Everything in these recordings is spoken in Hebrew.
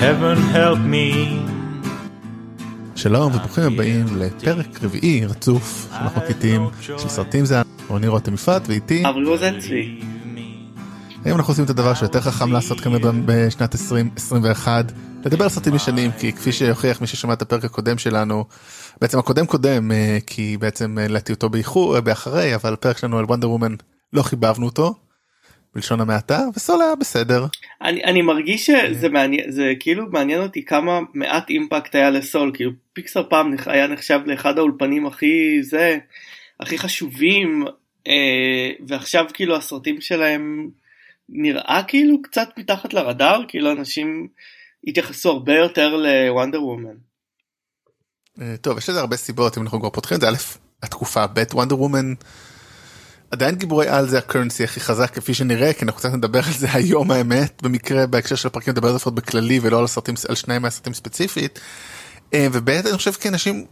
heaven help me. שלום וברוכים הבאים לפרק רביעי רצוף של החוקטים של סרטים זה רוני רותם יפעת ואיתי. היום אנחנו עושים את הדבר שיותר חכם לעשות כנראה בשנת 2021 לדבר על סרטים ישנים כי כפי שהוכיח מי ששמע את הפרק הקודם שלנו בעצם הקודם קודם אה, כי בעצם העליתי אותו באיחור אה, באחרי אבל הפרק שלנו על וונדר וומן לא חיבבנו אותו. בלשון המעטה וסול היה בסדר. אני, אני מרגיש שזה מעניין זה כאילו מעניין אותי כמה מעט אימפקט היה לסול כאילו פיקסר פעם היה נחשב לאחד האולפנים הכי זה הכי חשובים אה, ועכשיו כאילו הסרטים שלהם נראה כאילו קצת מתחת לרדאר כאילו אנשים התייחסו הרבה יותר לוונדר וומן. אה, טוב יש לזה הרבה סיבות אם אנחנו כבר פותחים את זה א' התקופה ב' וונדר וומן. עדיין גיבורי על זה הקרנסי הכי חזק כפי שנראה כי אנחנו קצת נדבר על זה היום האמת במקרה בהקשר של הפרקים נדבר זה בכללי ולא על הסרטים על שניים מהסרטים ספציפית. אה, ובאמת אני חושב כאנשים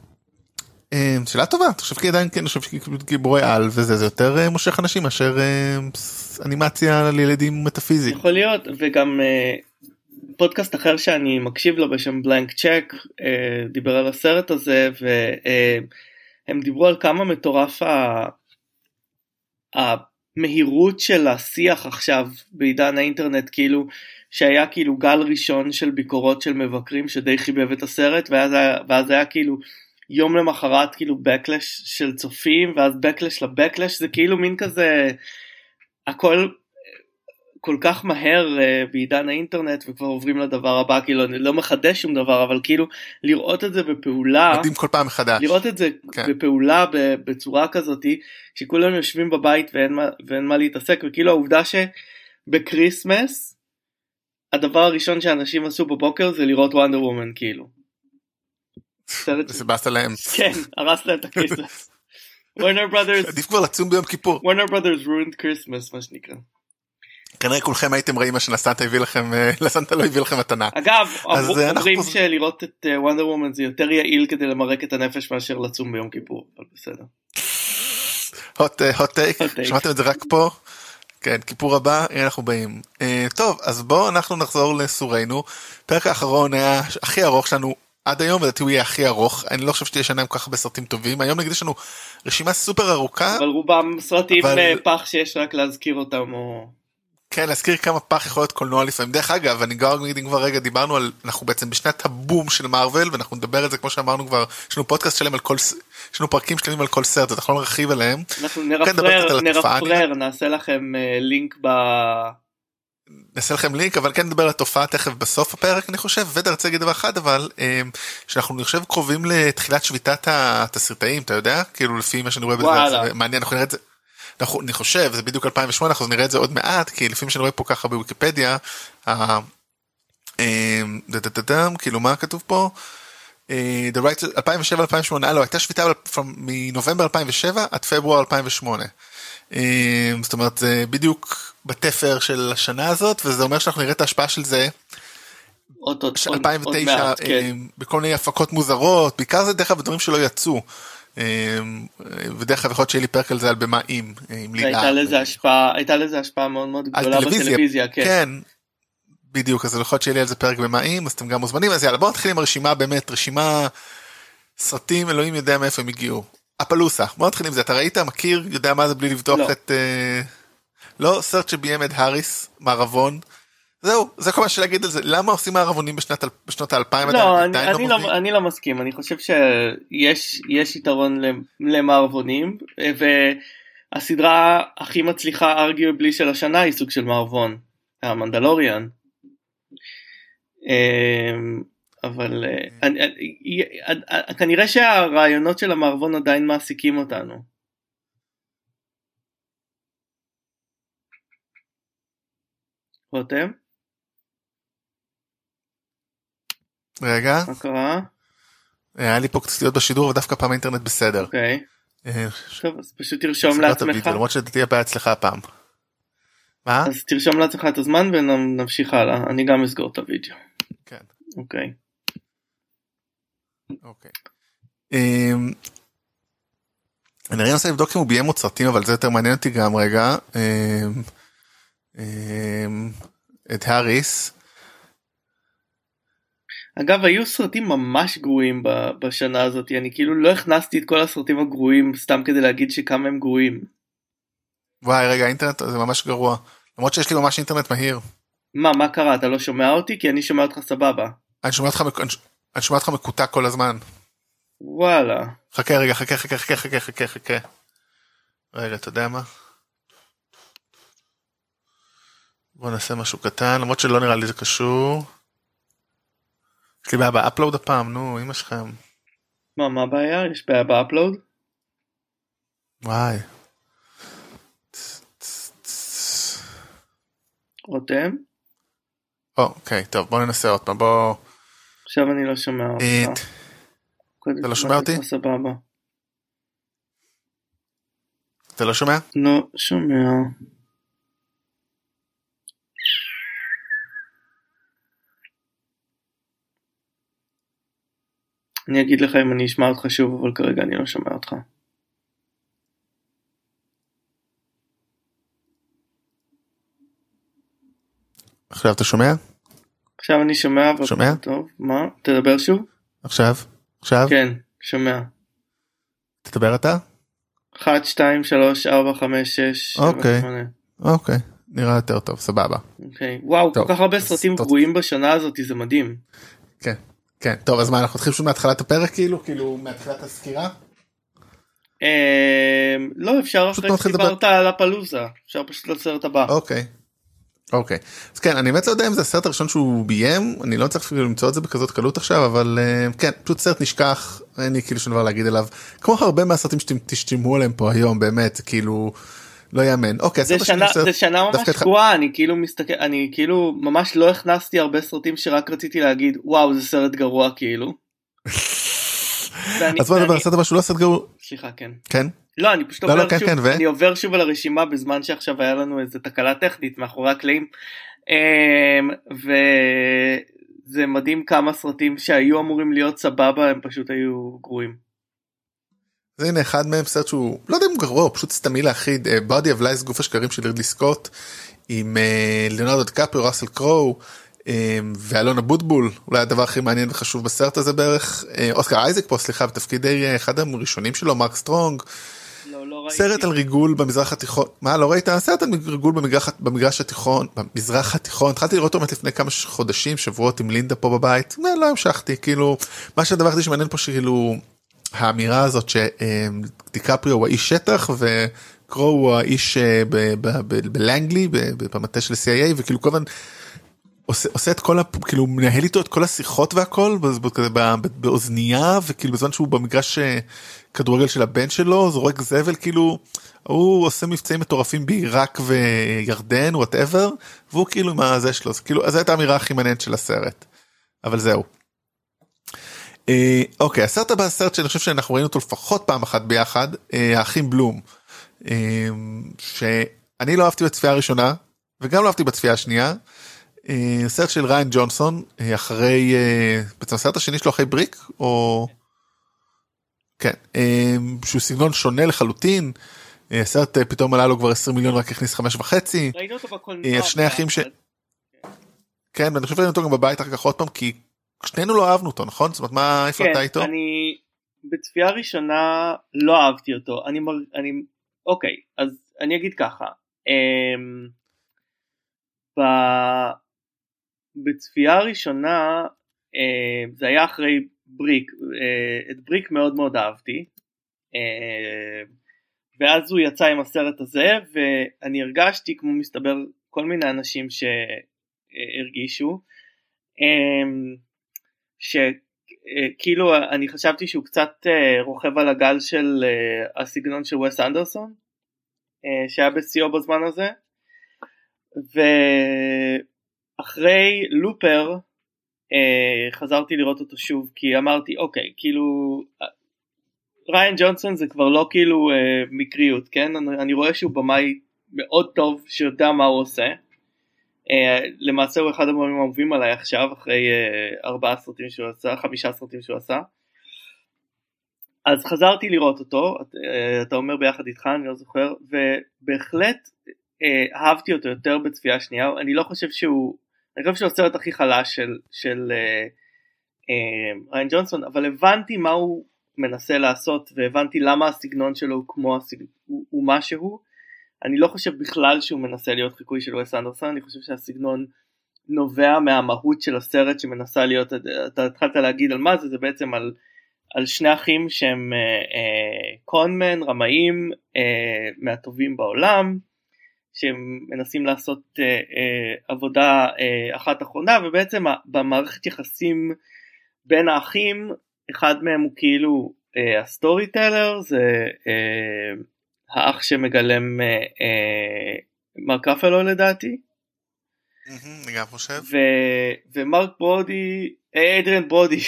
אה, שאלה טובה אני חושב כי עדיין כן אני חושב גיבורי על וזה זה יותר אה, מושך אנשים מאשר אנימציה לילדים מטאפיזי. יכול להיות וגם פודקאסט אחר שאני מקשיב לו בשם בלנק צ'ק דיבר על הסרט הזה והם דיברו על כמה מטורף המהירות של השיח עכשיו בעידן האינטרנט כאילו שהיה כאילו גל ראשון של ביקורות של מבקרים שדי חיבב את הסרט ואז היה, ואז היה כאילו יום למחרת כאילו backlash של צופים ואז backlash לבקלש זה כאילו מין כזה הכל כל כך מהר uh, בעידן האינטרנט וכבר עוברים לדבר הבא כאילו אני לא מחדש שום דבר אבל כאילו לראות את זה בפעולה מדהים כל פעם מחדש לראות את זה כן. בפעולה בצורה כזאתי שכולם יושבים בבית ואין מה, ואין מה להתעסק וכאילו העובדה שבקריסמס הדבר הראשון שאנשים עשו בבוקר זה לראות וונדר וומן כאילו. זה באסה להם. כן הרס להם את הקריסמס. וורנר ברודרס עדיף כבר לצום ביום כיפור. וורנר ברודרס ruined Christmas מה שנקרא. כנראה כולכם הייתם רואים מה שלסנטה הביא לכם אה, לסנטה לא הביא לכם מתנה. אגב אה, אומרים שלראות את וונדר אה, וומן זה יותר יעיל כדי למרק את הנפש מאשר לצום ביום כיפור אבל בסדר. hot טייק שמעתם את זה רק פה. כן כיפור הבא אנחנו באים טוב אז בואו אנחנו נחזור לסורנו פרק האחרון היה הכי ארוך שלנו עד היום לדעתי הוא יהיה הכי ארוך אני לא חושב שתהיה שנה עם כל כך הרבה סרטים טובים היום נגיד יש לנו רשימה סופר ארוכה אבל רובם סרטים פח שיש רק להזכיר אותם או. כן להזכיר כמה פח יכול להיות קולנוע לפעמים. דרך אגב אני גם אם כבר רגע דיברנו על אנחנו בעצם בשנת הבום של מארוול ואנחנו נדבר על זה כמו שאמרנו כבר יש לנו פודקאסט שלם על כל יש לנו פרקים שלמים על כל סרט אנחנו לא נרחיב עליהם. אנחנו נרפרר נרפרר נעשה לכם אה, לינק ב... נעשה לכם לינק אבל כן נדבר על התופעה תכף בסוף הפרק אני חושב ואני רוצה להגיד דבר אחד אבל אה, שאנחנו אני חושב קרובים לתחילת שביתת התסריטאים אתה יודע? כאילו לפי מה שאני רואה בזה מעניין אנחנו נראה את זה אנחנו, אני חושב זה בדיוק 2008 אנחנו נראה את זה עוד מעט כי לפעמים שאני רואה פה ככה בוויקיפדיה. אמ, כאילו מה כתוב פה. 2007 2008 לא הייתה שביתה מנובמבר 2007 עד פברואר 2008. אמ, זאת אומרת זה בדיוק בתפר של השנה הזאת וזה אומר שאנחנו נראה את ההשפעה של זה. 2009 כן. אמ, בכל מיני הפקות מוזרות בעיקר זה דרך אגב דברים שלא יצאו. אמ, ודרך אגב יכול להיות שיהיה לי פרק על זה על במה עם, עם לילה. הייתה לזה השפעה, הייתה לזה השפעה מאוד מאוד גדולה בטלוויזיה, כן. כן. בדיוק אז יכול להיות שיהיה לי על זה פרק במה עם אז אתם גם מוזמנים אז יאללה בוא נתחיל עם הרשימה באמת רשימה סרטים אלוהים יודע מאיפה הם הגיעו. הפלוסה בוא נתחיל עם זה אתה ראית מכיר יודע מה זה בלי לבדוק לא. את uh, לא סרט שביים את האריס מערבון זהו זה כל מה להגיד על זה למה עושים מערבונים בשנת בשנות האלפיים לא, אני, אני, לא, לא, אני לא מסכים אני חושב שיש יש יתרון למערבונים והסדרה הכי מצליחה ארגיובלי של השנה היא סוג של מערבון המנדלוריאן. אמ, אבל אה, כנראה שהרעיונות של המערבון עדיין מעסיקים אותנו. רותם? רגע. מה קרה? היה לי פה קצת להיות בשידור ודווקא פעם האינטרנט בסדר. אוקיי. אה, טוב אז פשוט תרשום לעצמך. למרות שתהיה בעיה אצלך הפעם. מה? אז תרשום לעצמך את הזמן ונמשיך הלאה אני גם אסגור את הוידאו. כן. אוקיי. אוקיי. אמ, אני אנסה לבדוק אם הוא ביים עוד סרטים אבל זה יותר מעניין אותי גם רגע. אמ, אמ, את האריס. אגב היו סרטים ממש גרועים בשנה הזאת אני כאילו לא הכנסתי את כל הסרטים הגרועים סתם כדי להגיד שכמה הם גרועים. וואי רגע אינטרנט זה ממש גרוע למרות שיש לי ממש אינטרנט מהיר. מה מה קרה אתה לא שומע אותי כי אני שומע אותך סבבה. אני שומע אותך אני שומע אותך מקוטע כל הזמן. וואלה. חכה רגע חכה חכה חכה חכה חכה חכה. רגע אתה יודע מה? בוא נעשה משהו קטן למרות שלא נראה לי זה קשור. יש לי בעיה באפלואוד הפעם נו אמא שלכם. מה מה הבעיה יש בעיה באפלואוד? וואי. רותם? אוקיי טוב בוא ננסה עוד פעם בוא. עכשיו אני לא שומע אה, אותך. קודם אתה לא שומע אותי? סבבה. אתה לא שומע? לא שומע. אני אגיד לך אם אני אשמע אותך שוב אבל כרגע אני לא שומע אותך. עכשיו אתה שומע? עכשיו אני שומע אבל שומע? טוב מה תדבר שוב? עכשיו? עכשיו? כן שומע. תדבר אתה? 1 2 3 4 5 6 7 אוקיי. 8 אוקיי נראה יותר טוב סבבה. אוקיי וואו טוב, כל כך הרבה סרטים גרועים בשנה הזאת זה מדהים. כן. כן טוב אז מה אנחנו נתחיל פשוט מהתחלת הפרק כאילו כאילו מהתחלת הסקירה? אמ, לא אפשר אחרי לדבר. שדיברת על הפלוזה אפשר פשוט לסרט הבא. אוקיי. אוקיי. אז כן אני באמת לא יודע אם זה הסרט הראשון שהוא ביים אני לא צריך אפילו למצוא את זה בכזאת קלות עכשיו אבל אה, כן פשוט סרט נשכח אין לי כאילו שום דבר להגיד עליו כמו הרבה מהסרטים שאתם תשתמו עליהם פה היום באמת כאילו לא יאמן אוקיי זה שנה סרט- זה שנה ממש גרועה אני כאילו מסתכל אני כאילו ממש לא הכנסתי הרבה סרטים שרק רציתי להגיד וואו זה סרט גרוע כאילו. ואני- אז בוא נדבר על הבא שהוא לא סרט גרוע סליחה כן. כן לא אני פשוט לא, עובר לא, כן, שוב כן, ו- אני עובר שוב על הרשימה בזמן שעכשיו היה לנו איזה תקלה טכנית מאחורי הקלעים. אמ, וזה מדהים כמה סרטים שהיו אמורים להיות סבבה הם פשוט היו גרועים. אז הנה אחד מהם סרט שהוא לא יודע אם הוא גרוע הוא פשוט סתמי להחריד body of lies גוף השקרים של רידלי סקוט עם אה, ליאונרדו דקפריו ראסל קרו אה, ואלון אבוטבול אולי הדבר הכי מעניין וחשוב בסרט הזה בערך אה, אוסקר אייזק פה סליחה בתפקידי אה, אחד הראשונים שלו מרק סטרונג. לא, לא. סרט על ריגול במזרח התיכון מה לא ראית? סרט על ריגול במגרש, במגרש התיכון במזרח התיכון. התחלתי לראות אותו לפני כמה חודשים שבועות עם לינדה פה בבית. לא, לא המשכתי כאילו מה שהדבר היחידי שמעניין פה שכאילו האמירה הזאת שדיקפריו הוא האיש שטח וקרו הוא האיש אה, בלנגלי במטה של CIA וכאילו כל הזמן עושה, עושה את כל ה... כאילו מנהל איתו את כל השיחות והכל כזה באוזנייה וכאילו בזמן שהוא במגרש אה, כדורגל של הבן שלו זורק זבל כאילו הוא עושה מבצעים מטורפים בעיראק וירדן וואטאבר והוא כאילו עם הזה שלו זה כאילו זו הייתה האמירה הכי מעניינת של הסרט אבל זהו. אה, אוקיי הסרט הבא הסרט שאני חושב שאנחנו ראינו אותו לפחות פעם אחת ביחד אה, האחים בלום אה, שאני לא אהבתי בצפייה הראשונה וגם לא אהבתי בצפייה השנייה. סרט של ריין ג'ונסון אחרי בעצם הסרט השני שלו אחרי בריק או כן שהוא סגנון שונה לחלוטין. הסרט פתאום עלה לו כבר 20 מיליון רק הכניס חמש וחצי ראינו אותו בקולנוע. שני אחים ש- כן ואני חושב שראינו אותו גם בבית אחר כך עוד פעם כי שנינו לא אהבנו אותו נכון זאת אומרת מה איפה כן, אתה איתו אני בצפייה ראשונה לא אהבתי אותו. אני, מר... אני... אוקיי, אז אני אגיד ככה. אמ... ב... בצפייה הראשונה אמ... זה היה אחרי בריק. אה, את בריק מאוד מאוד אהבתי. אמ... ואז הוא יצא עם הסרט הזה ואני הרגשתי כמו מסתבר כל מיני אנשים שהרגישו. אמ... שכאילו אני חשבתי שהוא קצת אה, רוכב על הגל של אה, הסגנון של וס אנדרסון אה, שהיה בשיאו בזמן הזה. ואחרי לופר אה, חזרתי לראות אותו שוב כי אמרתי אוקיי כאילו ריין ג'ונסון זה כבר לא כאילו אה, מקריות כן? אני, רואה שהוא במאי מאוד טוב שיודע מה הוא עושה למעשה הוא אחד המאמרים האהובים עליי עכשיו אחרי uh, ארבעה סרטים שהוא עשה, חמישה סרטים שהוא עשה. אז חזרתי לראות אותו, uh, אתה אומר ביחד איתך, אני לא זוכר, ובהחלט אהבתי אותו יותר בצפייה שנייה, אני לא חושב שהוא, אני חושב שהוא הסרט הכי חלש של, של, ריין ג'ונסון אבל הבנתי מה הוא מנסה לעשות והבנתי למה הסגנון שלו הוא כמו הסגנון הוא, הוא משהו אני לא חושב בכלל שהוא מנסה להיות חיקוי של וס אנדרסון אני חושב שהסגנון נובע מהמהות של הסרט שמנסה להיות אתה התחלת להגיד על מה זה זה בעצם על, על שני אחים שהם אה, אה, קונמן רמאים אה, מהטובים בעולם שהם מנסים לעשות אה, אה, עבודה אה, אחת אחרונה ובעצם במערכת יחסים בין האחים אחד מהם הוא כאילו אה, ה storyteller זה אה, האח שמגלם אה, אה, מרק רפלו לדעתי. אני גם חושב. ו- ומרק ברודי, אה, אדריאן ברודי,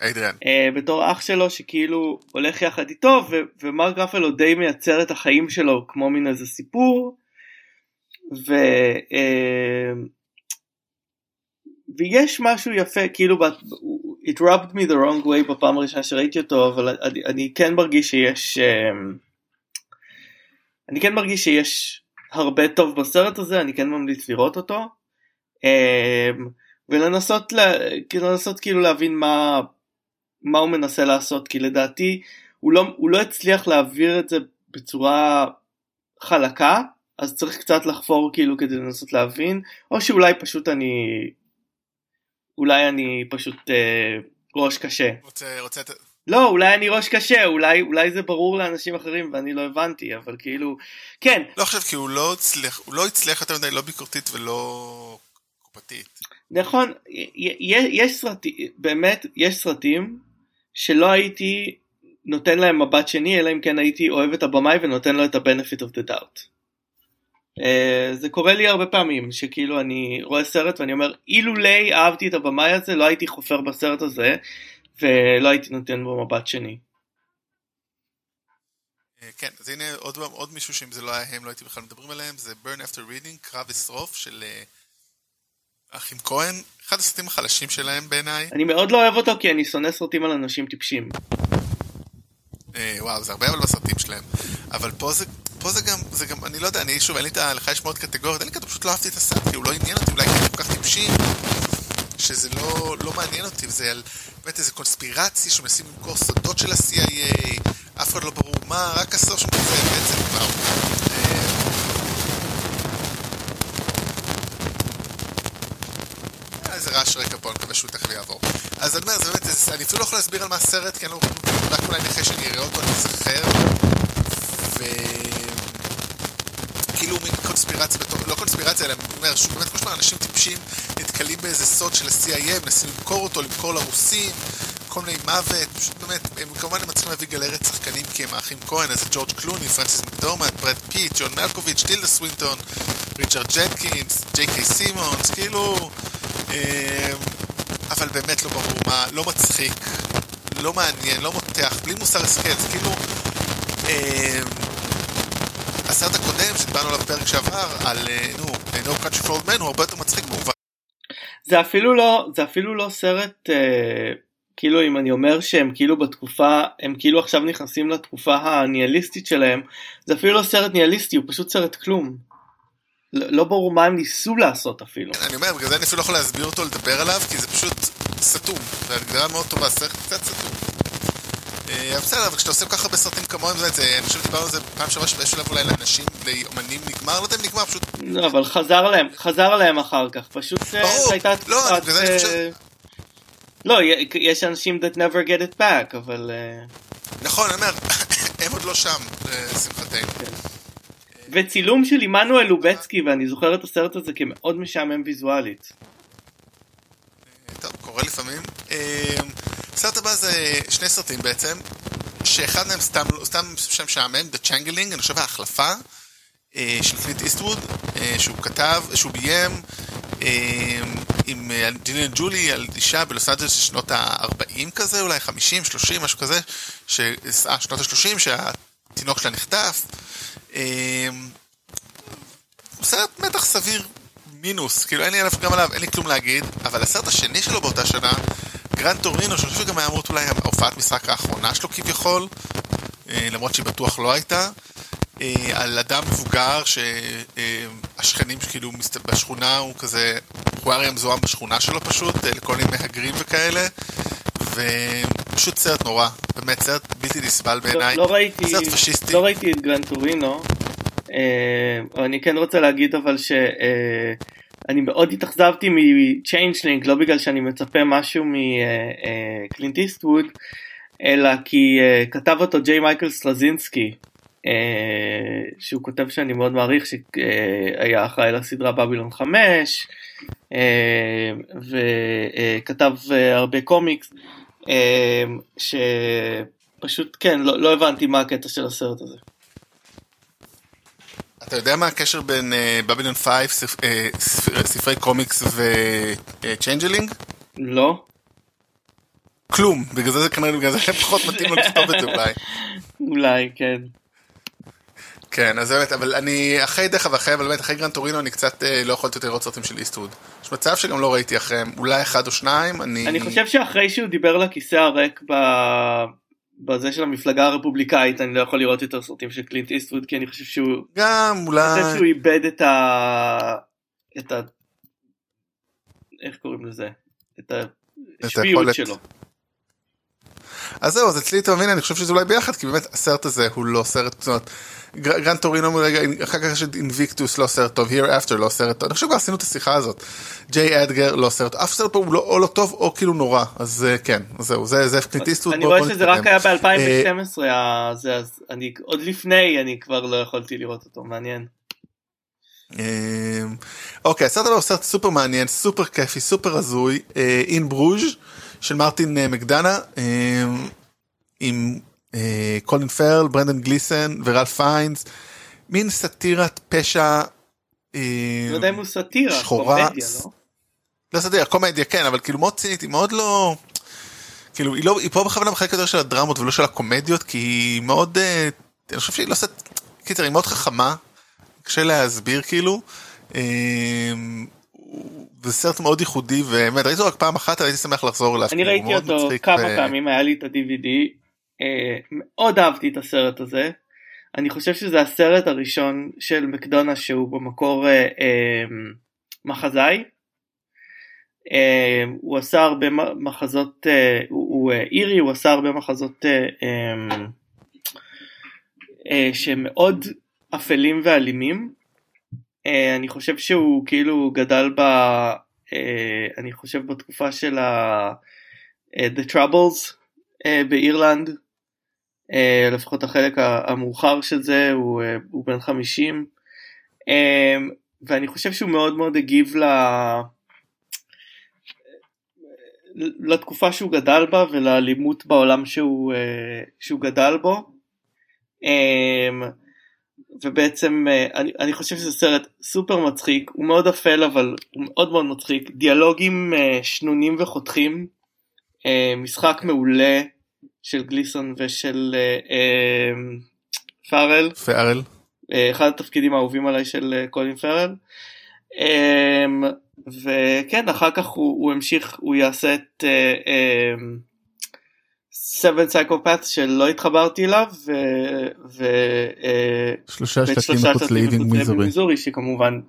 אדריאן. אה, בתור אח שלו שכאילו הולך יחד איתו ו- ומרק רפלו די מייצר את החיים שלו כמו מין איזה סיפור. ו... אה, ויש משהו יפה כאילו it rubbed me the wrong way בפעם הראשונה שראיתי אותו אבל אני, אני כן מרגיש שיש אני כן מרגיש שיש הרבה טוב בסרט הזה אני כן ממליץ לראות אותו ולנסות לה, כאילו, לנסות כאילו להבין מה מה הוא מנסה לעשות כי לדעתי הוא לא, הוא לא הצליח להעביר את זה בצורה חלקה אז צריך קצת לחפור כאילו כדי לנסות להבין או שאולי פשוט אני אולי אני פשוט אה, ראש קשה. רוצה, רוצה... לא אולי אני ראש קשה אולי אולי זה ברור לאנשים אחרים ואני לא הבנתי אבל כאילו כן. לא חושב כי הוא לא הצליח הוא לא הצליח יותר מדי לא ביקורתית ולא קופתית. נכון יש סרטים באמת יש סרטים שלא הייתי נותן להם מבט שני אלא אם כן הייתי אוהב את הבמאי ונותן לו את ה-benefit of the doubt. Uh, זה קורה לי הרבה פעמים שכאילו אני רואה סרט ואני אומר אילולי אהבתי את הבמאי הזה לא הייתי חופר בסרט הזה ולא הייתי נותן בו מבט שני. אה, כן אז הנה עוד, עוד מישהו שאם זה לא היה הם לא הייתי בכלל מדברים עליהם זה burn after reading קרב אשרוף של uh, אחים כהן אחד הסרטים החלשים שלהם בעיניי. אני מאוד לא אוהב אותו כי אני שונא סרטים על אנשים טיפשים. Uh, וואו זה הרבה אבל בסרטים שלהם אבל פה זה פה זה גם, זה גם, אני לא יודע, אני שוב, אין לי את ה... לך יש מאוד קטגוריות, אין לי כזה, פשוט לא אהבתי את הסרט, כי הוא לא עניין אותי, אולי כי הם כל כך טיפשים, שזה לא, לא מעניין אותי, וזה על באמת איזה קונספירציה שמנסים למכור סודות של ה-CIA, אף אחד לא ברור מה, רק הסוף שם כזה, בעצם כבר. אה, איזה רעש רקע פה, אני מקווה שהוא תכף יעבור. אז אני אומר, זה באמת, אני אפילו לא יכול להסביר על מה הסרט, כי אני לא... רק אולי נגיד שאני אראה אותו, אני אזכר. ו... כאילו מין קונספירציה בתור, לא קונספירציה, אלא אומר, שהוא באמת כמו שאומר, אנשים טיפשים נתקלים באיזה סוד של ה-CIA, מנסים למכור אותו, למכור לרוסים, כל מיני מוות, פשוט באמת, הם כמובן הם מצליחים להביא גלריית שחקנים כי הם האחים כהן, אז ג'ורג' קלוני, פרנסיס מקדורמנד, ברד פיט, ג'ון מלקוביץ', טילדה סווינטון, ריצ'רד ג'נקינס, ג'יי קיי סימונס, כאילו, אה, אבל באמת לא ברור מה, לא מצחיק, לא מעניין, לא מותח, בלי מוסר זה כאילו... אה, הסרט הקודם שדיברנו עליו בפרק שעבר על נו, No Country for Old Men הוא הרבה יותר מצחיק במובן. זה אפילו לא זה אפילו לא סרט אה, כאילו אם אני אומר שהם כאילו בתקופה הם כאילו עכשיו נכנסים לתקופה הניהליסטית שלהם זה אפילו לא סרט ניהליסטי הוא פשוט סרט כלום. לא, לא ברור מה הם ניסו לעשות אפילו. אני אומר בגלל זה אני אפילו לא יכול להסביר אותו לדבר עליו כי זה פשוט סתום. זה הגדרה מאוד טובה סרט קצת סתום. אה, בסדר, אבל כשאתה עושה כל כך הרבה סרטים כמוהם, זה, אני חושב שדיברנו על זה פעם שעברה שבאיזשהו שלב אולי לאנשים, לאמנים נגמר, לא יודע אם נגמר, פשוט... לא, אבל חזר להם, חזר להם אחר כך, פשוט אה, ברור, הייתה לא, בגלל זה אני חושב... אה, לא, יש אנשים that never get it back, אבל... נכון, אני אומר, הם עוד לא שם, לשמחתנו. כן. וצילום של עמנואל לובצקי, ואני זוכר את הסרט הזה כמאוד משעמם ויזואלית. טוב, קורה לפעמים. הסרט הבא זה שני סרטים בעצם, שאחד מהם סתם, סתם שם שעמם, The Changling, אני חושב ההחלפה, אה, של קליט איסטווד, אה, שהוא כתב, שהוא ביים אה, עם ג'יליאן ג'ולי על אישה בלוס אנג'לס של שנות ה-40 כזה, אולי 50, 30, משהו כזה, ש... אה, שנות ה-30, שהתינוק שלה נחטף. הוא סרט מתח סביר מינוס, כאילו אין לי עליו גם עליו, אין לי כלום להגיד, אבל הסרט השני שלו באותה שנה גראן טורינו, שאני חושב שגם היה אמור אולי ההופעת משחק האחרונה שלו כביכול, אה, למרות שהיא בטוח לא הייתה, אה, על אדם מבוגר שהשכנים שכאילו בשכונה הוא כזה, הוא היה מזוהם בשכונה שלו פשוט, אה, לכל מיני מהגרים וכאלה, ופשוט סרט נורא, באמת סרט בלתי נסבל בעיניי, לא ראיתי, סרט פשיסטי. לא ראיתי את גרן טורינו, אה, אני כן רוצה להגיד אבל שאני מאוד התאכזבתי מ-Changeling, לא בגלל שאני מצפה משהו מקלינט איסטווד, אלא כי כתב אותו ג'יי מייקל סלזינסקי, שהוא כותב שאני מאוד מעריך, שהיה אחראי לסדרה בבילון 5, וכתב הרבה קומיקס, שפשוט כן, לא, לא הבנתי מה הקטע של הסרט הזה. אתה יודע מה הקשר בין בבילון 5, ספרי קומיקס וצ'יינג'לינג? לא. כלום, בגלל זה כנראה בגלל זה פחות מתאים לו לכתוב את זה אולי. אולי, כן. כן, אז באמת, אבל אני אחרי דרך ואחרי, אבל באמת אחרי גראן טורינו אני קצת לא יכולתי יותר לראות סרטים של איסטווד. יש מצב שגם לא ראיתי אחריהם, אולי אחד או שניים, אני... אני חושב שאחרי שהוא דיבר לכיסא הריק ב... בזה של המפלגה הרפובליקאית, אני לא יכול לראות יותר סרטים של קלינט איסטווד, כי אני חושב שהוא... גם, אולי... אני חושב שהוא איבד את ה... את ה... איך קוראים לזה? את השפיות שלו. אז זהו, אז אצלי אתה מבין, אני חושב שזה אולי ביחד, כי באמת הסרט הזה הוא לא סרט, זאת אומרת, גראן טורינו, אחר כך יש את אינביקטוס לא סרט טוב, here after לא סרט טוב, אני חושב כבר עשינו את השיחה הזאת, ג'יי אדגר לא סרט, אף סרט פה הוא לא, או לא טוב או כאילו נורא, אז כן, זהו, זה זה קליטיסטות. אני רואה שזה רק היה ב-2012, אז אני עוד לפני אני כבר לא יכולתי לראות אותו, מעניין. אוקיי, הסרט הזה הוא סרט סופר מעניין, סופר כיפי, סופר הזוי, אין ברוז' של מרטין מקדנה, עם קולין פרל, ברנדן גליסן ורייף פיינס, מין סאטירת פשע לא יודע אם הוא סאטירה, קומדיה, לא? לא סאטירה, קומדיה כן, אבל כאילו מאוד צינית, היא מאוד לא... כאילו היא, לא, היא פה בכוונה בחלק יותר של הדרמות ולא של הקומדיות, כי היא מאוד, אני חושב שהיא לא עושה, קיצר, היא מאוד חכמה, קשה להסביר כאילו. זה סרט מאוד ייחודי ובאמת ראיתי אותו רק פעם אחת הייתי שמח לחזור אליו. אני ראיתי אותו כמה פעמים היה לי את ה-DVD מאוד אהבתי את הסרט הזה. אני חושב שזה הסרט הראשון של מקדונה שהוא במקור מחזאי. הוא עשה הרבה מחזות, הוא אירי, הוא עשה הרבה מחזות שמאוד אפלים ואלימים. אני חושב שהוא כאילו גדל ב... אני חושב בתקופה של ה... The Troubles באירלנד, לפחות החלק המאוחר של זה, הוא, הוא בן 50, ואני חושב שהוא מאוד מאוד הגיב ל... לתקופה שהוא גדל בה ולאלימות בעולם שהוא, שהוא גדל בו. ובעצם אני, אני חושב שזה סרט סופר מצחיק, הוא מאוד אפל אבל הוא מאוד מאוד מצחיק, דיאלוגים שנונים וחותכים, משחק מעולה של גליסון ושל פארל, פארל, אחד התפקידים האהובים עליי של קולין פארל, וכן אחר כך הוא, הוא המשיך, הוא יעשה את seven psychopaths שלא התחברתי אליו ו... ו... שלושה שלטים מחוץ לאיבינג מיזורי שכמובן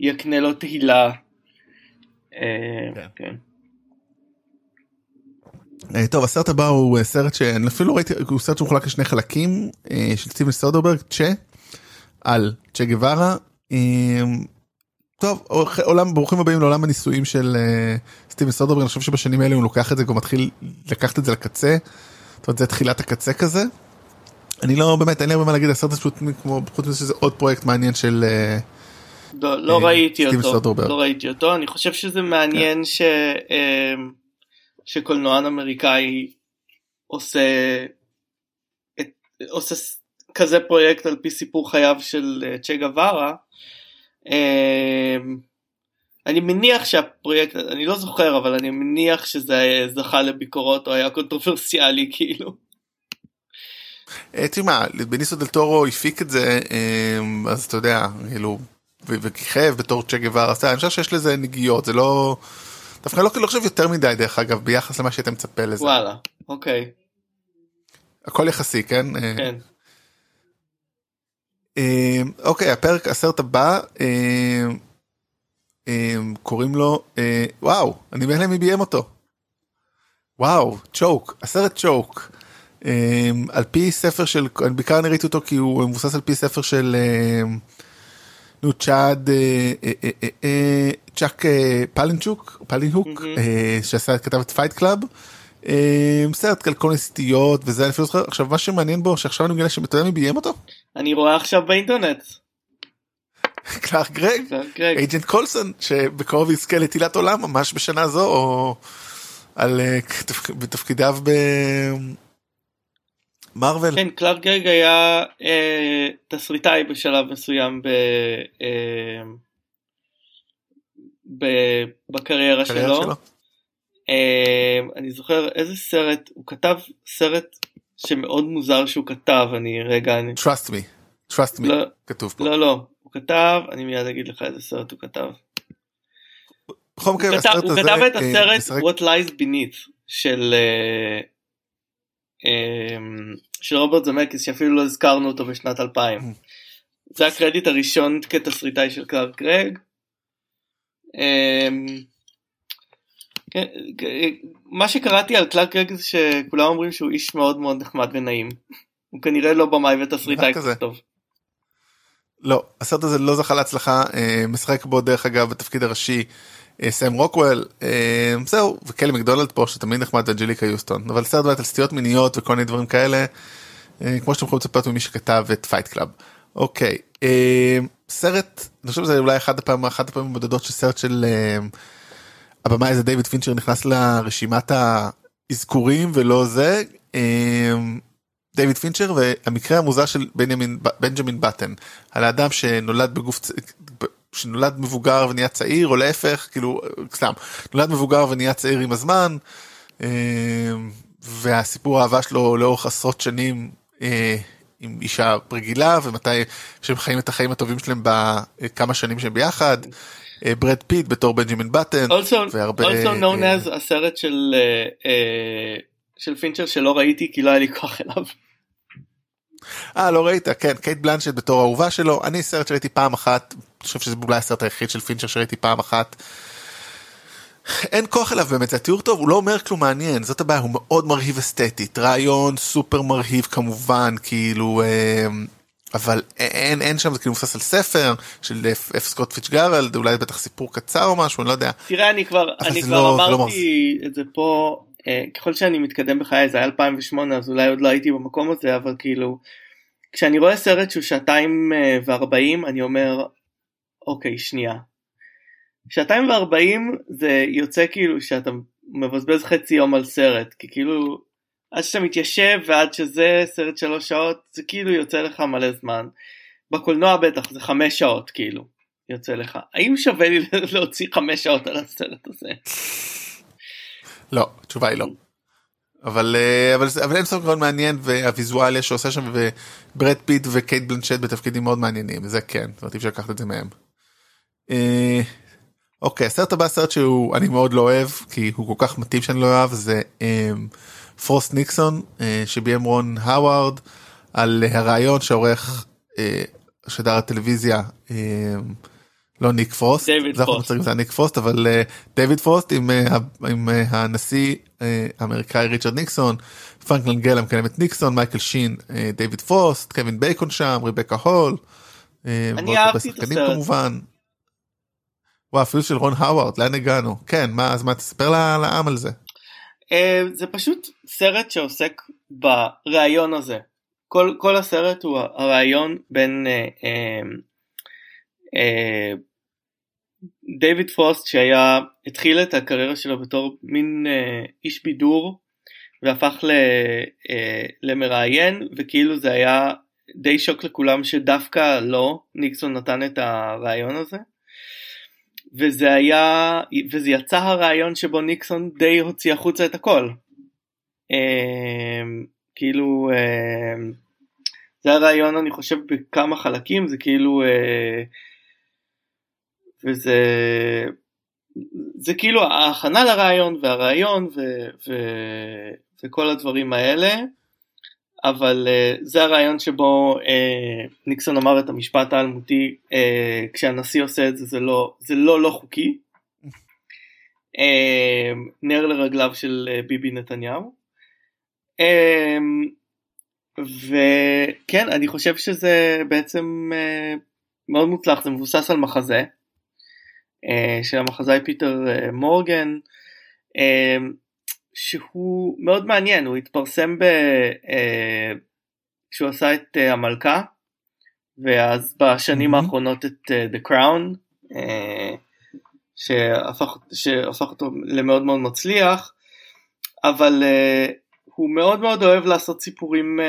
יקנה לו תהילה. כן. טוב הסרט הבא הוא סרט שאני אפילו לא ראיתי הוא סרט שמחולק לשני חלקים של סטיבן סודרברג צ'ה על צ'ה גווארה. טוב עולם ברוכים הבאים לעולם הניסויים של סטיבן סודרברג אני חושב שבשנים האלה הוא לוקח את זה הוא מתחיל לקחת את זה לקצה. זאת אומרת זה תחילת הקצה כזה. אני לא באמת אין לי הרבה מה להגיד הסרט פשוט כמו חוץ מזה שזה עוד פרויקט מעניין של. לא, לא ראיתי אותו לא ראיתי אותו אני חושב שזה מעניין ש... שקולנוען אמריקאי עושה את, עושה כזה פרויקט על פי סיפור חייו של צ'ה גווארה. אני מניח שהפרויקט, אני לא זוכר אבל אני מניח שזה זכה לביקורות או היה קונטרוברסיאלי כאילו. תשמע, בניסו דל טורו הפיק את זה אז אתה יודע כאילו וכיכב בתור צ'ה גווארה, אני חושב שיש לזה נגיעות זה לא. דווקא לא חושב יותר מדי דרך אגב ביחס למה שהיית מצפה לזה. וואלה, אוקיי. הכל יחסי כן? כן. אוקיי הפרק הסרט הבא קוראים לו וואו אני בהלם מי ביים אותו. וואו, Choke, הסרט Choke. אמ, על פי ספר של, אני בעיקר אני ראיתי אותו כי הוא מבוסס על פי ספר של אמ, נו צ'אד, אה, אה, אה, צ'אק פלאניוק, פלאניוק, שעשה, כתב את Fight Club. אמ, סרט על כל מיני סטיות וזה אני אפילו זוכר עכשיו מה שמעניין בו שעכשיו אני מגלה שאתה יודע מי ביים אותו? אני רואה עכשיו באינטרנט. קלארק גרג, Agent קולסון שבקרוב יזכה לתהילת עולם ממש בשנה זו או על בתפקידיו במרוויל. כן קלארק גרג היה אה, תסריטאי בשלב מסוים ב, אה, ב, בקריירה שלו. שלו. אה, אני זוכר איזה סרט הוא כתב סרט שמאוד מוזר שהוא כתב אני רגע אני trust me trust me לא, כתוב פה לא לא הוא כתב אני מיד אגיד לך איזה סרט הוא כתב. בכל מקרה הוא, כתב, הוא הזה, כתב את הסרט אה, משחק... What Lies Beneath של אה, אה, של רוברט זמקיס שאפילו לא הזכרנו אותו בשנת 2000. Mm. זה הקרדיט הראשון כתסריטאי של קלארק גרג. אה, כן, מה שקראתי על קלארק גרג זה שכולם אומרים שהוא איש מאוד מאוד נחמד ונעים. הוא כנראה לא במאי ותסריטאי כזה טוב. לא, הסרט הזה לא זכה להצלחה, אה, משחק בו דרך אגב בתפקיד הראשי אה, סם רוקוול, אה, זהו, וקלי מקדונלד פה שתמיד נחמד ואנג'ליקה יוסטון, אבל סרט באמת על סטיות מיניות וכל מיני דברים כאלה, כמו שאתם יכולים לצפות ממי שכתב את Fight Club. אוקיי, סרט, אני חושב שזה אולי אחת הפעמים, אחת הפעמים הבודדות של הבמאי הזה דיוויד פינצ'ר נכנס לרשימת האזכורים ולא זה. דיוויד פינצ'ר והמקרה המוזר של בנימין בנג'מין בטן על האדם שנולד בגוף שנולד מבוגר ונהיה צעיר או להפך כאילו סתם נולד מבוגר ונהיה צעיר עם הזמן אה, והסיפור האהבה שלו לאורך עשרות שנים אה, עם אישה רגילה ומתי שהם חיים את החיים הטובים שלהם בכמה שנים שהם ביחד. ברד פיט בתור בנג'מין בטן. והרבה... Also known as הסרט של אה, של פינצ'ר שלא ראיתי כי לא היה לי כוח אליו. אה לא ראית כן קייט בלנשט בתור אהובה שלו אני סרט שראיתי פעם אחת אני חושב שזה אולי הסרט היחיד של פינצ'ר שראיתי פעם אחת. אין כוח אליו באמת זה תיאור טוב הוא לא אומר כלום מעניין זאת הבעיה הוא מאוד מרהיב אסתטית רעיון סופר מרהיב כמובן כאילו אה, אבל אין אין שם זה כאילו מבוסס על ספר של אף סקוט פיצ'גרלד אולי בטח סיפור קצר או משהו אני לא יודע. תראה אני כבר אני כבר לא, לא אמרתי לא את זה פה אה, ככל שאני מתקדם בחיי זה היה 2008 אז אולי עוד לא הייתי במקום הזה אבל כאילו כשאני רואה סרט שהוא שעתיים וארבעים אני אומר אוקיי שנייה. שעתיים וארבעים זה יוצא כאילו שאתה מבזבז חצי יום על סרט כי כאילו עד שאתה מתיישב ועד שזה סרט שלוש שעות זה כאילו יוצא לך מלא זמן. בקולנוע בטח זה חמש שעות כאילו יוצא לך האם שווה לי להוציא חמש שעות על הסרט הזה. לא, התשובה היא לא. אבל אה, אבל אבל אין סוף מאוד מעניין והוויזואליה שעושה שם וברד פיט וקייט בלנצ'ט בתפקידים מאוד מעניינים זה כן זאת אומרת אי אפשר לקחת את זה מהם. אה, אוקיי הסרט הבא סרט שהוא אני מאוד לא אוהב כי הוא כל כך מתאים שאני לא אוהב זה פרוסט ניקסון שביים רון האווארד על הרעיון שעורך שדר הטלוויזיה. לא ניק פרוסט, זה פרוסט, זה ניק פרוסט אבל דייוויד פרוסט עם, עם הנשיא האמריקאי ריצ'רד ניקסון, פרנק לנג'לה מגלם את ניקסון, מייקל שין, דייוויד פרוסט, קווין בייקון שם, ריבקה הול. אני אהבתי את הסרט. כמובן. וואו, אפילו של רון האווארד, לאן הגענו? כן, מה, אז מה, תספר לעם על זה. זה פשוט סרט שעוסק בריאיון הזה. כל, כל הסרט הוא הריאיון בין אה, דיוויד פרוסט שהיה התחיל את הקריירה שלו בתור מין אה, איש בידור והפך ל, אה, למראיין וכאילו זה היה די שוק לכולם שדווקא לא ניקסון נתן את הרעיון הזה וזה היה וזה יצא הרעיון שבו ניקסון די הוציא החוצה את הכל. אה, כאילו אה, זה הרעיון אני חושב בכמה חלקים זה כאילו אה, וזה זה כאילו ההכנה לרעיון והרעיון ו, ו, וכל הדברים האלה אבל uh, זה הרעיון שבו uh, ניקסון אמר את המשפט האלמותי uh, כשהנשיא עושה את זה זה לא זה לא לא חוקי. נר לרגליו של ביבי נתניהו. וכן אני חושב שזה בעצם מאוד מוצלח זה מבוסס על מחזה של המחזאי פיטר מורגן שהוא מאוד מעניין הוא התפרסם ב... כשהוא עשה את המלכה ואז בשנים mm-hmm. האחרונות את uh, The Crown שהפך, שהפך אותו למאוד מאוד מצליח אבל הוא מאוד מאוד אוהב לעשות סיפורים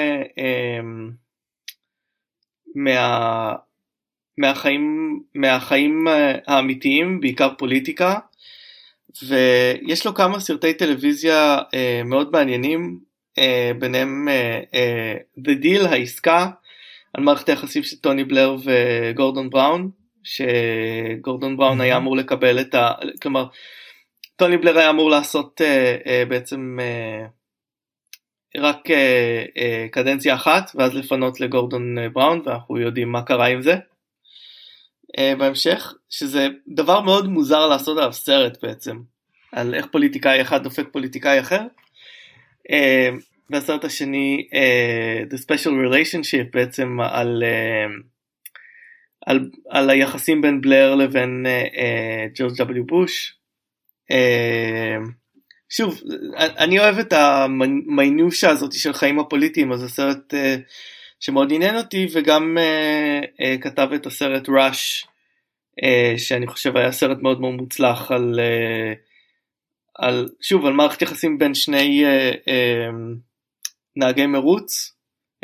מה, מהחיים, מהחיים האמיתיים בעיקר פוליטיקה ויש לו כמה סרטי טלוויזיה uh, מאוד מעניינים uh, ביניהם uh, uh, The Deal העסקה על מערכת היחסים של טוני בלר וגורדון בראון שגורדון בראון היה אמור לקבל את ה... כלומר טוני בלר היה אמור לעשות uh, uh, בעצם uh, רק uh, uh, קדנציה אחת ואז לפנות לגורדון בראון ואנחנו יודעים מה קרה עם זה בהמשך שזה דבר מאוד מוזר לעשות עליו סרט בעצם על איך פוליטיקאי אחד דופק פוליטיקאי אחר. Uh, והסרט השני uh, The Special Relationship בעצם על, על, על היחסים בין בלר לבין ג'ורג' דאבליו בוש. שוב אני אוהב את המיינושה הזאת של חיים הפוליטיים אז זה סרט uh, שמאוד עניין אותי וגם uh, uh, כתב את הסרט ראש אה, שאני חושב היה סרט מאוד מאוד מוצלח על, על שוב על מערכת יחסים בין שני נהגי מרוץ,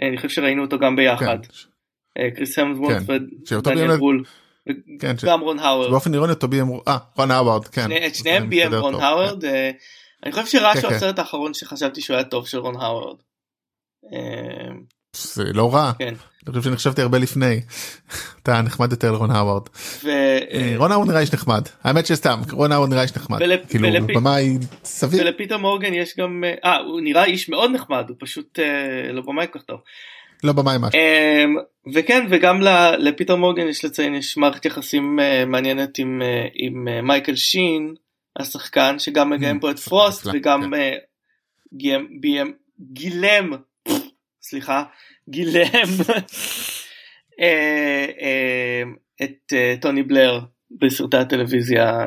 אה, אני חושב שראינו אותו גם ביחד. כן. אה, קריס המסוורת' כן. ודניאל ברוהל. כן, גם רון האוורד. באופן אירוני אותו ביים אה רון האוורד כן. את שניהם ביים רון האוורד. אה, אני חושב ש Rush הוא הסרט האחרון שחשבתי שהוא היה טוב של רון האוורד. זה לא רע. כן. אני חושב שנחשבתי הרבה לפני. אתה נחמד יותר לרון האוורד. רון האוורד נראה איש נחמד. האמת שסתם רון האוורד נראה איש נחמד. כאילו במאי סביר. ולפיטר מורגן יש גם אה הוא נראה איש מאוד נחמד הוא פשוט לא במאי כל כך טוב. לא במאי משהו. וכן וגם לפיטר מורגן יש לציין יש מערכת יחסים מעניינת עם עם מייקל שין השחקן שגם מגלם פה את פרוסט וגם גילם סליחה גילם אה, אה, את אה, טוני בלר בסרטי הטלוויזיה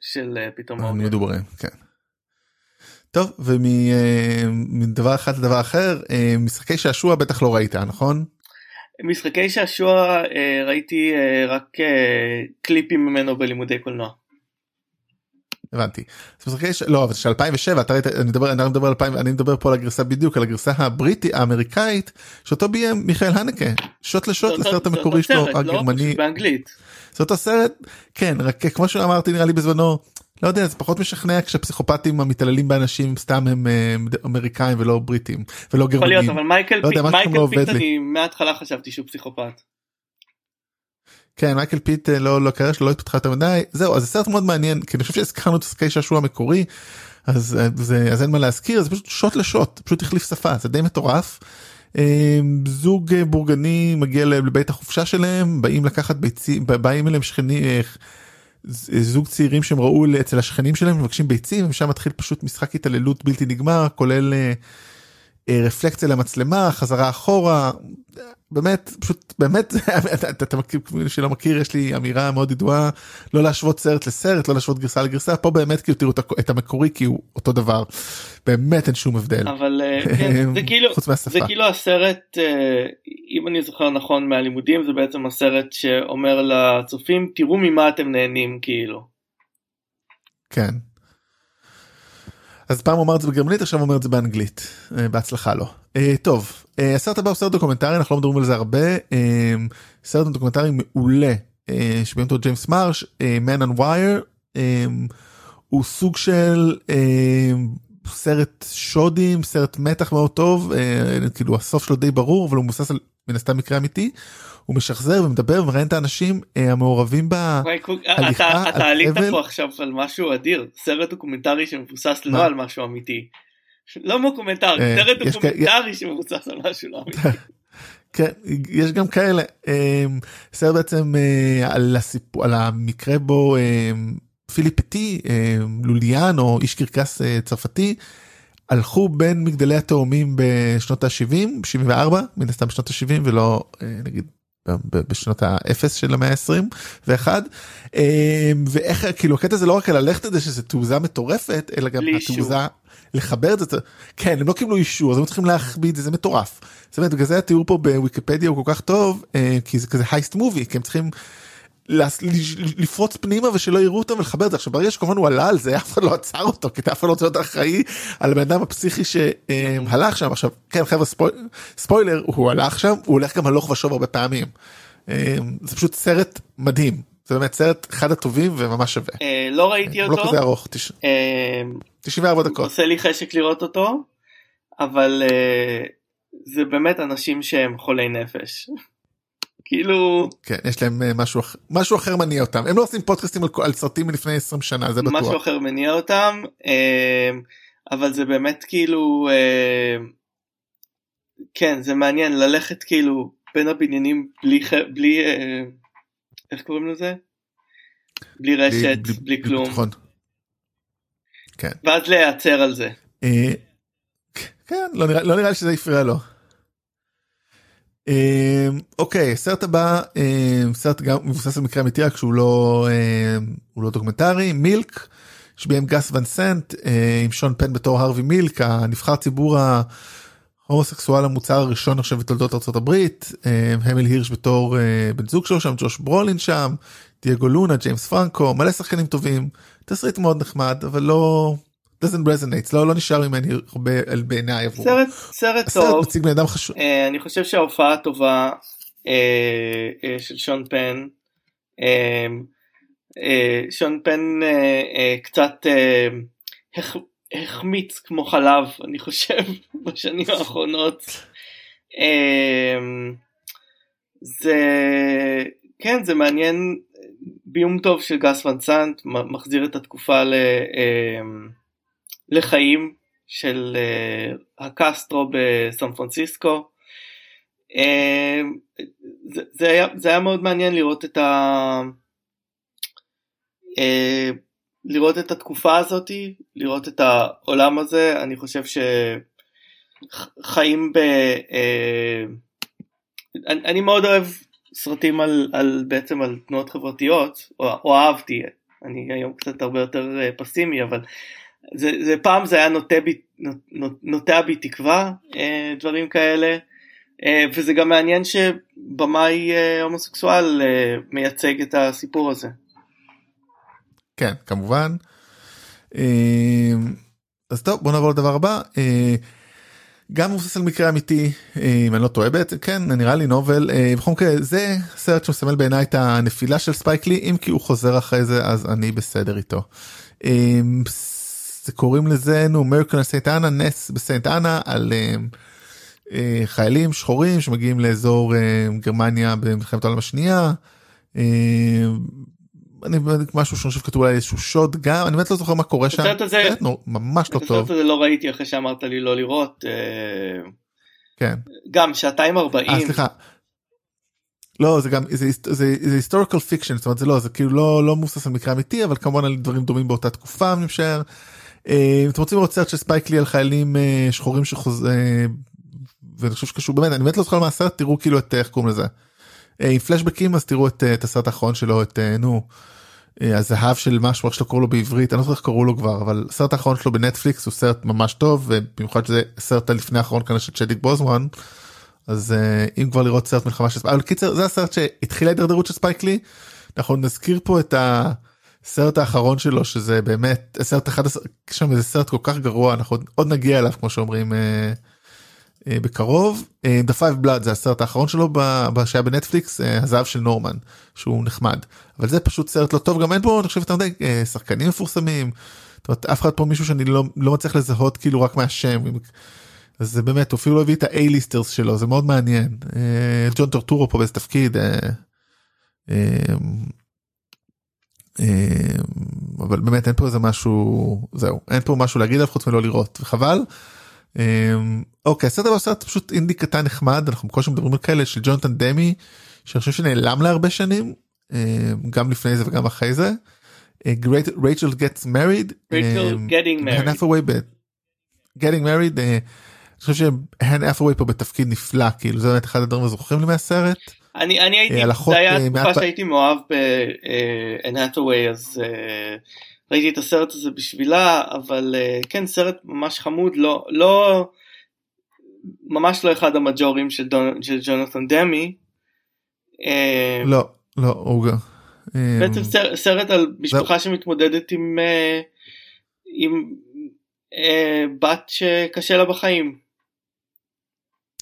של פתאום מדוברים כן. טוב ומדבר אחד לדבר אחר משחקי שעשוע בטח לא ראית נכון? משחקי שעשוע ראיתי רק קליפים ממנו בלימודי קולנוע. הבנתי. לא אבל של 2007 אתה ראית אני מדבר אני מדבר 2000 אני מדבר פה על הגרסה בדיוק על הגרסה הבריטי האמריקאית שאותו ביים מיכאל הנקה שוט לשוט לסרט המקורי שלו לא? הגרמני באנגלית. זה אותו סרט כן רק כמו שאמרתי נראה לי בזמנו לא יודע זה פחות משכנע כשהפסיכופטים המתעללים באנשים סתם הם אמריקאים ולא בריטים ולא גרמנים. יכול להיות אבל מייקל לא פיט אני מההתחלה חשבתי שהוא פסיכופת. כן מייקל פיט אה, לא לא קריירה שלא התפתחה יותר מדי זהו אז זה סרט מאוד מעניין כי אני חושב שהזכרנו את משחקי שעשוע המקורי אז אה, זה אז אין מה להזכיר זה פשוט שוט לשוט פשוט החליף שפה זה די מטורף. אה, זוג בורגני מגיע לבית החופשה שלהם באים לקחת ביצים באים אליהם שכנים זוג צעירים שהם ראו אצל השכנים שלהם מבקשים ביצים ושם מתחיל פשוט משחק התעללות בלתי נגמר כולל רפלקציה למצלמה חזרה אחורה באמת פשוט באמת אתה מכיר שלא מכיר יש לי אמירה מאוד ידועה לא להשוות סרט לסרט לא להשוות גרסה לגרסה פה באמת כאילו תראו את המקורי כי הוא אותו דבר. באמת אין שום הבדל. אבל אה, כן, זה כאילו זה כאילו הסרט אה, אם אני זוכר נכון מהלימודים זה בעצם הסרט שאומר לצופים תראו ממה אתם נהנים כאילו. כן. אז פעם הוא אמר את זה בגרמנית עכשיו הוא אומר את זה באנגלית. אה, בהצלחה לו. טוב הסרט הבא הוא סרט דוקומנטרי אנחנו לא מדברים על זה הרבה. סרט דוקומנטרי מעולה שביים אותו ג'יימס מרש Man on Wire. הוא סוג של סרט שודים סרט מתח מאוד טוב כאילו הסוף שלו די ברור אבל הוא מבוסס על מן הסתם מקרה אמיתי. הוא משחזר ומדבר ומראיין את האנשים אה, המעורבים בהליכה אתה עלית פה עכשיו על משהו אדיר. סרט דוקומנטרי שמבוסס לא על משהו אמיתי. לא מוקומנטרי אה, סרט דוקומנטרי שמבוסס על משהו לא אמיתי. כן יש גם כאלה אה, סרט בעצם על הסיפור על המקרה בו פיליפ פטי לוליין או איש קרקס צרפתי הלך בין מגדלי התאומים בשנות ה-70 74 מן הסתם בשנות ה-70 ולא נגיד בשנות האפס של המאה ה-20 ואחד ואיך כאילו הקטע זה לא רק ללכת את זה שזה תעוזה מטורפת אלא גם התעוזה לחבר את זה כן הם לא קיבלו אישור אז הם צריכים להכביד זה מטורף. זאת אומרת בגלל זה התיאור פה בוויקיפדיה הוא כל כך טוב כי זה כזה הייסט מובי כי הם צריכים. לפרוץ פנימה ושלא יראו אותם ולחבר את זה עכשיו ברגע שכמובן הוא עלה על זה אף אחד לא עצר אותו כי אף אחד לא רוצה להיות אחראי על הבן אדם הפסיכי שהלך שם עכשיו כן חברה ספוילר הוא הלך שם הוא הולך גם הלוך ושוב הרבה פעמים זה פשוט סרט מדהים זה באמת סרט אחד הטובים וממש שווה. לא ראיתי אותו. לא כזה ארוך 94 דקות. עושה לי חשק לראות אותו אבל זה באמת אנשים שהם חולי נפש. כאילו כן יש להם משהו אחר משהו אחר מניע אותם. הם לא עושים פודקאסטים על, על סרטים מלפני 20 שנה זה בטוח. משהו אחר מניע אותם אבל זה באמת כאילו כן זה מעניין ללכת כאילו בין הבניינים בלי בלי איך קוראים לזה בלי רשת בלי, בלי, בלי כלום ביטחון. כן. ואז להיעצר על זה. כן לא נראה, לא נראה לי שזה הפריע לו. אוקיי סרט הבא סרט גם מבוסס על מקרה אמיתי רק שהוא לא הוא לא דוקומנטרי מילק שביים גס ון סנט עם שון פן בתור הרווי מילק הנבחר ציבור ההומוסקסואל המוצר הראשון עכשיו בתולדות ארה"ב המל הירש בתור בן זוג שלו שם ג'וש ברולין שם דייגו לונה ג'יימס פרנקו מלא שחקנים טובים. תסריט מאוד נחמד אבל לא doesn't resonate לא לא נשאר ממני הרבה בעיניי עבור סרט סרט טוב. מציג בן אדם חשוב. uh, אני חושב שההופעה הטובה של שון פן שון פן קצת החמיץ כמו חלב אני חושב בשנים האחרונות. uh, זה כן זה מעניין ביום טוב של גס ון סנט מחזיר את התקופה ל... Uh, לחיים של uh, הקסטרו בסן פרנסיסקו. Uh, זה, זה, היה, זה היה מאוד מעניין לראות את ה... לראות את התקופה הזאתי, לראות את העולם הזה, אני חושב שחיים ב... Uh, אני, אני מאוד אוהב סרטים על, על בעצם על תנועות חברתיות, או, או אהבתי, אני היום קצת הרבה יותר פסימי, אבל זה, זה פעם זה היה נוטה בי, בי תקווה, אה, דברים כאלה, אה, וזה גם מעניין שבמאי אה, הומוסקסואל מייצג את הסיפור הזה. כן, כמובן. אז טוב, בוא נעבור לדבר הבא. גם מבוסס על מקרה אמיתי אם אני לא טועה בעצם כן נראה לי נובל בכל מקרה זה סרט שמסמל בעיניי את הנפילה של ספייק לי אם כי הוא חוזר אחרי זה אז אני בסדר איתו. זה קוראים לזה נו Miracle at St. Anna נס בסנט אנה על חיילים שחורים שמגיעים לאזור גרמניה במלחמת העולם השנייה. אני משהו שאני חושב כתוב עליי איזשהו שוד גם אני באמת לא זוכר מה קורה שם הזה, נו, ממש לא טוב. את זה לא ראיתי אחרי שאמרת לי לא לראות. כן. גם שעתיים ארבעים. סליחה. לא זה גם זה זה זה historical fiction זאת אומרת זה לא זה כאילו לא לא מבוסס על מקרה אמיתי אבל כמובן על דברים דומים באותה תקופה אני משער. אם אתם רוצים לראות סרט של ספייק לי על חיילים שחורים שחוזר ואני חושב שקשור באמת אני באמת לא זוכר מה הסרט תראו כאילו את איך קוראים לזה. עם פלשבקים אז תראו את, את הסרט האחרון שלו את נו הזהב של משהו איך שלא קראו לו בעברית אני לא זוכר איך קראו לו כבר אבל הסרט האחרון שלו בנטפליקס הוא סרט ממש טוב ובמיוחד שזה סרט הלפני האחרון כאן של צ'דוויק בוזמן. אז אם כבר לראות סרט מלחמה של ספייק, קיצר זה הסרט שהתחילה ההידרדרות של ספייק לי. אנחנו נזכיר פה את. הסרט האחרון שלו שזה באמת סרט אחד שם איזה סרט כל כך גרוע אנחנו עוד נגיע אליו כמו שאומרים אה, אה, בקרוב. אה, The Five Blood זה הסרט האחרון שלו שהיה בנטפליקס אה, הזהב של נורמן שהוא נחמד אבל זה פשוט סרט לא טוב גם אין בו אני חושב מדי אה, שחקנים מפורסמים. אומרת, אף אחד פה מישהו שאני לא לא מצליח לזהות כאילו רק מהשם. אז זה באמת הוא אפילו לא הביא את ה-A-ליסטרס שלו זה מאוד מעניין. אה, ג'ון טורטורו פה באיזה תפקיד. אה, אה, אבל באמת אין פה איזה משהו זהו אין פה משהו להגיד עליו חוץ מלא לראות וחבל. אוקיי הסרט הבא סרט פשוט אינדי קטן נחמד אנחנו בקושי מדברים על כאלה של ג'ונתן דמי שאני חושב שנעלם להרבה שנים גם לפני זה וגם אחרי זה. רייצ'ל גטס מריד. גטינג מריד. getting married. אני חושב שהן אפרווי פה בתפקיד נפלא כאילו זה באמת אחד הדברים הזוכרים לי מהסרט. אני אני הייתי זה היה תקופה שהייתי מאוהב באנהטווי אז ראיתי את הסרט הזה בשבילה אבל כן סרט ממש חמוד לא לא ממש לא אחד המג'ורים של, דונ, של ג'ונתן דמי. לא לא הוא גם. בעצם סרט על משפחה שמתמודדת עם עם בת שקשה לה בחיים.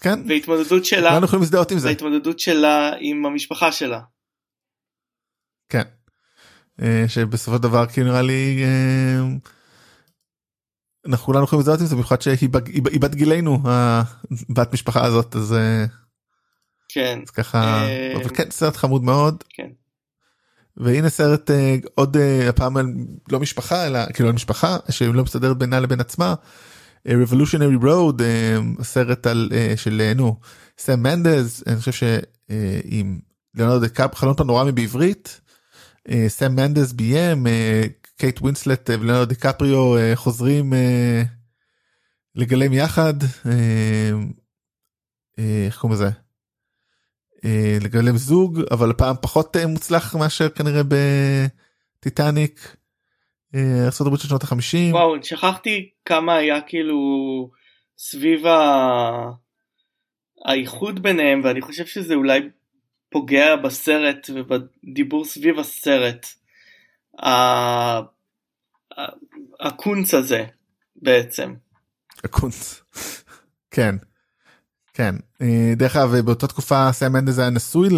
כן. והתמודדות שלה, לא יכולים להזדהות עם זה. והתמודדות שלה עם המשפחה שלה. כן. שבסופו של דבר כאילו נראה לי אנחנו כולנו יכולים להזדהות עם זה במיוחד שהיא בת גילנו הבת משפחה הזאת אז כן אז ככה אבל כן סרט חמוד מאוד. כן. והנה סרט עוד הפעם לא משפחה אלא כאילו משפחה שלא מסתדרת בינה לבין עצמה. Revolutionary Road סרט על של נו סם מנדז אני חושב שעם ליאונרדו דיקפריו חלון פנורמי בעברית. סם מנדז ביים קייט ווינסלט וליאונרדו דיקפריו חוזרים לגלם יחד. איך קוראים לזה? לגלם זוג אבל הפעם פחות מוצלח מאשר כנראה בטיטניק. הברית של שנות החמישים. וואו שכחתי כמה היה כאילו סביב האיחוד ביניהם ואני חושב שזה אולי פוגע בסרט ובדיבור סביב הסרט. הקונץ הזה בעצם. הקונץ. כן. כן דרך אגב באותה תקופה סם מנדס היה נשוי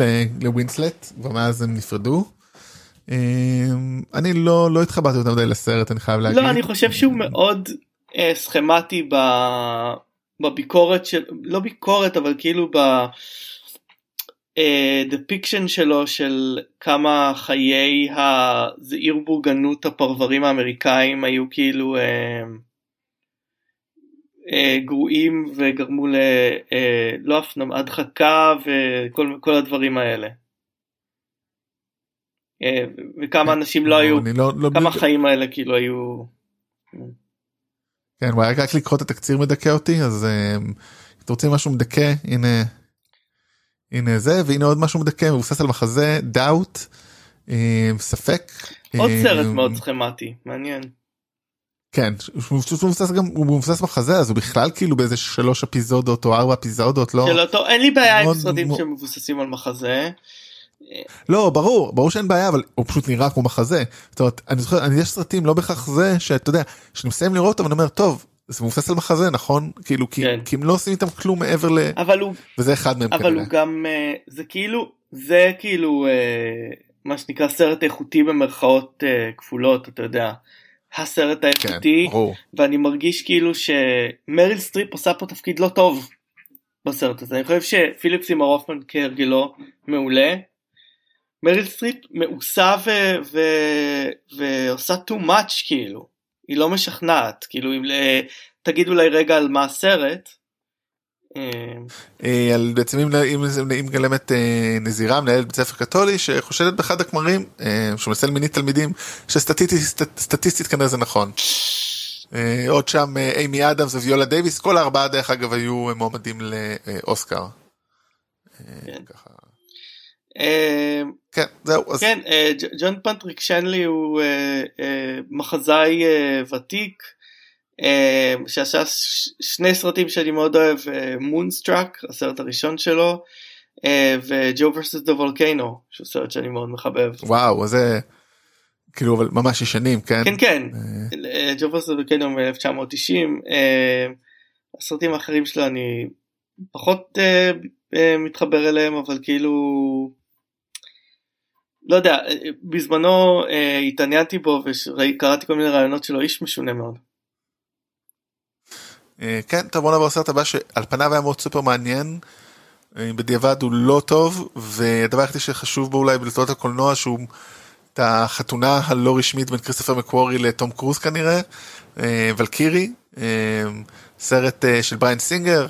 לווינסלט ומאז הם נפרדו. אני לא לא התחברתי יותר מדי לסרט אני חייב להגיד. לא אני חושב שהוא מאוד סכמטי בביקורת של לא ביקורת אבל כאילו בדפיקשן שלו של כמה חיי הזעיר בורגנות הפרברים האמריקאים היו כאילו גרועים וגרמו ללא הפנמה הדחקה וכל הדברים האלה. וכמה אנשים לא היו לא, לא כמה חיים האלה כאילו היו. כן, רק לקרוא את התקציר מדכא אותי אז אתם רוצים משהו מדכא הנה הנה זה והנה עוד משהו מדכא מבוסס על מחזה דאוט ספק. עוד סרט מאוד סכמטי מעניין. כן הוא מבוסס גם הוא מבוסס מחזה אז הוא בכלל כאילו באיזה שלוש אפיזודות או ארבע אפיזודות לא. של אותו, אין לי בעיה עם סרטים שמבוססים על מחזה. לא ברור ברור שאין בעיה אבל הוא פשוט נראה כמו מחזה. זאת אומרת אני זוכר אני יש סרטים לא בהכרח זה שאתה יודע שאני מסיים לראות אותם אני אומר טוב זה מבוסס על מחזה נכון כאילו כי, כן. כי הם לא עושים איתם כלום מעבר ל... אבל הוא וזה אחד מהם אבל כנראה. הוא גם זה כאילו זה כאילו מה שנקרא סרט איכותי במרכאות כפולות אתה יודע. הסרט האיכותי כן. ואני מרגיש כאילו שמריל סטריפ עושה פה תפקיד לא טוב בסרט הזה אני חושב שפיליפ סימור הופמן כהרגלו מעולה. מריל סטריפ מעושה ו- ו- ועושה too much כאילו היא לא משכנעת כאילו אם תגיד אולי רגע על מה הסרט. אה, על בעצם אם אם מגלמת אה, נזירה מנהלת בית ספר קתולי שחושדת באחד הכמרים אה, שהוא מנצל מינית תלמידים שסטטיסטית כנראה זה נכון. עוד שם איימי אדמס וויולה דייוויס כל הארבעה דרך אגב היו מועמדים לאוסקר. ככה. כן זהו אז כן ג'ון פטריק שנלי הוא מחזאי ותיק. שעשה שני סרטים שאני מאוד אוהב Moonstruck הסרט הראשון שלו ו Joe Versus the Volcano שהוא סרט שאני מאוד מחבב. וואו זה כאילו אבל ממש ישנים כן כן כן ג'ו ורסס דה וולקיינו מ-1990 הסרטים האחרים שלו אני פחות מתחבר אליהם אבל כאילו לא יודע בזמנו התעניינתי בו וקראתי כל מיני רעיונות שלו איש משונה מאוד. כן טוב בוא נעבור לסרט הבא שעל פניו היה מאוד סופר מעניין. בדיעבד הוא לא טוב והדבר היחידי שחשוב בו אולי בתולדות הקולנוע שהוא את החתונה הלא רשמית בין כריסטופר מקוורי לתום קרוז כנראה ולקירי סרט של בריין סינגר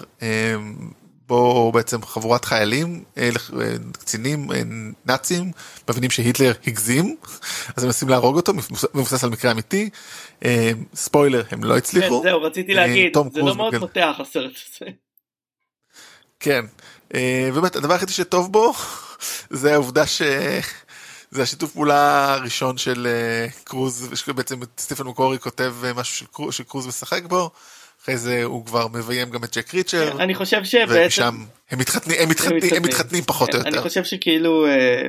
בו בעצם חבורת חיילים, אה, אה, קצינים אה, נאצים, מבינים שהיטלר הגזים, אז הם מנסים להרוג אותו, מבוסס על מקרה אמיתי. ספוילר, הם לא הצליחו. כן, זהו, רציתי להגיד, זה לא מאוד מותח הסרט הזה. כן, באמת הדבר היחידי שטוב בו זה העובדה ש... זה השיתוף פעולה הראשון של קרוז, שבעצם סטיפן מקורי כותב משהו של קרוז משחק בו. אחרי זה הוא כבר מביים גם את ג'ק ריצ'ר. אני חושב שבעצם... ושם הם מתחתנים, הם מתחתנים, הם מתחתנים פחות או יותר. אני חושב שכאילו... אה,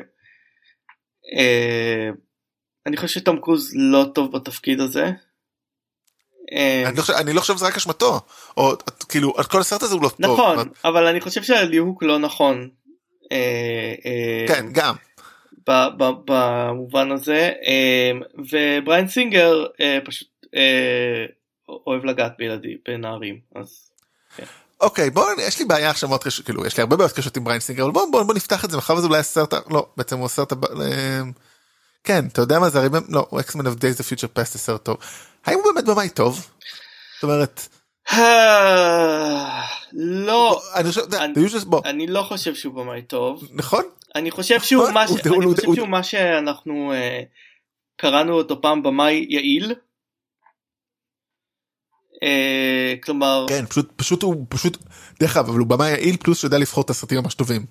אה, אני חושב שתום קרוז לא טוב בתפקיד הזה. אה, אני לא, חושב, אני לא חושב שזה רק אשמתו, או כאילו כל הסרט הזה הוא לא טוב. נכון, אבל אני חושב שהליהוק לא נכון. כן, גם. במובן הזה, ובריין סינגר פשוט אוהב לגעת בילדים, בנערים, אז... כן. אוקיי בוא יש לי בעיה עכשיו מאוד קשה כאילו יש לי הרבה בעיות קשות עם בריין סינגר אבל בוא, בוא, בוא נפתח את זה מחר זה אולי הסרט לא בעצם הוא הסרט הבא אמ, כן אתה יודע מה זה הרי לא הוא X-Men of days the future past זה סרט טוב האם הוא באמת במאי טוב? זאת אומרת. לא אני, לא חושב שהוא במאי טוב נכון אני חושב שהוא נכון? מה, שאנחנו אה, קראנו אותו פעם במאי יעיל אה, כלומר כן פשוט פשוט הוא פשוט דרך אגב אבל הוא במאי יעיל פלוס שיודע לבחור את הסרטים ממש טובים.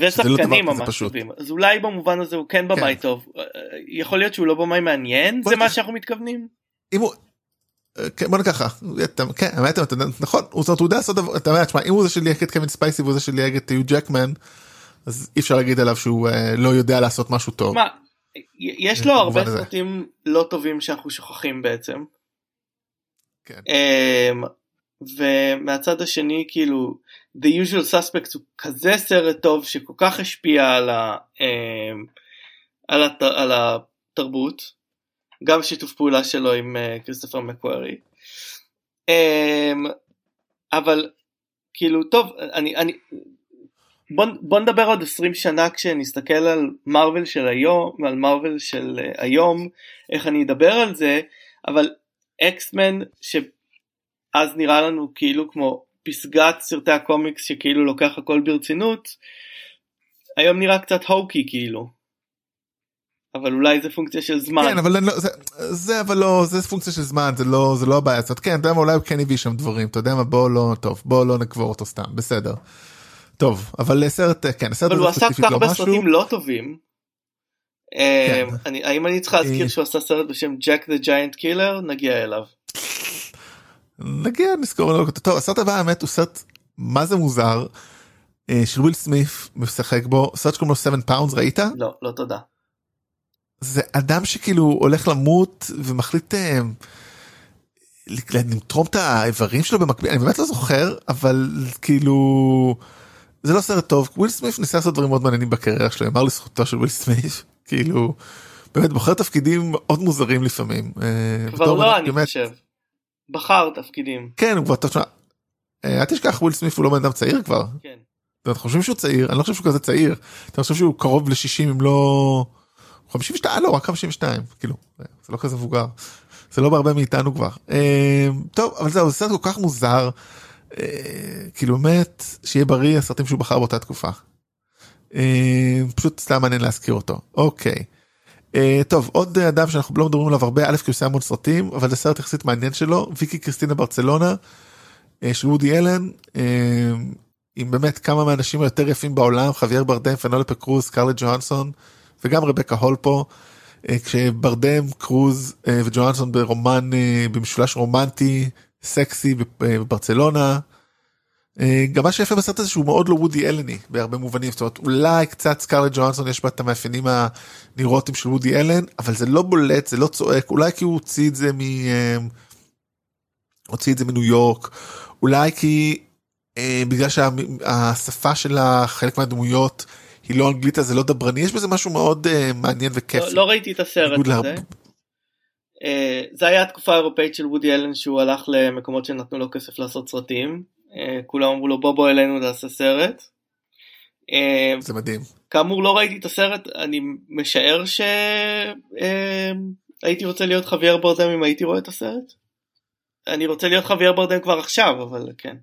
ושחקנים לא ממש טובים אז אולי במובן הזה הוא כן במאי כן. טוב אה, יכול להיות שהוא לא במאי מעניין זה מה שאנחנו מתכוונים. אם הוא. אה, כן, בוא נקחה כן נכון הוא יודע לעשות דבר אתה יודע אם הוא זה שליהק את קווין ספייסי והוא זה שליהק את יו ג'קמן אז אי אפשר להגיד עליו שהוא לא יודע לעשות משהו טוב. יש לו הרבה סרטים לא טובים שאנחנו שוכחים בעצם. כן. Um, ומהצד השני כאילו The usual suspects הוא כזה סרט טוב שכל כך השפיע על, ה, um, על, הת, על התרבות גם שיתוף פעולה שלו עם כריסטופר מקוורי um, אבל כאילו טוב אני אני בוא, בוא נדבר עוד 20 שנה כשנסתכל על מרוויל של היום על מרוויל של uh, היום איך אני אדבר על זה אבל אקסמן שאז נראה לנו כאילו כמו פסגת סרטי הקומיקס שכאילו לוקח הכל ברצינות היום נראה קצת hokey כאילו. אבל אולי זה פונקציה של זמן. כן אבל לא, זה, זה אבל לא זה פונקציה של זמן זה לא זה לא הבעיה הזאת כן אתה יודע מה אולי הוא כן הביא שם דברים אתה יודע מה בוא לא טוב בוא לא נקבור אותו סתם בסדר. טוב אבל סרט כן הסרט אבל הוא עשה כל כך הרבה סרטים לא טובים האם אני צריך להזכיר אה, שהוא עשה סרט בשם Jack the Giant Killer נגיע אליו. נגיע נזכור לו טוב הסרט הבא האמת הוא סרט מה זה מוזר אה, של וויל סמית' משחק בו סרט שקוראים לו 7 Pounds ראית? לא לא תודה. זה אדם שכאילו הולך למות ומחליט אה, לתרום את האיברים שלו במקביל אני באמת לא זוכר אבל כאילו זה לא סרט טוב וויל סמית' ניסה לעשות דברים מאוד מעניינים בקריירה שלו אמר לזכותו של וויל סמית' כאילו באמת בוחר תפקידים מאוד מוזרים לפעמים. אה, כבר לא אני. חושב. בחר תפקידים. כן הוא כבר תשמע. אה, אל תשכח וויל סמיף הוא לא בן אדם צעיר כבר. כן. אתם חושבים שהוא צעיר אני לא חושב שהוא כזה צעיר אתה חושב שהוא קרוב ל-60 אם לא 52 לא רק 52 כאילו זה לא כזה מבוגר זה לא בהרבה מאיתנו כבר אה, טוב אבל זהו זה סרט כל כך מוזר כאילו באמת שיהיה בריא הסרטים שהוא בחר באותה תקופה. אה, פשוט סתם מעניין להזכיר אותו אוקיי. אה, טוב עוד אדם שאנחנו לא מדברים עליו הרבה א' כי הוא עושה המון סרטים אבל זה סרט יחסית מעניין שלו ויקי קריסטינה ברצלונה אה, של וודי אלן עם באמת כמה מהאנשים היותר יפים בעולם חוויאר ברדם פנולפה קרוז סקרלט ג'ואנסון וגם רבקה הול פה כשברדם קרוז וג'ואנסון ברומן במשולש רומנטי סקסי בברצלונה. אה, גם מה שיפה בסרט הזה שהוא מאוד לא וודי אלני בהרבה מובנים זאת אומרת אולי קצת סקארלט ג'ואנסון יש בה את המאפיינים הנראות של וודי אלן אבל זה לא בולט זה לא צועק אולי כי הוא הוציא את זה מ... אה, הוציא את זה מניו יורק אולי כי אה, בגלל שהשפה של חלק מהדמויות היא לא אנגלית אז זה לא דברני יש בזה משהו מאוד מעניין וכיף. לא, לא ראיתי את הסרט הזה. להר... זה היה התקופה האירופאית של וודי אלן שהוא הלך למקומות שנתנו לו כסף לעשות סרטים. אה, כולם אמרו לו בוא בוא אלינו תעשה סרט. אה, זה מדהים. כאמור לא ראיתי את הסרט אני משער שהייתי אה, רוצה להיות חוויאר ברדם אם הייתי רואה את הסרט. אני רוצה להיות חוויאר ברדם כבר עכשיו אבל כן.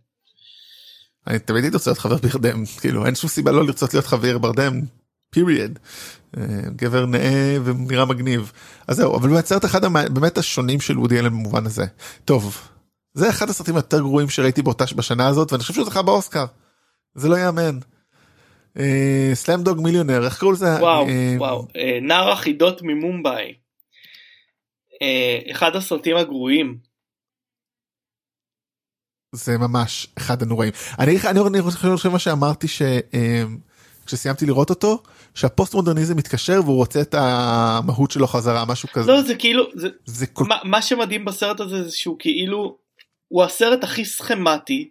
אני תמיד הייתי רוצה להיות חבר בירדם כאילו אין שום סיבה לא לרצות להיות חבר ברדם. פיריד. גבר נאה ונראה מגניב אז זהו אבל באמת סרט אחד באמת השונים של וודי אלן במובן הזה טוב זה אחד הסרטים היותר גרועים שראיתי באותה בשנה הזאת ואני חושב שהוא זכה באוסקר. זה לא יאמן. סלאם דוג מיליונר איך קראו לזה וואו וואו נער החידות ממומביי. אחד הסרטים הגרועים. זה ממש אחד הנוראים אני אני חושב מה שאמרתי שכשסיימתי לראות אותו שהפוסט מודרניזם מתקשר והוא רוצה את המהות שלו חזרה משהו כזה. לא זה כאילו זה, זה כל... מה, מה שמדהים בסרט הזה זה שהוא כאילו הוא הסרט הכי סכמטי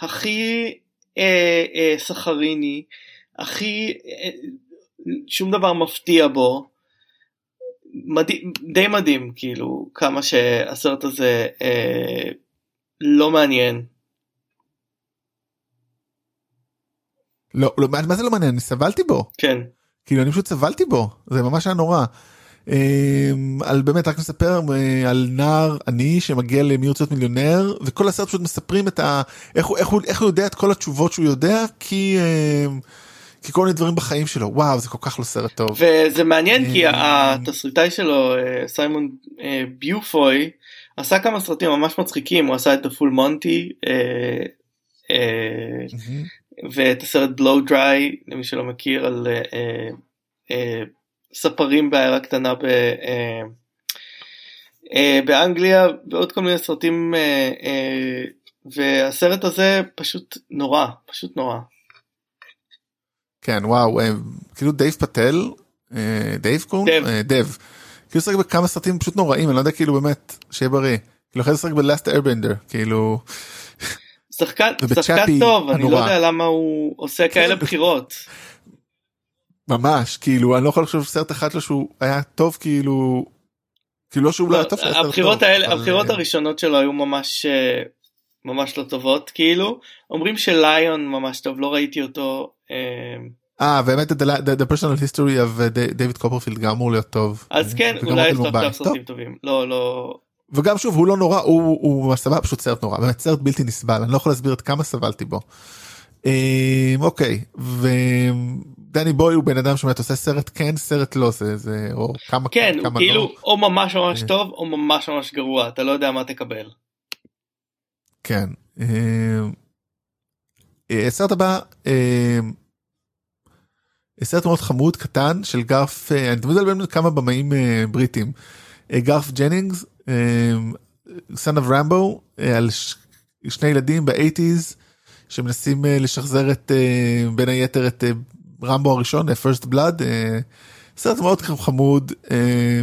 הכי אה, אה, סחריני הכי אה, שום דבר מפתיע בו. מדהים, די מדהים כאילו כמה שהסרט הזה אה, לא מעניין. לא, לא, מה זה לא מעניין? אני סבלתי בו. כן. כאילו אני פשוט סבלתי בו, זה ממש היה נורא. אמ, על באמת רק נספר אה, על נער עני שמגיע למי רוצה להיות מיליונר וכל הסרט פשוט מספרים את ה... איך הוא, איך, הוא, איך הוא יודע את כל התשובות שהוא יודע כי אמ, כי כל מיני דברים בחיים שלו. וואו זה כל כך לא סרט טוב. וזה מעניין כי אמ, התסריטאי שלו אה, סיימון אה, ביופוי עשה כמה סרטים ממש מצחיקים. הוא עשה את הפול מונטי ואת הסרט בלו דריי למי שלא מכיר על אה, אה, ספרים בעיירה קטנה ב, אה, אה, באנגליה ועוד כל מיני סרטים אה, אה, והסרט הזה פשוט נורא פשוט נורא. כן וואו אה, כאילו דב פטל אה, דייב קוראים? אה, דב. כאילו שחק בכמה סרטים פשוט נוראים אני לא יודע כאילו באמת שיהיה בריא. כאילו אחרי זה שחק ב Last Airbender כאילו. שחקן, שחקן טוב, אני לא יודע למה הוא עושה כאלה כן. בחירות. ממש, כאילו, אני לא יכול לחשוב סרט אחד שלו שהוא היה טוב, כאילו, כאילו לא שהוא לא היה טוב, הבחירות האלה, הבחירות הראשונות שלו היו ממש, אה, ממש לא טובות, כאילו, אומרים שליון ממש טוב, לא ראיתי אותו. אה, אה באמת the personal history of דייוויד קופרפילד גם אמור להיות טוב. אז כן, אולי יש לו עכשיו סרטים טובים. לא, לא. וגם שוב הוא לא נורא הוא הוא סבבה פשוט סרט נורא באמת סרט בלתי נסבל אני לא יכול להסביר את כמה סבלתי בו. אה, אוקיי ודני בוי הוא בן אדם שבאמת עושה סרט כן סרט לא זה זה או כמה כן כמה כאילו לא. או ממש ממש אה. טוב או ממש ממש גרוע אתה לא יודע מה תקבל. כן. הסרט הבא סרט מאוד חמוד קטן של גארת' אני תמיד מדבר כמה במאים בריטים גארת' ג'נינגס סן אוף רמבו על שני ילדים ב eighties שמנסים אה, לשחזר את אה, בין היתר את אה, רמבו הראשון פרסט בלאד סרט מאוד חמוד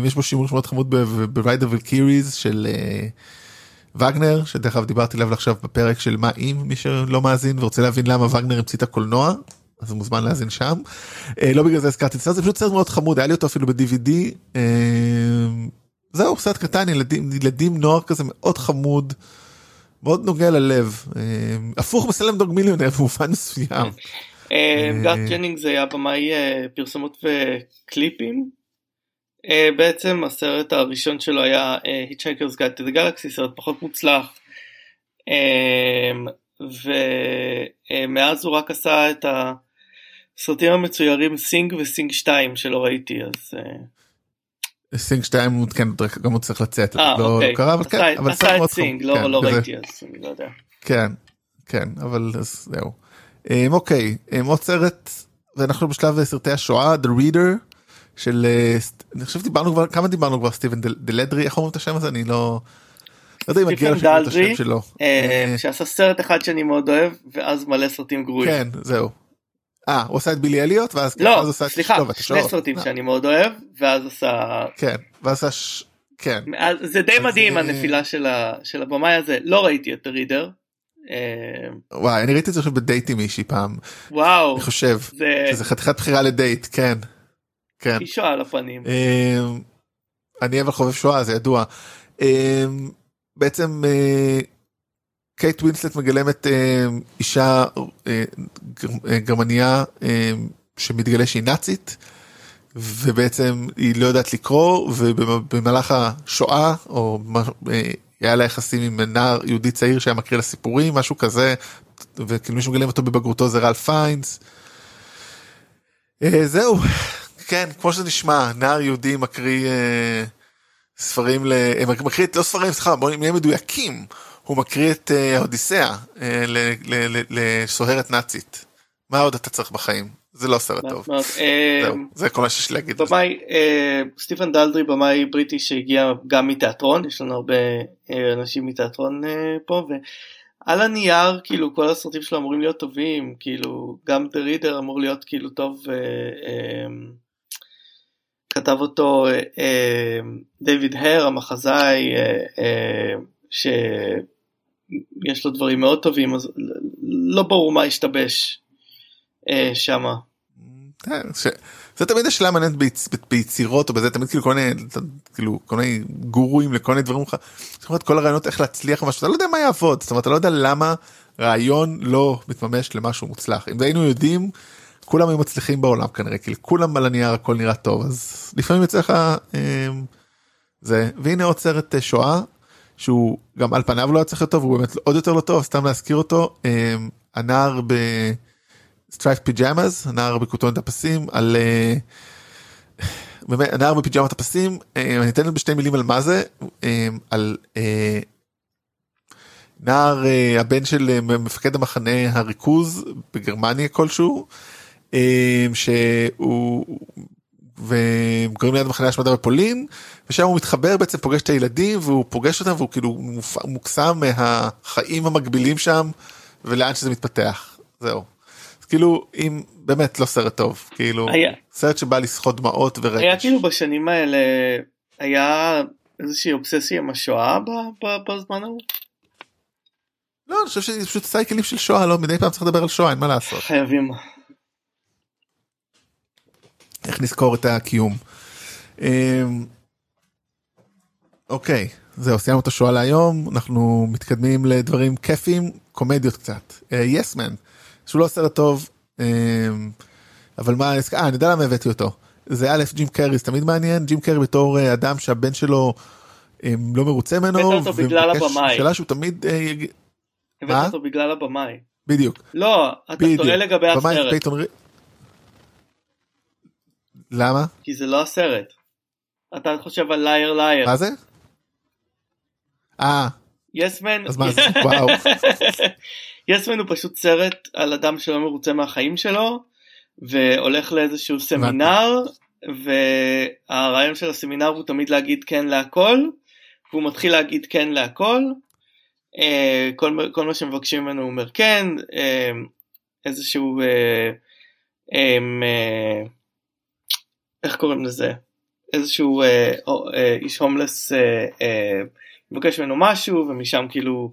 יש בו שימוש מאוד חמוד בוויידר ולקיריז של וגנר שדרך אגב דיברתי עליו עכשיו בפרק של מה אם מי שלא מאזין ורוצה להבין למה וגנר המציא את הקולנוע אז הוא מוזמן להאזין שם לא בגלל זה הזכרתי את זה פשוט סרט מאוד חמוד היה לי אותו אפילו ב-DVD זהו סרט קטן ילדים ילדים נוער כזה מאוד חמוד. מאוד נוגע ללב אה, הפוך מ Slumdog Millionaire במובן מסוים. אה, גארת' ג'נינגס היה במאי אה, פרסומות וקליפים. בעצם הסרט הראשון שלו היה Guide to the Galaxy סרט פחות מוצלח. ומאז הוא רק עשה את הסרטים המצוירים Sing ו Sing 2 שלא ראיתי אז. Sing 2 כן גם הוא צריך לצאת אה, לא, אוקיי. קרה אבל כן אבל עשה את Sing לא, כן, לא ראיתי אז אני לא יודע. כן כן אבל זהו. Um, אוקיי um, עוד סרט ואנחנו בשלב סרטי השואה The Reader של אה, אני חושב דיברנו כבר כמה דיברנו כבר סטיבן דלדרי איך אומרים את השם הזה אני לא. לא יודע אם מגיע לכם את השם שלו. אה, שעשה סרט אחד שאני מאוד אוהב ואז מלא סרטים גרועים. כן זהו אה, הוא עשה את בילי אליוט ואז לא, עשה סליחה, שני סרטים שאני מאוד אוהב ואז עשה... כן, ואז עשה... כן. זה די מדהים הנפילה. של הבמאי הזה, לא ראיתי את ה Reader. אה, וואי, אני ראיתי את זה עכשיו בדייט עם מישהי פעם. וואו. אני חושב. זה... שזה חתיכת בחירה לדייט, כן. כן. היא שואה על הפנים. אה, אני אבל חובב שואה, זה ידוע. אה, בעצם קייט ווינסלט מגלמת אישה גרמניה שמתגלה שהיא נאצית ובעצם היא לא יודעת לקרוא ובמהלך השואה או היה לה יחסים עם נער יהודי צעיר שהיה מקריא לה סיפורים משהו כזה וכאילו מישהו מגלים אותו בבגרותו זה רל פיינס. זהו כן כמו שזה נשמע נער יהודי מקריא ספרים ל... מקריא לא ספרים סליחה בוא נהיה מדויקים הוא מקריא את האודיסאה לסוהרת נאצית. מה עוד אתה צריך בחיים? זה לא סרט טוב. אה, זה כל מה שיש להגיד. במאי, אה, סטיפן דלדרי במאי בריטי שהגיע גם מתיאטרון, יש לנו הרבה אה, אנשים מתיאטרון פה, ועל הנייר כאילו כל הסרטים שלו אמורים להיות טובים, כאילו גם The Reader אמור להיות כאילו טוב, כתב אותו דיוויד הר המחזאי, שיש לו דברים מאוד טובים, אז לא ברור מה השתבש. אה, שמה. אה, זה תמיד השאלה מעניינת ביצירות או בזה תמיד כאילו כל מיני כאילו גורואים לכל מיני דברים לך. כל הרעיונות איך להצליח משהו אתה לא יודע מה יעבוד זאת אומרת אתה לא יודע למה רעיון לא מתממש למשהו מוצלח אם היינו יודעים כולם היו מצליחים בעולם כנראה כאילו כולם על הנייר הכל נראה טוב אז לפעמים יוצא לך אה, זה והנה עוד סרט שואה שהוא גם על פניו לא היה צריך להיות טוב הוא באמת עוד יותר לא טוב סתם להזכיר אותו הנער ב... Striped Pyjamas הנער בכותונת הפסים על אה, באמת הנער בפיג'מת הפסים אה, אני אתן בשתי מילים על מה זה אה, על נער הבן של מפקד המחנה הריכוז בגרמניה כלשהו שהוא וגר ליד מחנה השמדה בפולין ושם הוא מתחבר בעצם פוגש את הילדים והוא פוגש אותם והוא כאילו מוקסם מהחיים המקבילים שם ולאן שזה מתפתח זהו. כאילו אם באמת לא סרט טוב כאילו היה. סרט שבא לסחוט דמעות ורגש. היה כאילו בשנים האלה היה איזושהי אובססיה עם השואה בזמן ההוא. לא אני חושב שזה פשוט סייקלים של שואה לא מדי פעם צריך לדבר על שואה אין מה לעשות. חייבים. איך נזכור את הקיום. אמ, אוקיי זהו סיימנו את השואה להיום אנחנו מתקדמים לדברים כיפים קומדיות קצת יסמן. Uh, שהוא לא סרט טוב אמ, אבל מה אה, אני יודע למה הבאתי אותו. זה א' ג'ים קרי זה תמיד מעניין. ג'ים קרי בתור אה, אדם שהבן שלו אמ, לא מרוצה ממנו שאלה שהוא תמיד אה, הבאת אותו בגלל הבמאי. בדיוק. לא אתה טועה לגבי הסרט. למה? כי זה לא הסרט. אתה חושב על לייר לייר. מה זה? אה. יסמן אז מה זה וואו יסמן הוא פשוט סרט על אדם שלא מרוצה מהחיים שלו והולך לאיזשהו סמינר והרעיון של הסמינר הוא תמיד להגיד כן להכל והוא מתחיל להגיד כן להכל. אה, כל, כל מה שמבקשים ממנו הוא אומר כן אה, איזשהו אה, איך קוראים לזה? איזשהו איש הומלס מבקש ממנו משהו ומשם כאילו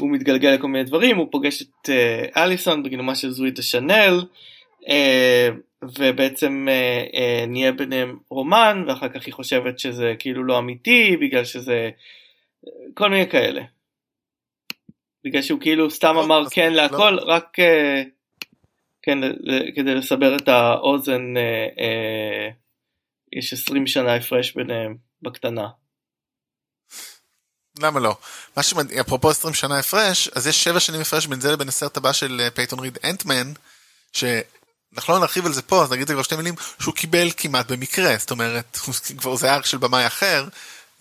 הוא מתגלגל לכל מיני דברים, הוא פוגש את uh, אליסון בגילומה של זווית השנל, uh, ובעצם uh, uh, נהיה ביניהם רומן, ואחר כך היא חושבת שזה כאילו לא אמיתי, בגלל שזה כל מיני כאלה. בגלל שהוא כאילו סתם לא, אמר כן לא. להכל, לא. רק אה, כן, כדי לסבר את האוזן, אה, אה, יש 20 שנה הפרש ביניהם בקטנה. למה לא? מה שמדהים, אפרופו 20 שנה הפרש, אז יש 7 שנים הפרש בין זה לבין הסרט הבא של אה, פייטון ריד Ant-Man, שאנחנו לא נרחיב על זה פה, אז נגיד את זה כבר שתי מילים, שהוא קיבל כמעט במקרה, זאת אומרת, כבר זה arc של במאי אחר,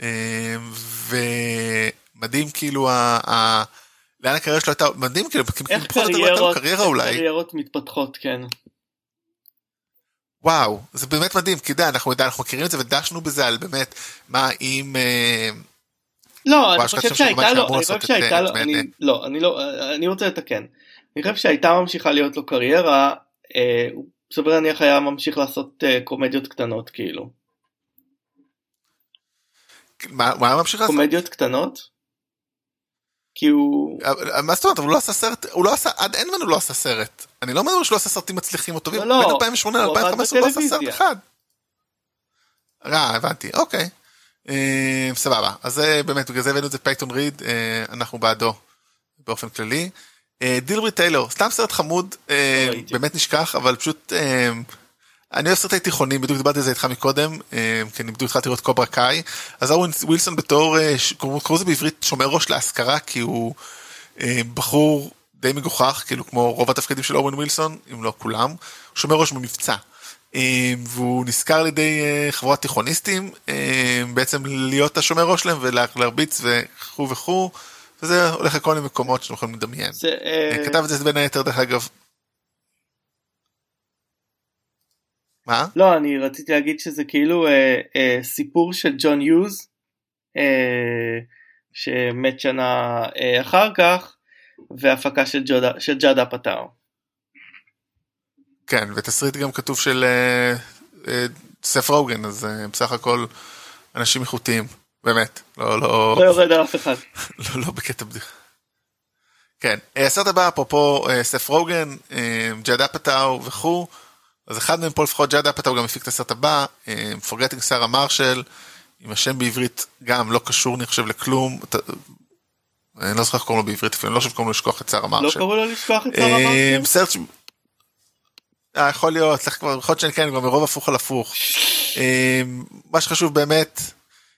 אה, ומדהים כאילו, ה... ה... לאן הקריירה שלו הייתה, מדהים כאילו, איך קריירות, קריירה אולי. קריירות מתפתחות, כן. וואו, זה באמת מדהים, כי יודע, אנחנו, אנחנו מכירים את זה ודשנו בזה על באמת, מה אם... אה, לא, אני חושב שהייתה לו, אני חושב שהייתה לו, לא, אני לא, אני רוצה לתקן. אני חושב שהייתה ממשיכה להיות לו קריירה, אה, הוא סביר להניח היה ממשיך לעשות אה, קומדיות קטנות כאילו. מה הוא היה ממשיך לעשות? קומדיות קטנות? כי הוא... מה זאת אומרת, הוא לא עשה סרט, הוא לא עשה, עד אין הוא לא עשה סרט. אני לא מדבר שהוא לא עשה סרטים מצליחים או טובים, לא, בין 2008 ל-2015 הוא לא עשה סרט אחד. אה, הבנתי, אוקיי. אה, סבבה אז זה באמת בגלל זה הבאנו את זה פייטון ריד אה, אנחנו בעדו באופן כללי. Drillbit Taylor סתם סרט חמוד אה, באמת נשכח אבל פשוט אני אוהב סרטי תיכונים, בדיוק דיברתי על זה איתך מקודם, כי אני בדיוק התחלתי לראות קוברה קאי, אז אורן ווילסון בתור, קוראים לזה בעברית שומר ראש להשכרה, כי הוא בחור די מגוחך, כאילו כמו רוב התפקידים של אורן ווילסון, אם לא כולם, הוא שומר ראש במבצע. והוא נשכר על ידי חבורת תיכוניסטים, בעצם להיות השומר ראש שלהם ולהרביץ וכו' וכו'. וזה הולך לכל מיני מקומות שאתם יכולים לדמיין. זה, אה... כתב את זה בין היתר דרך אגב. מה? לא אני רציתי להגיד שזה כאילו אה, אה, סיפור של ג'ון יוז אה, שמת שנה אה, אחר כך והפקה של ג'אדה פטאו. כן ותסריט גם כתוב של אה, אה, סף רוגן אז אה, בסך הכל אנשים איכותיים. באמת, לא, לא... לא יורד על אף אחד. לא, לא בקטע בדיחה. כן, הסרט הבא, אפרופו סף רוגן, ג'אד אפטאו וכו', אז אחד מהם פה לפחות ג'אד אפטאו גם הפיק את הסרט הבא, פורגטינג שרה מרשל, עם השם בעברית גם לא קשור אני חושב לכלום, אני לא זוכר איך קוראים לו בעברית, אפילו אני לא חושב שקוראים לו לשכוח את שרה מרשל. לא קראו לו לשכוח את שרה מרשל? סרט. יכול להיות, יכול להיות שאני כן, גם מרוב הפוך על הפוך. מה שחשוב באמת,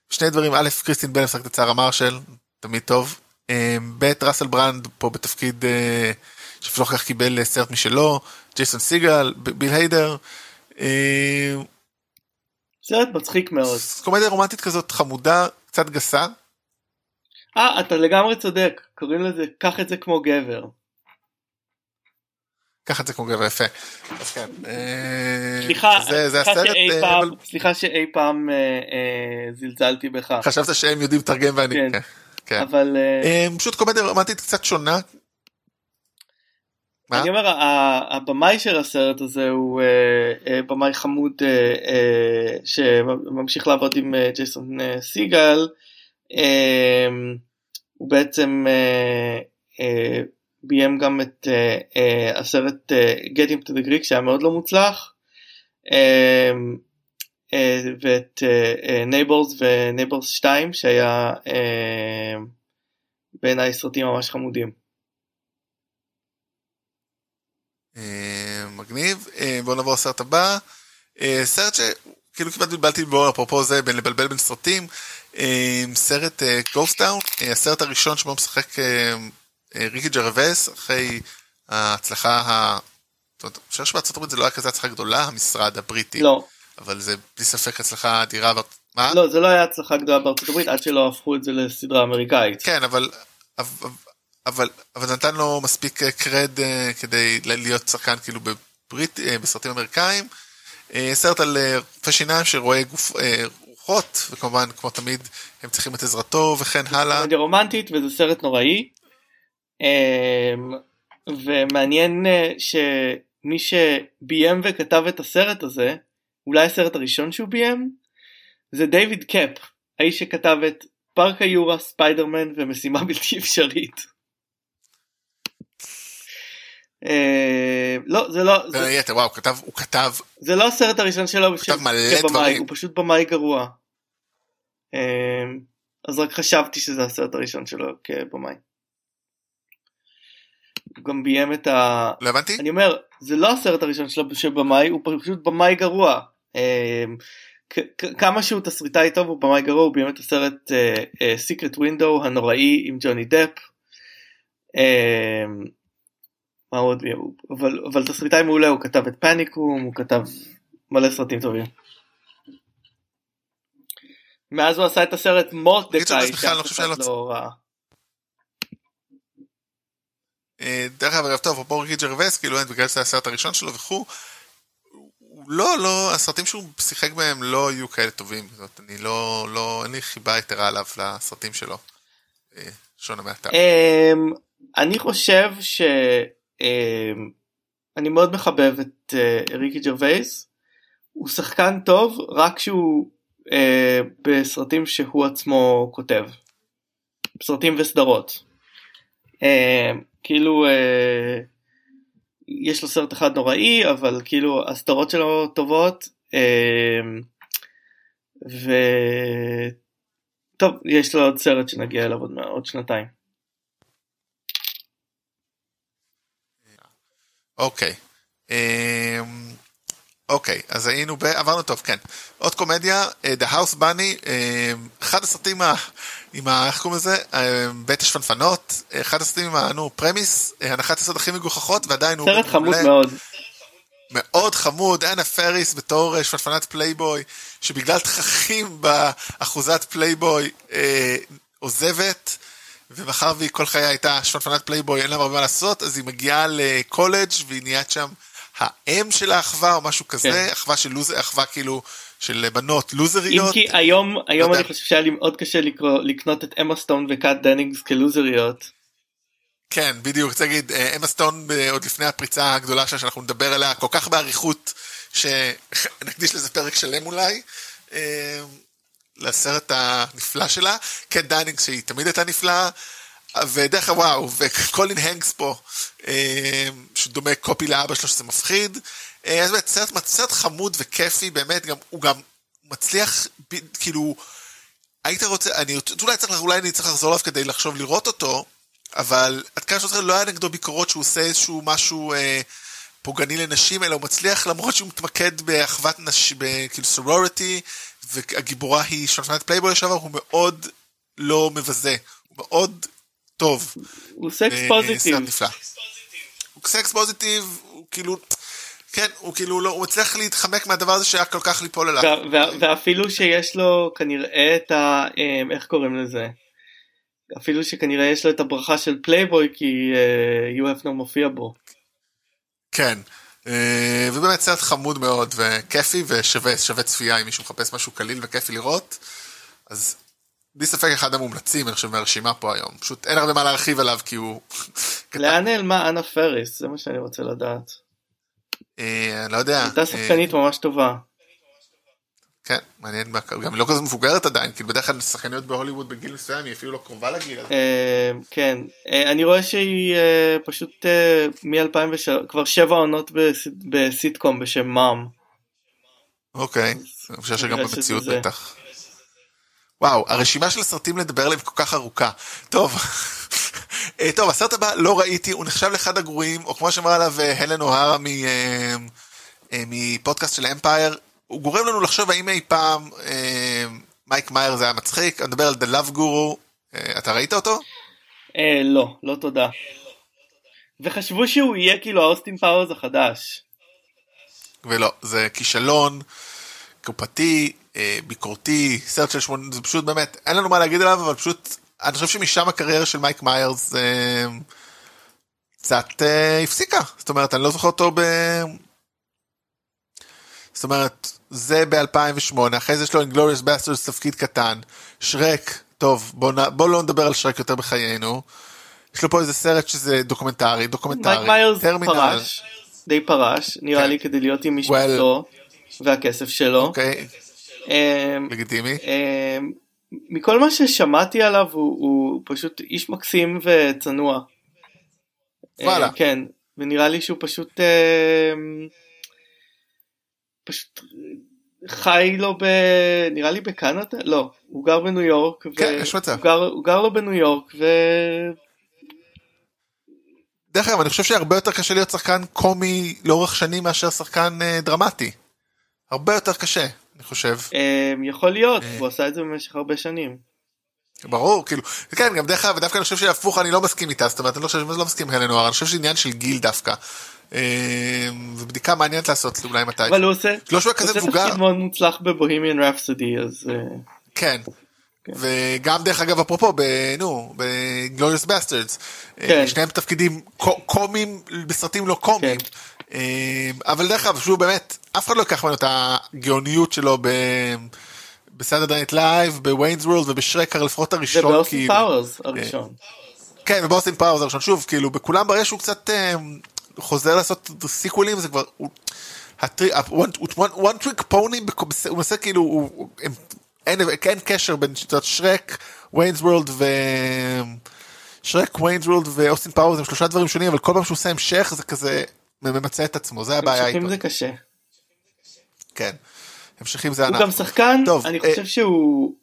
שני דברים, א', קריסטין בן משחקת את צער המרשל, תמיד טוב. אמ, ב', ראסל ברנד פה בתפקיד אה, שאפילו כך קיבל סרט משלו, ג'ייסון סיגל, ביל היידר. אמ, סרט מצחיק מאוד. קומדיה רומנטית כזאת חמודה, קצת גסה. אה, אתה לגמרי צודק, קוראים לזה, קח את זה כמו גבר. קח את זה כמו גבר יפה. אז כן. סליחה, זה, זה הסרט, שאי פעם, אבל... סליחה שאי פעם אה, אה, זלזלתי בך. חשבת שהם יודעים לתרגם ואני... כן. כן. כן. אבל... אה, פשוט קומדיה רומנטית קצת שונה. אני אומר, הבמאי של הסרט הזה הוא במאי חמוד שממשיך לעבוד עם ג'ייסון סיגל. הוא בעצם ביים גם את uh, uh, הסרט uh, Getting to the Greek שהיה מאוד לא מוצלח. uh, אה, ואת Neighbors אה, ו Neighbors 2 שהיה אה, בעיניי סרטים ממש חמודים. מגניב. בוא נעבור לסרט הבא. סרט שכאילו כמעט בלבלתי בו אפרופו זה בין לבלבל בין סרטים. סרט Ghost Town הסרט הראשון שבו משחק אה, ריקי ג'רווס, אחרי ההצלחה ה... אני חושב שבארצות הברית זה לא היה כזה הצלחה גדולה, המשרד הבריטי. לא. אבל זה בלי ספק הצלחה אדירה. מה? לא, זה לא היה הצלחה גדולה בארצות הברית עד שלא הפכו את זה לסדרה אמריקאית. כן, אבל... אבל, אבל, אבל נתן לו מספיק קרד אה, כדי להיות שחקן כאילו בברית, אה, בסרטים אמריקאים. סרט על רופא שיניים שרואה גוף, רוחות, וכמובן, כמו תמיד, הם צריכים את עזרתו וכן הלאה. זה רומנטית וזה סרט נוראי. אמ, ומעניין אה, שמי שביים וכתב את הסרט הזה, אולי הסרט הראשון שהוא ביים, זה דיוויד קאפ, האיש שכתב את פארק היורה, ספיידרמן ומשימה בלתי אפשרית. אה, לא זה לא בין היתר וואו כתב הוא כתב זה לא הסרט הראשון שלו הוא כתב מלא דברים הוא פשוט במאי גרוע אה, אז רק חשבתי שזה הסרט הראשון שלו כבמאי. הוא גם ביים את ה... לא הבנתי? אני אומר, זה לא הסרט הראשון שלו שבמאי, הוא פשוט במאי גרוע. אמ, כמה שהוא תסריטאי טוב הוא במאי גרוע, הוא ביים את הסרט סיקרט uh, ווינדו הנוראי עם ג'וני דפ. אמ, מה עוד אבל, אבל תסריטאי מעולה הוא כתב את פאניקום הוא כתב מלא סרטים טובים. מאז הוא עשה את הסרט מוט דקאי שאף אחד לא ראה. אה, דרך אגב, טוב, אפרופו ריקי ג'רווס, כאילו, בגלל שזה הסרט הראשון שלו וכו', לא, לא, הסרטים שהוא שיחק בהם לא היו כאלה טובים, זאת, אני לא, לא, אין לי חיבה יתרה עליו לסרטים שלו, אה, שונה מעתה. אמ, אני חושב ש... אמ, אני מאוד מחבב את אה, ריקי ג'רווייס, הוא שחקן טוב רק כשהוא בסרטים שהוא עצמו כותב, סרטים וסדרות. אמ, כאילו אה, יש לו סרט אחד נוראי אבל כאילו הסדרות שלו טובות אה, ו... טוב יש לו עוד סרט שנגיע אליו עוד, עוד שנתיים. אוקיי. אה, אוקיי, אז היינו ב... עברנו טוב, כן. עוד קומדיה, אה, The House Bunny, אה, אחד הסרטים ה... עם ה... איך קוראים לזה? אה, בית השפנפנות, אחד הסרטים עם ה... נו, premise, הנחת יסוד הכי מגוחכות, ועדיין הוא... סרט חמוד מאוד. מאוד חמוד, אנה פריס בתור שפנפנת פלייבוי, שבגלל תככים באחוזת פלייבוי אה, עוזבת, ומאחר והיא כל חייה הייתה שפנפנת פלייבוי, אין לה הרבה מה לעשות, אז היא מגיעה לקולג' והיא נהיית שם האם של האחווה או משהו כזה, כן. אחווה של לוזר, אחווה כאילו של בנות לוזריות. אם כי היום, היום אני חושב שהיה לי מאוד קשה לקרוא, לקנות את אמה סטון וקאט דנינגס כלוזריות. כן, בדיוק, רוצה להגיד, אמה סטון עוד לפני הפריצה הגדולה שלה שאנחנו נדבר עליה כל כך באריכות, שנקדיש לזה פרק שלם אולי, אה, לסרט הנפלא שלה, קט דיינינג שהיא תמיד הייתה נפלאה, ודרך אגב וואו, וקולין הנקס פה, אה, שדומה קופי לאבא שלו שזה מפחיד, אז באמת סרט, סרט חמוד וכיפי, באמת, גם, הוא גם מצליח, כאילו, היית רוצה, אני אולי צריך, אולי אני צריך לחזור אליו כדי לחשוב לראות אותו, אבל עד כמה שאני לא היה נגדו ביקורות שהוא עושה איזשהו משהו אה, פוגעני לנשים, אלא הוא מצליח למרות שהוא מתמקד באחוות נשים, כאילו sorority, והגיבורה היא שפנפנת פלייבוי לשעבר, הוא מאוד לא מבזה, מאוד טוב. הוא סקס אה, positive. הוא sex positive, הוא כאילו... כן, הוא כאילו לא, הוא מצליח להתחמק מהדבר הזה שהיה כל כך ליפול עליו. ואפילו שיש לו כנראה את ה... אה, איך קוראים לזה? אפילו שכנראה יש לו את הברכה של פלייבוי כי אה, יו הפנר מופיע בו. כן, ובאמת סרט חמוד מאוד וכיפי ושווה שווה צפייה אם מישהו מחפש משהו קליל וכיפי לראות. אז בלי ספק אחד המומלצים אני חושב מהרשימה פה היום פשוט אין הרבה מה להרחיב עליו כי הוא. לאן נעלמה אנה פריס זה מה שאני רוצה לדעת. אה, אני לא יודע. הייתה שחקנית ממש טובה. כן, מעניין, גם לא כזה מבוגרת עדיין, כאילו בדרך כלל שחקניות בהוליווד בגיל מסוים היא אפילו לא קרובה לגיל הזה. אה, כן, אה, אני רואה שהיא אה, פשוט מ-2003, כבר שבע עונות בסיטקום בשם מאם. אוקיי, אני חושב שגם במציאות בטח. וואו, הרשימה של הסרטים לדבר עליהם כל כך ארוכה. טוב, טוב, הסרט הבא לא ראיתי, הוא נחשב לאחד הגרועים, או כמו שאמרה עליו הלן אוהרה מפודקאסט של אמפייר, הוא גורם לנו לחשוב האם אי פעם אה, מייק מיירס זה היה מצחיק, אני מדבר על The Love Guru, אה, אתה ראית אותו? אה, לא, לא תודה. וחשבו שהוא יהיה כאילו האוסטין פאוורס החדש. ולא, זה כישלון, קופתית, אה, ביקורתי, סרט של שמונה, זה פשוט באמת, אין לנו מה להגיד עליו, אבל פשוט, אני חושב שמשם הקריירה של מייק מיירס אה, קצת אה, הפסיקה. זאת אומרת, אני לא זוכר אותו ב... זאת אומרת, זה ב-2008, אחרי זה יש לו Inglourious Basterds תפקיד קטן, שרק, טוב, בוא, נ... בוא לא נדבר על שרק יותר בחיינו. יש לו פה איזה סרט שזה דוקומנטרי, דוקומנטרי, מייק מיירס פרש, די פרש, נראה כן. לי כדי להיות עם משפחתו well, והכסף שלו. אוקיי, um, לגיטימי. Um, מכל מה ששמעתי עליו הוא, הוא פשוט איש מקסים וצנוע. וואלה. Uh, כן, ונראה לי שהוא פשוט... פשוט חי לו ב... נראה לי בקנדה? לא, הוא גר בניו יורק. כן, ו... יש מצב. הוא גר, הוא גר לו בניו יורק ו... דרך אגב, אני חושב שהרבה יותר קשה להיות שחקן קומי לאורך שנים מאשר שחקן אה, דרמטי. הרבה יותר קשה, אני חושב. אה, יכול להיות, אה... הוא עשה את זה במשך הרבה שנים. ברור, כאילו, כן, גם דרך אגב, דווקא אני חושב שהפוך, אני לא מסכים איתה, זאת אומרת, אני לא חושב, לא מסכים נוער, אני חושב שזה עניין של גיל דווקא. אה, ובדיקה מעניינת לעשות אולי מתי. אבל הוא עושה, לא שהוא כזה מבוגר. תפקיד מאוד מוצלח ב Bohemian Rhapsody אז. אה, כן. כן. וגם דרך אגב אפרופו נו Inglourious Basterds כן. שניהם תפקידים קומיים בסרטים לא קומיים כן. אה, אבל דרך אגב שהוא באמת אף אחד לא ייקח ממנו את הגאוניות שלו ב Saturday Night Live ב Wayne's World ובשרק לפחות הראשון ובאוסטין כאילו. פאוורס הראשון. כן ובאוסטין פאוורס הראשון שוב כאילו בכולם ברש הוא קצת חוזר לעשות סיקוולים זה כבר one trick pony הוא מנסה כאילו אין קשר בין שיטות שרק Wayne's World ו... שרק Wayne's World ואוסטין פאוורס הם שלושה דברים שונים אבל כל פעם שהוא עושה המשך זה כזה ממצה את עצמו זה הבעיה איתו. המשכים זה קשה. כן. המשכים זה אנחנו. הוא גם שחקן טוב, אני אה, חושב שהוא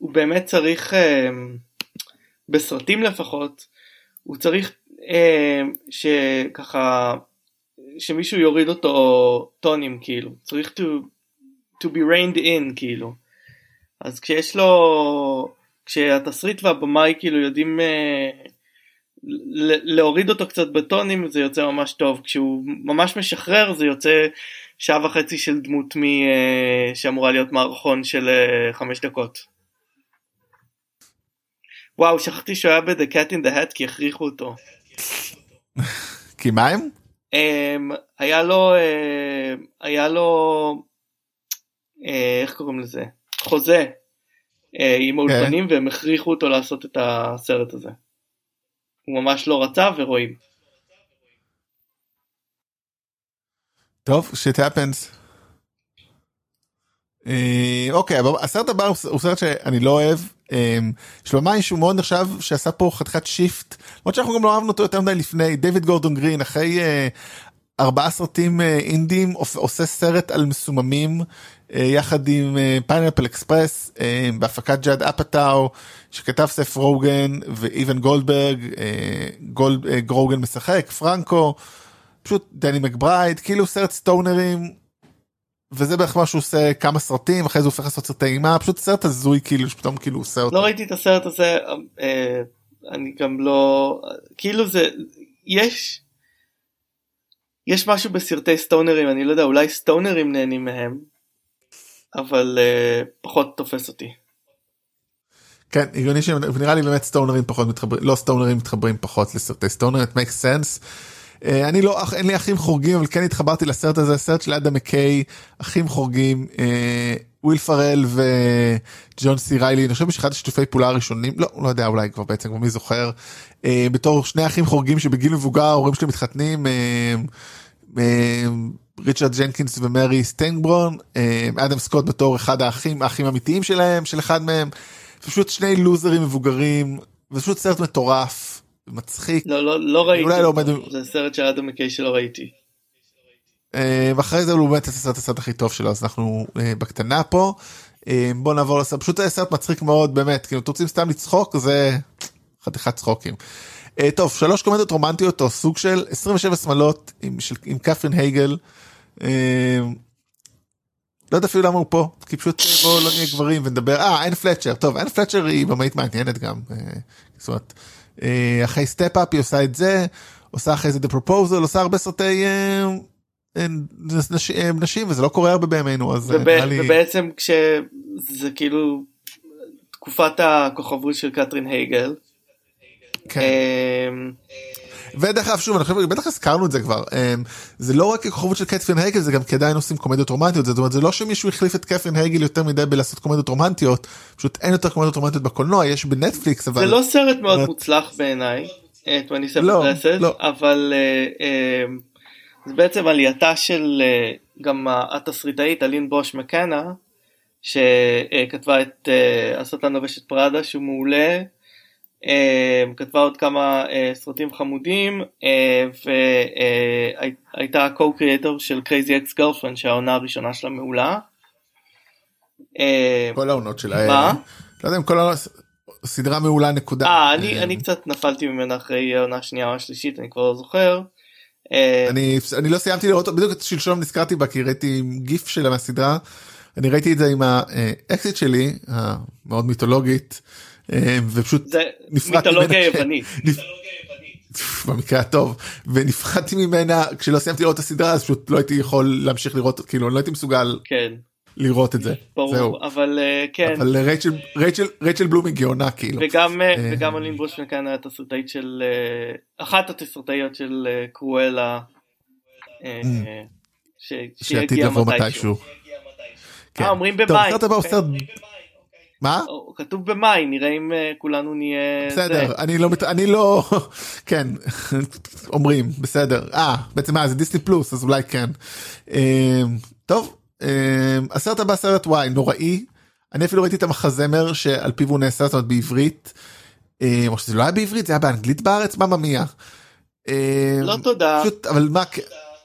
באמת צריך אה, בסרטים לפחות הוא צריך אה, שככה שמישהו יוריד אותו טונים כאילו צריך to, to be rained in כאילו אז כשיש לו כשהתסריט והבמאי כאילו יודעים uh, להוריד אותו קצת בטונים זה יוצא ממש טוב כשהוא ממש משחרר זה יוצא שעה וחצי של דמות מ, uh, שאמורה להיות מערכון של uh, חמש דקות. וואו שכחתי שהוא היה ב-The Cat in the Hat כי הכריחו אותו. כי מה הם? Um, היה לו uh, היה לו uh, איך קוראים לזה חוזה uh, עם האולפנים כן. והם הכריחו אותו לעשות את הסרט הזה. הוא ממש לא רצה ורואים. טוב, shit happens. אה, אוקיי, אבל הסרט הבא הוא סרט שאני לא אוהב. אה, יש לו במאי שהוא מאוד נחשב שעשה פה חתיכת shift. למרות שאנחנו גם לא אהבנו אותו יותר מדי לפני. דיוויד גורדון גרין אחרי אה, ארבעה סרטים אינדים עושה סרט על מסוממים יחד עם Pineapple Express בהפקת ג'אד אפאטו שכתב סת' רוגן ואיבן גולדברג גרוגן משחק פרנקו פשוט דני מקברייד כאילו סרט סטונרים וזה בערך מה שהוא עושה כמה סרטים אחרי זה הוא הופך לעשות סרטי אימה פשוט סרט הזוי כאילו שפתאום כאילו עושה אותו. לא ראיתי את הסרט הזה אה, אני גם לא כאילו זה יש יש משהו בסרטי סטונרים אני לא יודע אולי סטונרים נהנים מהם אבל אה, פחות תופס אותי. כן הגיוני שנראה לי באמת סטונרים פחות מתחברים לא סטונרים מתחברים פחות לסרטי סטונר it makes sense. אה, אני לא אין לי אחים חורגים אבל כן התחברתי לסרט הזה סרט של אדם מקיי אחים חורגים אה, וויל פרל וג'ון סי ריילי אני חושב שאחד השיתופי פעולה הראשונים לא לא יודע אולי כבר בעצם מי זוכר אה, בתור שני אחים חורגים שבגיל מבוגר ההורים שלהם מתחתנים. ריצ'רד ג'נקינס ומרי סטינבורגן אדם סקוט בתור אחד האחים האחים האמיתיים שלהם של אחד מהם פשוט שני לוזרים מבוגרים ופשוט סרט מטורף מצחיק. לא, לא, לא ראיתי, אולי לא עומד... זה סרט של אדם מקיי שלא ראיתי. אה, ואחרי זה הוא באמת את הסרט הכי טוב שלו אז אנחנו אה, בקטנה פה. אה, בוא נעבור לסרט פשוט סרט מצחיק מאוד באמת כאילו אתם רוצים סתם לצחוק זה חתיכת צחוקים. טוב שלוש קומדיות רומנטיות או סוג של 27 שמאלות עם, של, עם קפרין הייגל. לא יודע אפילו למה הוא פה כי פשוט בואו לא נהיה גברים ונדבר אה אן פלצ'ר טוב אן פלצ'ר היא במאית מעניינת גם. זאת אומרת, אה, אחרי Step Up היא עושה את זה, עושה אחרי זה The Proposal, עושה הרבה סרטי אה, אה, נשים וזה לא קורה הרבה בימינו אז וב, לי... ובעצם כשזה כאילו תקופת הכוכבות של קתרין הייגל. כן. ודרך אגב שוב אני חושב בטח הזכרנו את זה כבר זה לא רק כוכבות של קטרין הייגל זה גם כי עדיין עושים קומדיות רומנטיות זאת אומרת זה לא שמישהו החליף את קטרין הייגל יותר מדי בלעשות קומדיות רומנטיות פשוט אין יותר קומדיות רומנטיות בקולנוע יש בנטפליקס אבל זה לא סרט מאוד מוצלח בעיניי. 27 לא, לא. אבל זה בעצם עלייתה של גם התסריטאית אלין בוש מקנה שכתבה את השטן לובש את פראדה שהוא מעולה כתבה עוד כמה uh, סרטים חמודים uh, והייתה co-creator של crazy ex girlfriend שהעונה הראשונה שלה מעולה. כל העונות שלה. מה? לא יודע אם כל העונות סדרה מעולה נקודה. אה, אני, אני קצת נפלתי ממנה אחרי העונה השנייה או השלישית אני כבר לא זוכר. אני, אני לא סיימתי לראות בדיוק שלשום נזכרתי בה כי ראיתי גיף שלה מהסדרה. אני ראיתי את זה עם האקסית שלי המאוד מיתולוגית. אה, ופשוט נפרדתי מיתולוגיה יוונית. במקרה הטוב ונפחדתי ממנה כשלא סיימתי לראות את הסדרה אז פשוט לא הייתי יכול להמשיך לראות כאילו לא הייתי מסוגל כן. לראות את זה. ברור זהו. אבל uh, כן. אבל רייצ'ל רייצ'ל רייצ'ל בלום היא גאונה כאילו. וגם uh, וגם אלין בושמן כאן הייתה תסריטאית של uh, אחת התסריטאיות של uh, קרואלה. Uh, ש... שעתיד לבוא מתישהו. כן. אה אומרים במאי. מה? כתוב במאי נראה אם אה, כולנו נהיה בסדר אני לא אני לא כן אומרים בסדר. אה בעצם מה זה דיסני פלוס אז אולי כן. אה, טוב אה, הסרט הבא סרט וואי נוראי. אני אפילו ראיתי את המחזמר שעל פיו הוא נעשה זאת אומרת בעברית. או שזה לא היה בעברית זה היה באנגלית בארץ? מה ממיה. לא תודה. אבל מה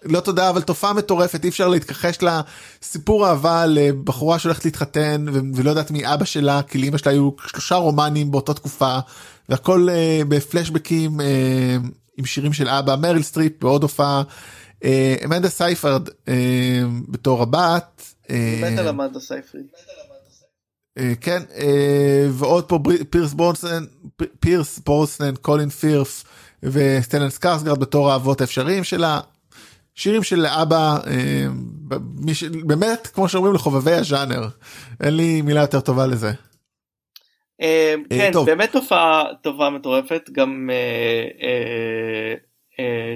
לא תודה אבל תופעה מטורפת אי אפשר להתכחש לסיפור אהבה לבחורה שהולכת להתחתן ולא יודעת מי אבא שלה כי לאמא שלה היו שלושה רומנים באותה תקופה והכל uh, בפלשבקים uh, עם שירים של אבבא מריל סטריפ בעוד הופעה. אה, אמנדה סייפרד אה, בתור הבת. מת על אמנדה סייפרד. כן ועוד פה פירס ברוסנן פירס ברוסנן קולין פירת' וסטלן סקארסגרד בתור האבות האפשריים שלה. שירים של אבבא באמת כמו שאומרים לחובבי הז'אנר. אין לי מילה יותר טובה לזה. כן באמת תופעה טובה מטורפת. גם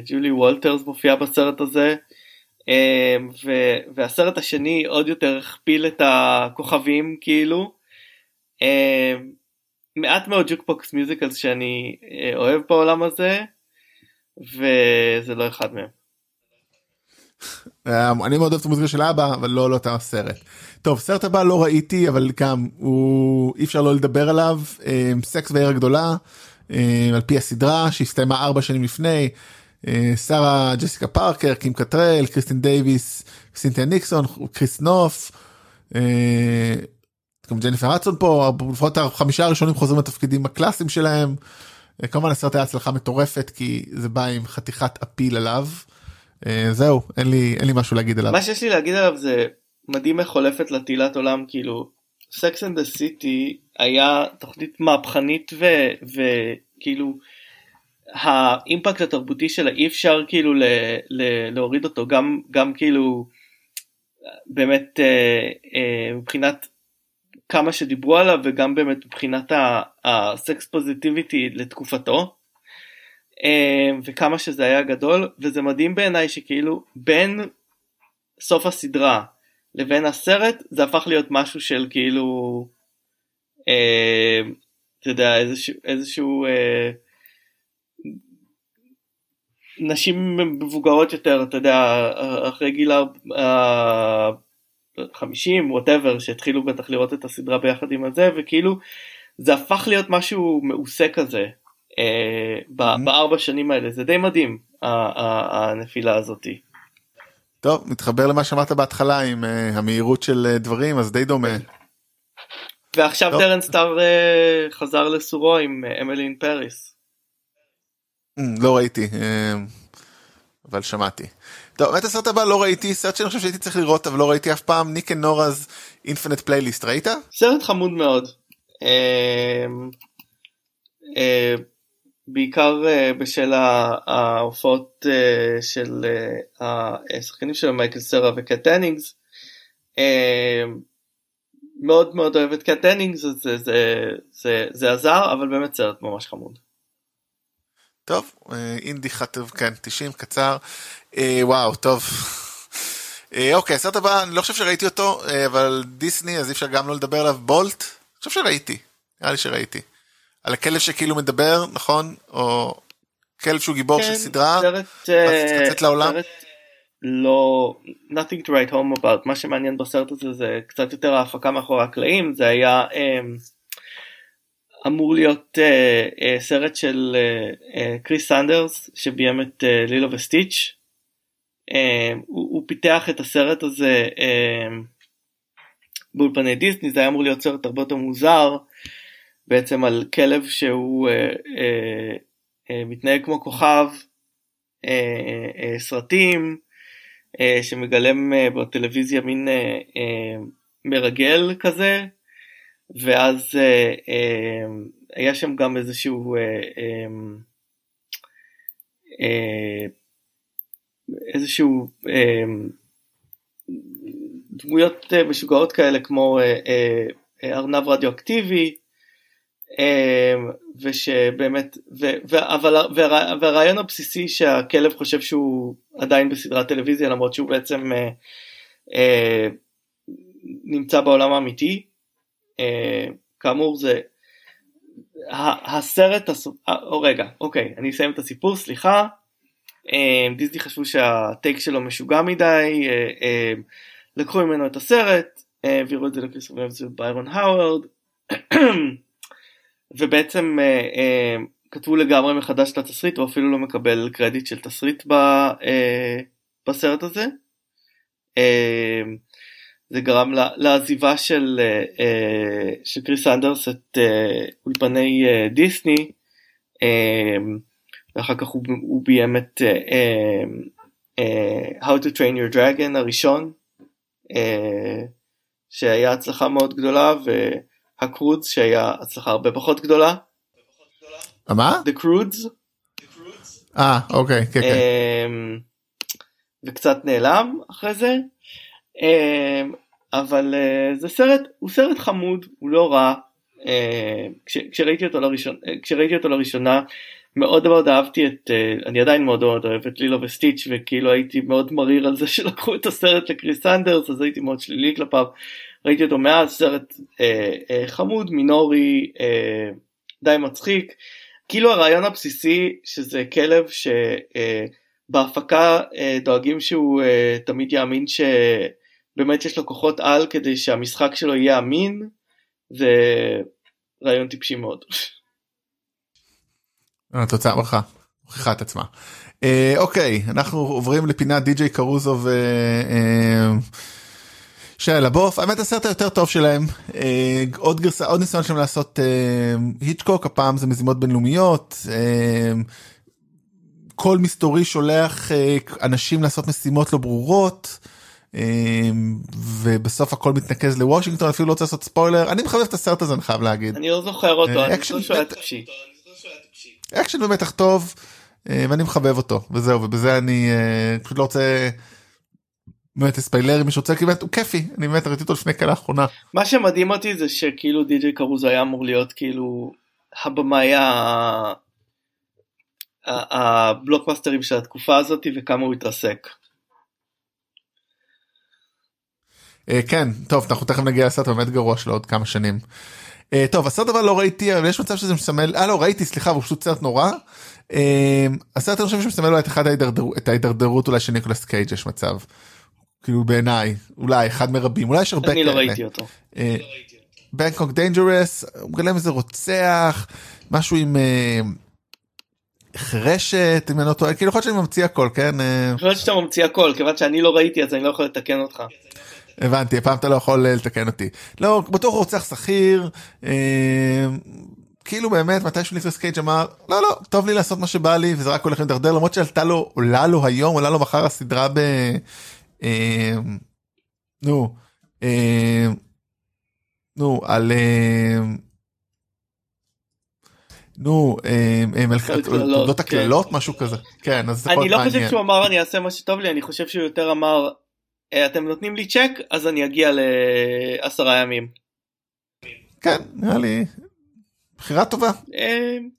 ג'ולי וולטרס מופיעה בסרט הזה. והסרט השני עוד יותר הכפיל את הכוכבים כאילו. מעט מאוד jukebox musicals שאני אוהב בעולם הזה וזה לא אחד מהם. אני מאוד אוהב את המוזיקה של אבא אבל לא לא את הסרט. טוב סרט הבא לא ראיתי אבל גם הוא אי אפשר לא לדבר עליו סקס ועיר הגדולה על פי הסדרה שהסתיימה ארבע שנים לפני שרה ג'סיקה פארקר קים קטרל קריסטין דייוויס סינטיה ניקסון קריס נוף. גם ג'ניפר הדסון פה לפחות החמישה הראשונים חוזרים לתפקידים הקלאסיים שלהם. כמובן הסרט היה הצלחה מטורפת כי זה בא עם חתיכת appeal עליו. זהו אין לי אין לי משהו להגיד עליו. מה שיש לי להגיד עליו זה מדהים איך חולפת תהילת עולם כאילו סקס אנד סיטי היה תוכנית מהפכנית וכאילו ה impact התרבותי שלה אי אפשר כאילו ל, ל, להוריד אותו גם גם כאילו באמת אה, אה, מבחינת כמה שדיברו עליו וגם באמת מבחינת הסקס פוזיטיביטי לתקופתו אה, וכמה שזה היה גדול וזה מדהים בעיניי שכאילו בין סוף הסדרה לבין הסרט זה הפך להיות משהו של כאילו אה, אתה יודע איזשהו, איזשהו אה, נשים מבוגרות יותר אתה יודע אחרי גיל ה-50 ווטאבר שהתחילו בטח לראות את הסדרה ביחד עם הזה וכאילו זה הפך להיות משהו מעושה כזה. אה, בארבע שנים האלה זה די מדהים הנפילה הזאתי. טוב מתחבר למה שאמרת בהתחלה עם uh, המהירות של uh, דברים אז די דומה. ועכשיו. טרן סטאר חזר לסורו עם אמלין פריס. לא ראיתי אבל שמעתי. טוב באמת הסרט הבא לא ראיתי סרט שאני חושב שהייתי צריך לראות אבל לא ראיתי אף פעם Nick and Norah's Infinite Playlist ראית? סרט חמוד מאוד. בעיקר בשל ההופעות של השחקנים של מייקל סרה וקט דנינגס. מאוד מאוד אוהב את קט דנינגס זה, זה, זה, זה עזר אבל באמת סרט ממש חמוד. טוב אינדי חטב כן 90 קצר וואו טוב. אוקיי הסרט הבא אני לא חושב שראיתי אותו אבל דיסני אז אי אפשר גם לא לדבר עליו בולט. אני חושב שראיתי נראה לי שראיתי. על הכלב שכאילו מדבר נכון? או כלב שהוא גיבור כן, של סדרה סרט, לצאת לעולם. סרט לא nothing to write home about. מה שמעניין בסרט הזה זה קצת יותר ההפקה מאחורי הקלעים. זה היה um, אמור להיות uh, uh, סרט של קריס uh, סנדרס שביים את uh, לילו וסטיץ' uh, הוא, הוא פיתח את הסרט הזה uh, באולפני דיסני. זה היה אמור להיות סרט הרבה יותר מוזר. בעצם על כלב שהוא אה, אה, אה, מתנהג כמו כוכב אה, אה, סרטים אה, שמגלם אה, בטלוויזיה מין אה, אה, מרגל כזה ואז אה, אה, היה שם גם איזשהו אה, אה, אה, איזשהו אה, דמויות אה, משוגעות כאלה כמו אה, אה, ארנב רדיואקטיבי אמ, ושבאמת ו, ו, אבל והרעיון הבסיסי שהכלב חושב שהוא עדיין בסדרת טלוויזיה למרות שהוא בעצם אה, אה, נמצא בעולם האמיתי אה, כאמור זה הסרט אה, או רגע אוקיי אני אסיים את הסיפור סליחה. אה, דיסני חשבו שהטייק שלו משוגע מדי אה, אה, לקחו ממנו את הסרט העבירו את זה לקריסטופר ביירון האוורד ובעצם אה, אה, כתבו לגמרי מחדש את התסריט הוא אפילו לא מקבל קרדיט של תסריט ב, אה, בסרט הזה. זה גרם לעזיבה של, של קריס אנדרס את אולפני דיסני ואחר כך הוא, הוא ביים את, How to Train Your Dragon הראשון שהיה הצלחה מאוד גדולה והקרודס שהיה הצלחה הרבה פחות גדולה. מה? The Croods. אה אוקיי כן כן. אמ, וקצת נעלם אחרי זה. אמ, אבל אה, זה סרט, הוא סרט חמוד, הוא לא רע. אה, כש, כשראיתי, אותו לראשון, אה, כשראיתי אותו לראשונה מאוד מאוד אהבתי את, אה, אני עדיין מאוד מאוד אוהב את לילו וסטיץ' וכאילו הייתי מאוד מריר על זה שלקחו את הסרט לקריס סנדרס אז הייתי מאוד שלילי כלפיו. ראיתי אותו מאז, סרט אה, אה, חמוד, מינורי, אה, די מצחיק. כאילו הרעיון הבסיסי שזה כלב שבהפקה אה, דואגים שהוא אה, תמיד יאמין שבאמת יש לו כוחות על כדי שהמשחק שלו יהיה אמין זה רעיון טיפשי מאוד. התוצאה ברכה, מוכיחה את עצמה. אה, אוקיי אנחנו עוברים לפינת די.ג'יי קרוזו ו... אה, שי לבוף האמת הסרט היותר טוב שלהם אה, עוד גרסה עוד ניסיון שלהם לעשות אה, היצ'קוק הפעם זה מזימות בינלאומיות אה, קול מסתורי שולח אה, אנשים לעשות משימות לא ברורות. אה, ובסוף הכל מתנקז לוושינגטון אפילו לא רוצה לעשות ספוילר אני מחבב את הסרט הזה אני חייב להגיד אני לא זוכר אותו, אה, אני חושב שהוא היה. טיפשי. אקשן במתח טוב אה, ואני מחבב אותו וזהו ובזה אני אה, פשוט לא רוצה. באמת ספיילר מי שרוצה כי באמת הוא כיפי אני באמת ראיתי אותו לפני כאלה האחרונה מה שמדהים אותי זה שכאילו די.ג'יי קרוזו היה אמור להיות כאילו הבמאי הבלוקבאסטרים של התקופה הזאת וכמה הוא התרסק. אה, כן טוב אנחנו תכף נגיע לסרט באמת גרוע שלו עוד כמה שנים. אה, טוב הסרט אבל לא ראיתי אבל יש מצב שזה מסמל אה לא ראיתי סליחה הוא פשוט סרט נורא. אה, הסרט אני חושב שמסמל את ההידרדרות אולי של ניקולס קייג' יש מצב. כאילו בעיניי אולי אחד מרבים אולי יש הרבה אני לא כאלה. ראיתי אותו. Bangkok Dangerous הוא מגלם איזה רוצח משהו עם אה, חירשת אם אני לא טועה כאילו יכול להיות שאני ממציא הכל כן אה, אני חושב שאתה ממציא הכל כיוון שאני לא ראיתי אז אני לא יכול לתקן אותך. הבנתי הפעם אתה לא יכול אה, לתקן אותי לא בטוח רוצח שכיר אה, כאילו באמת מתישהו ניקלס קייג' אמר לא לא טוב לי לעשות מה שבא לי וזה רק הולך לדרדר למרות שעלתה לו עולה לו היום עולה לו מחר הסדרה ב... אה, נו אה, נו על אה, נו אה, תולדות כן. הקללות משהו כזה כן אז זה יכול אני להיות לא חושב מעניין. שהוא אמר אני אעשה מה שטוב לי אני חושב שהוא יותר אמר "אה, אתם נותנים לי צ'ק אז אני אגיע לעשרה ימים. כן נראה לי בחירה טובה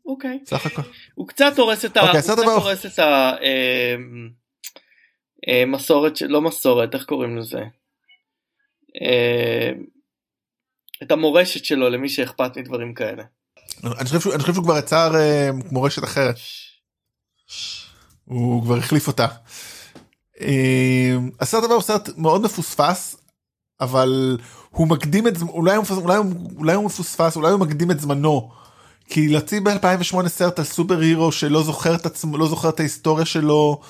אוקיי. סך הכל. הוא קצת הורס את ה... מסורת, של- לא מסורת, איך קוראים לזה? אה, את המורשת שלו למי שאכפת מדברים כאלה. אני חושב שהוא, אני חושב שהוא כבר יצר אה, מורשת אחרת. הוא כבר החליף אותה. אה, הסרט הבא הוא סרט מאוד מפוספס אבל הוא מקדים את זמ- אולי הוא, אולי, אולי הוא מפוספס אולי הוא מקדים את זמנו. כי להוציא ב2008 סרט על superhero שלא זוכר את עצמו לא זוכר את ההיסטוריה שלו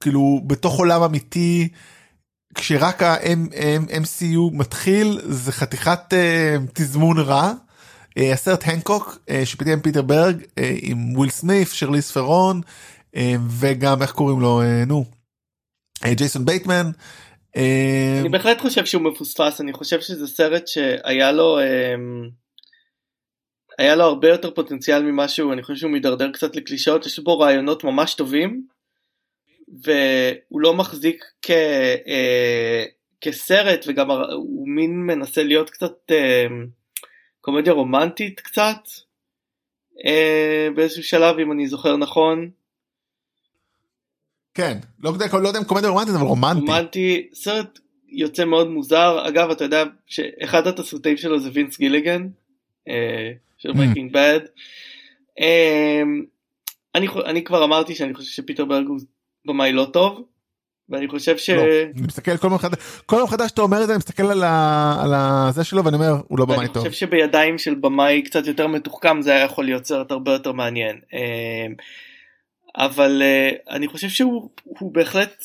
וכאילו בתוך עולם אמיתי כשרק ה-MCU מתחיל זה חתיכת uh, תזמון רע. אה, הסרט הנקוק uh, שבבימויו של פיטר ברג uh, עם וויל סמית' שרליז ת'רון uh, וגם איך קוראים לו uh, נו uh, ג'ייסון בייטמן. Uh, אני בהחלט חושב שהוא מפוספס, אני חושב שזה סרט שהיה לו... אה, היה לו הרבה יותר פוטנציאל ממה שהוא, אני חושב שהוא מידרדר קצת לקלישאות, יש בו רעיונות ממש טובים, והוא לא מחזיק כ, אה, כסרט, וגם הוא מין מנסה להיות קצת אה, קומדיה רומנטית קצת, אה, באיזשהו שלב אם אני זוכר נכון, כן לא לא יודע אם קומדיה רומנטית אבל רומנטי. רומנטי, סרט יוצא מאוד מוזר, אגב אתה יודע שאחד התסריטאים שלו זה וינס גיליגן, אה, של Mm. Breaking Bad. אני, חו- אני כבר אמרתי שאני חושב שפיטר ברג הוא במאי לא טוב, ואני חושב ש... לא, אני מסתכל כל פעם מחדש כל פעם מחדש שאתה אומר את זה אני מסתכל על ה- על הזה שלו ואני אומר הוא לא במאי טוב. חושב שבידיים של במאי קצת יותר מתוחכם זה היה יכול להיות סרט הרבה יותר מעניין. אה, אבל אה, אני חושב שהוא הוא בהחלט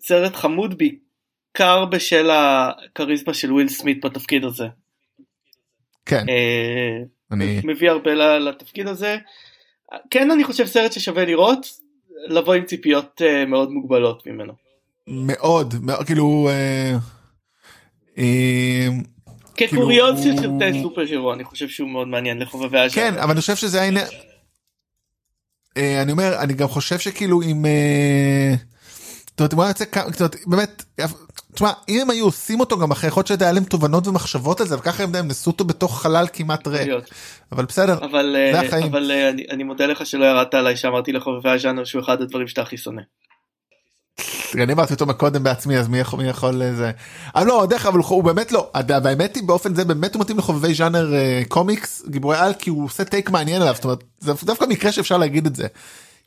סרט חמוד בעיקר בשל הכריזמה של וויל סמית בתפקיד הזה. כן אה, אני מביא הרבה לתפקיד הזה. כן אני חושב סרט ששווה לראות. לבוא עם ציפיות uh, מאוד מוגבלות ממנו. מאוד, מאוד כאילו... Uh, uh, כקוריוז של סרטי סופר הירו אני חושב שהוא מאוד מעניין לחובבי הז'אנר. כן אבל אני חושב שזה העניין. אני אומר אני גם חושב שכאילו אם. זאת אומרת, יוצא כמה, זאת אומרת, באמת, תשמע, אם הם היו עושים אותו גם אחרי, יכול להיות שהיה להם תובנות ומחשבות על זה, וככה הם נסו אותו בתוך חלל כמעט ריק. אבל בסדר, אבל, זה החיים. אבל אני, אני מודה לך שלא ירדת עליי שאמרתי לחובבי הז'אנר שהוא אחד הדברים שאתה הכי שונא. אני אמרתי אותו מקודם בעצמי אז מי יכול, מי יכול לזה. אבל לא, דרך אגב הוא באמת לא, והאמת היא באופן זה באמת הוא מתאים לחובבי ז'אנר קומיקס גיבורי על כי הוא עושה take מעניין עליו זאת אומרת זה דווקא מקרה שאפשר להגיד את זה.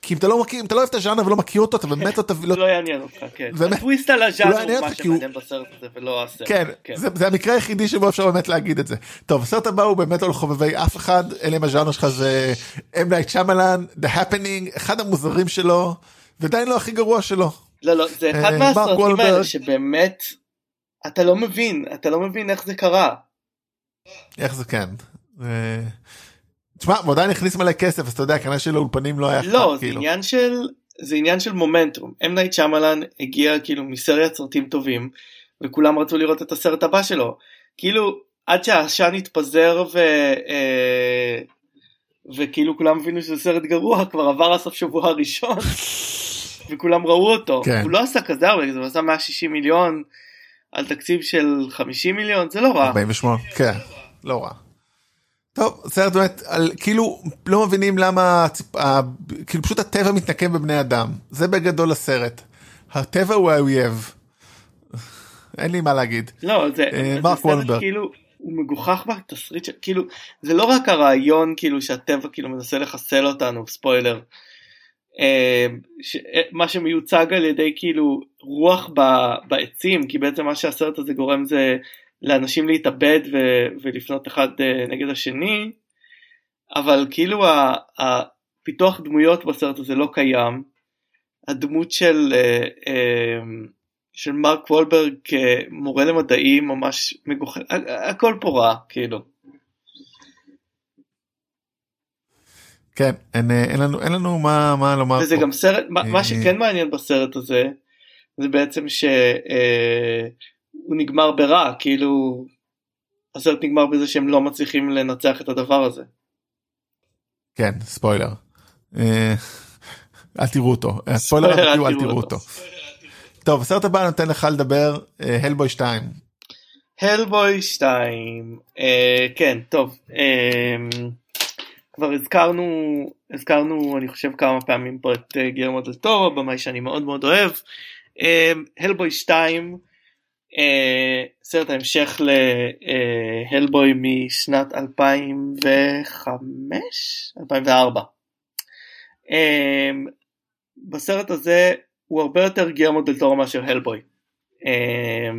כי אם אתה לא מכיר אם אתה לא אוהב את הז'אנר ולא מכיר אותו אתה באמת לא תביא לא יעניין אותך כן הטוויסט על הז'אנר הוא מה שמעניין בסרט הזה ולא הסרט כן, כן. זה המקרה היחידי שבו אפשר באמת להגיד את זה טוב הסרט הבא הוא באמת לא לחובבי אף אחד אלה עם הז'אנר שלך זה אם נייט שאמאלאן The Happening אחד המוזרים שלו ועדיין לא הכי גרוע שלו. לא לא זה אחד מהסרטים האלה שבאמת אתה לא מבין אתה לא מבין איך זה קרה. איך זה כן. תשמע, הוא עדיין הכניס מלא כסף, אז אתה יודע, כנראה שלאולפנים לא היה אכפת, לא, זה כאילו. עניין של, זה עניין של מומנטום. אם נייט שאמאלאן הגיע כאילו מסדרת סרטים טובים, וכולם רצו לראות את הסרט הבא שלו. כאילו, עד שהעשן התפזר ו... אה, וכאילו כולם הבינו שזה סרט גרוע, כבר עבר הסוף שבוע הראשון, וכולם ראו אותו. כן. הוא לא עשה כזה הרבה, הוא עשה 160 מיליון על תקציב של 50 מיליון, זה לא רע. 48, כן, לא רע. טוב סרט באמת על כאילו לא מבינים למה ה, כאילו פשוט הטבע מתנקם בבני אדם זה בגדול הסרט. הטבע הוא האויב. אין לי מה להגיד. לא זה, אה, זה סרט כאילו הוא מגוחך בתסריט של כאילו זה לא רק הרעיון כאילו שהטבע כאילו מנסה לחסל אותנו ספוילר. אה, ש, מה שמיוצג על ידי כאילו רוח ב, בעצים כי בעצם מה שהסרט הזה גורם זה לאנשים להתאבד ו- ולפנות אחד uh, נגד השני, אבל כאילו הפיתוח דמויות בסרט הזה לא קיים. הדמות של, uh, uh, של מרק וולברג כמורה למדעים ממש מגוחך, הכל פה רע כאילו. כן, אין, אין לנו אין לנו מה מה לומר. וזה פה. גם סרט, מה, מה שכן מעניין בסרט הזה זה בעצם ש... הוא נגמר ברע כאילו הסרט נגמר בזה שהם לא מצליחים לנצח את הדבר הזה. כן ספוילר. אה, אל תראו אותו ספוילר אל תראו אותו. טוב הסרט הבא נותן לך לדבר הלבוי 2. הלבוי 2 כן טוב uh, כבר הזכרנו הזכרנו אני חושב כמה פעמים פה את uh, גרמו דל טורו במאי שאני מאוד מאוד אוהב. הלבוי uh, 2 אה, סרט ההמשך להלבוי אה, משנת 2005 2004 אה, בסרט הזה הוא הרבה יותר גרמו דל טורו מאשר הלבוי אה,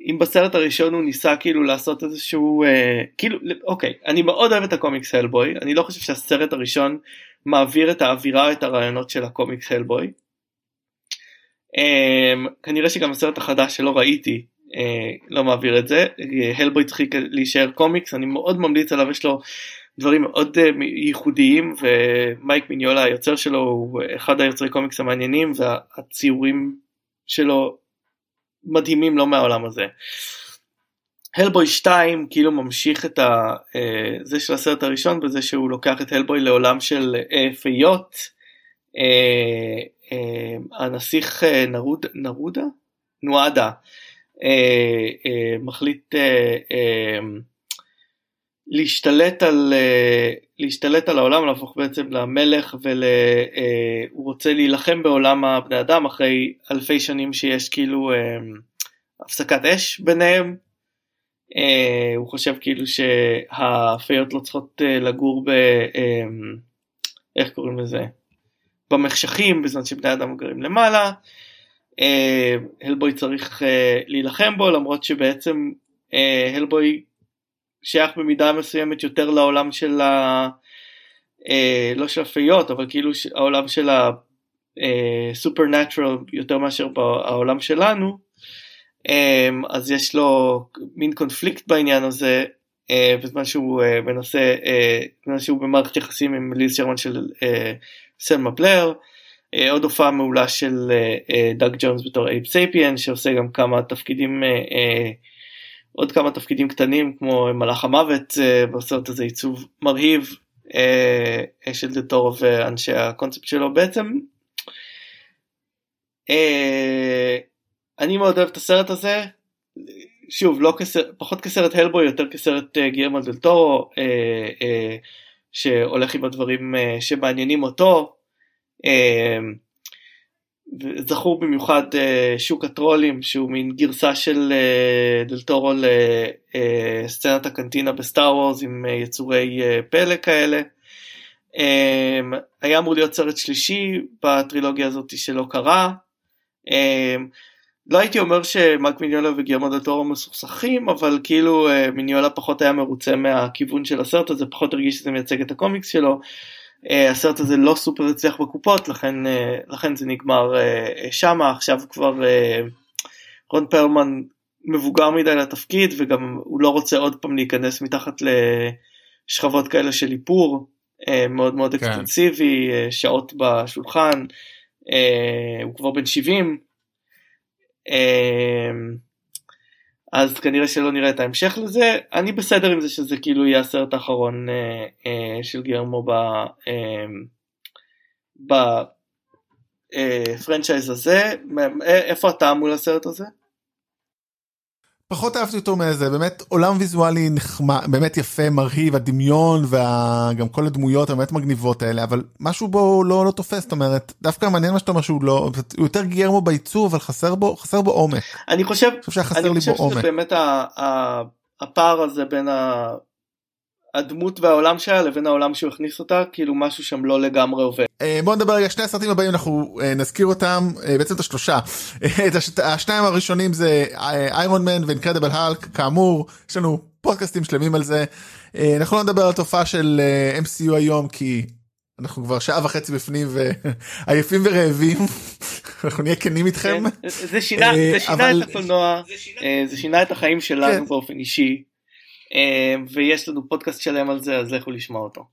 אם בסרט הראשון הוא ניסה כאילו לעשות איזשהו אה, כאילו אוקיי אני מאוד אוהב את הקומיקס הלבוי אני לא חושב שהסרט הראשון מעביר את האווירה את הרעיונות של הקומיקס הלבוי כנראה שגם הסרט החדש שלא ראיתי uh, לא מעביר את זה הלבוי צריך להישאר קומיקס אני מאוד ממליץ עליו יש לו דברים מאוד uh, ייחודיים ומייק מיניולה היוצר שלו הוא אחד היוצרי קומיקס המעניינים והציורים שלו מדהימים לא מהעולם הזה. הלבוי 2 כאילו ממשיך את ה, uh, זה של הסרט הראשון בזה שהוא לוקח את הלבוי לעולם של uh, פיות. Uh, אה, הנסיך אה, נרוד, נרודה? נועדה אה, מחליט להשתלט על, להשתלט על העולם, להפוך בעצם למלך והוא רוצה להילחם בעולם הבני אדם אחרי אלפי שנים שיש כאילו הפסקת אש ביניהם. הוא חושב כאילו שהפיות לא צריכות לגור ב... איך קוראים לזה? במחשכים בזמן שבני אדם גרים למעלה. אה, הלבוי צריך אה, להילחם בו למרות שבעצם אה, הלבוי שייך במידה מסוימת יותר לעולם של ה... לא של הפיות אבל כאילו העולם של ה supernatural יותר מאשר בעולם שלנו אז יש לו מין קונפליקט בעניין הזה בזמן שהוא מנסה, בזמן שהוא במערכת יחסים עם ליז שרמן של סלמה אה, עוד הופעה מעולה של אה, אה, דאג ג'ונס בתור אייב סאפיין שעושה גם כמה תפקידים עוד כמה תפקידים קטנים כמו מלאך המוות בסרט הזה עיצוב מרהיב של דטורו ואנשי הקונספט שלו בעצם. אני מאוד אוהב את הסרט הזה שוב לא כסרט פחות כסרט הלבוי יותר כסרט אה, גיירמו שהולך עם הדברים אה, שמעניינים אותו. אה, זכור במיוחד אה, שוק הטרולים שהוא מין גרסה של דל טורו לסצנת הקנטינה בסטאר וורס עם יצורי פלא כאלה. היה אמור להיות סרט שלישי בטרילוגיה הזאת שלא קרה. לא הייתי אומר שמרק מיניולה וגרמו דל טורו מסוכסכים אבל כאילו אה, מיניולה פחות היה מרוצה מהכיוון של הסרט הזה פחות הרגיש שזה מייצג את הקומיקס שלו. אה, הסרט הזה לא סופר הצליח בקופות לכן אה, לכן זה נגמר שמה עכשיו כבר רון פרלמן מבוגר מדי לתפקיד וגם הוא לא רוצה עוד פעם להיכנס מתחת לשכבות כאלה של איפור מאוד מאוד כן. אקסטנסיבי שעות בשולחן הוא כבר בן 70 אה, אז כנראה שלא נראה את ההמשך לזה אני בסדר עם זה שזה כאילו יהיה הסרט האחרון אה, אה, של גיירמו בפרנצ'ייז הזה מ- אה, איפה אתה מול הסרט הזה? פחות אהבתי אותו מאיזה באמת עולם ויזואלי נחמד באמת יפה מרהיב הדמיון וגם כל הדמויות הבאמת מגניבות האלה אבל משהו בו לא לא תופס זאת אומרת דווקא מעניין מה שאתה אומר שהוא לא הוא יותר גיירמו בעיצוב אבל חסר בו חסר בו עומק. אני חושב אני חושב אני לי חושב בו שזה. באמת הפער הזה בין ה- הדמות והעולם שלה לבין העולם שהוא הכניס אותה כאילו משהו שם לא לגמרי עובד. אה, בוא נדבר רגע שני הסרטים הבאים אנחנו אה, נזכיר אותם אה, בעצם את השלושה את הש- השניים הראשונים זה איירון מן ואינקרדיבל האלק כאמור יש לנו פודקאסטים שלמים על זה אנחנו לא נדבר על תופעה של MCU היום כי אנחנו כבר שעה וחצי בפנים ועייפים ורעבים אנחנו נהיה כנים איתכם כן? זה שינה זה שינה אבל- את הקולנוע זה שינה את החיים שלנו כן. באופן אישי ויש לנו פודקאסט שלם על זה אז לכו לשמוע אותו.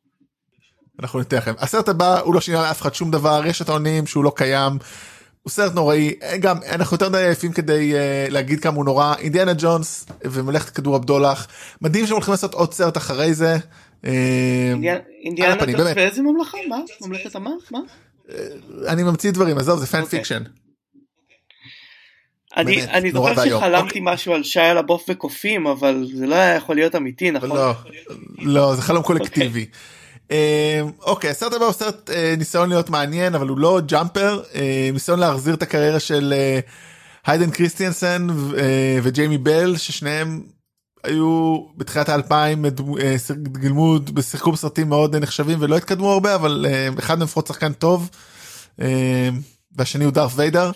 אנחנו ניתן לכם הסרט הבא הוא לא שינה לאף אחד שום דבר יש את הטוענים שהוא לא קיים. הוא סרט נוראי גם אנחנו יותר מדי עייפים כדי uh, להגיד כמה הוא נורא אינדיאנה ג'ונס וממלכת כדור הבדולח מדהים שהם הולכים לעשות עוד סרט אחרי זה. אה, אינדיאנה- ג'ונס. באיזה ממלכה? מה? ממלכת המה? מה? אני ממציא דברים עזוב זה fan אוקיי. fiction. אני באמת, אני זוכר. שחלמתי אוקיי. משהו על שי לבוף וקופים אבל זה לא היה יכול להיות אמיתי נכון? לא לא זה חלום קולקטיבי. אה, אוקיי הסרט הבא הוא סרט אה, ניסיון להיות מעניין אבל הוא לא ג'אמפר אה, ניסיון להחזיר את הקריירה של אה, היידן קריסטיאנסן וג'יימי בל ששניהם היו בתחילת האלפיים גילמו שיחקו בסרטים מאוד נחשבים ולא התקדמו הרבה אבל אחד מהם לפחות שחקן טוב והשני הוא דארת' ויידר.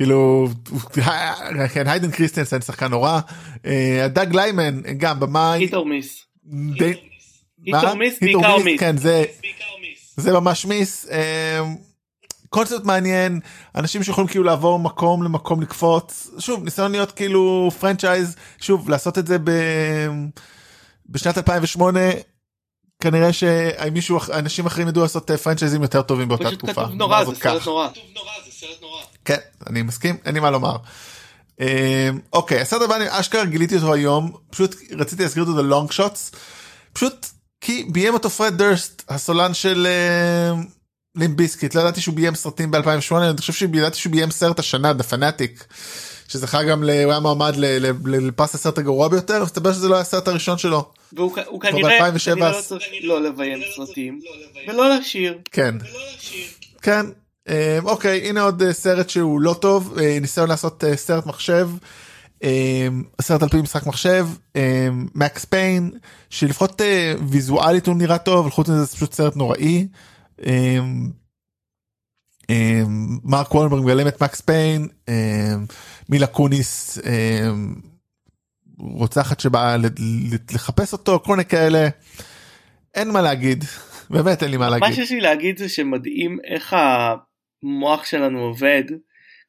כאילו כן, היידן קריסטיאנסן שחקן נורא. אה, דאג ליימן גם במאי. Hit or miss. Hit miss בעיקר miss, miss. כן זה זה ממש miss. אה, קונספט מעניין אנשים שיכולים כאילו לעבור מקום למקום לקפוץ. שוב ניסיון להיות כאילו franchise שוב לעשות את זה ב... בשנת 2008 כנראה שמישהו אנשים אחרים ידעו לעשות אה, franchise ים יותר טובים באותה פשוט תקופה. כתוב נורא זה. סרט נורא. כן אני מסכים אין לי מה לומר. אה, אוקיי הסרט הבא אני אשכרה גיליתי אותו היום פשוט רציתי להזכיר אותו Long Shots פשוט כי ביים אותו פרד דרסט הסולן של לימפ ביסקיט לא ידעתי שהוא ביים סרטים ב2008 אני חושב שידעתי שהוא ביים סרט השנה The Fanatic. שזכה גם ל- הוא היה מועמד ל- ל- ל- לפרס הסרט הגרוע ביותר מסתבר שזה לא היה הסרט הראשון שלו והוא כנראה ב-2007 כנראה לא צריך לא לביים סרטים ולא לשיר. כן כן אה, אוקיי הנה עוד אה, סרט שהוא לא טוב אה, ניסיון לעשות אה, סרט מחשב. אה, סרט על פי משחק מחשב מקס פיין שלפחות ויזואלית הוא נראה טוב חוץ מזה זה פשוט סרט נוראי. אה, מרק וולברג מגלם את מקס פיין אה, מילה קוניס אה, רוצחת שבאה לחפש אותו כל מיני כאלה אין מה להגיד באמת אין לי מה מה להגיד. שיש לי להגיד זה שמדהים איך המוח שלנו עובד.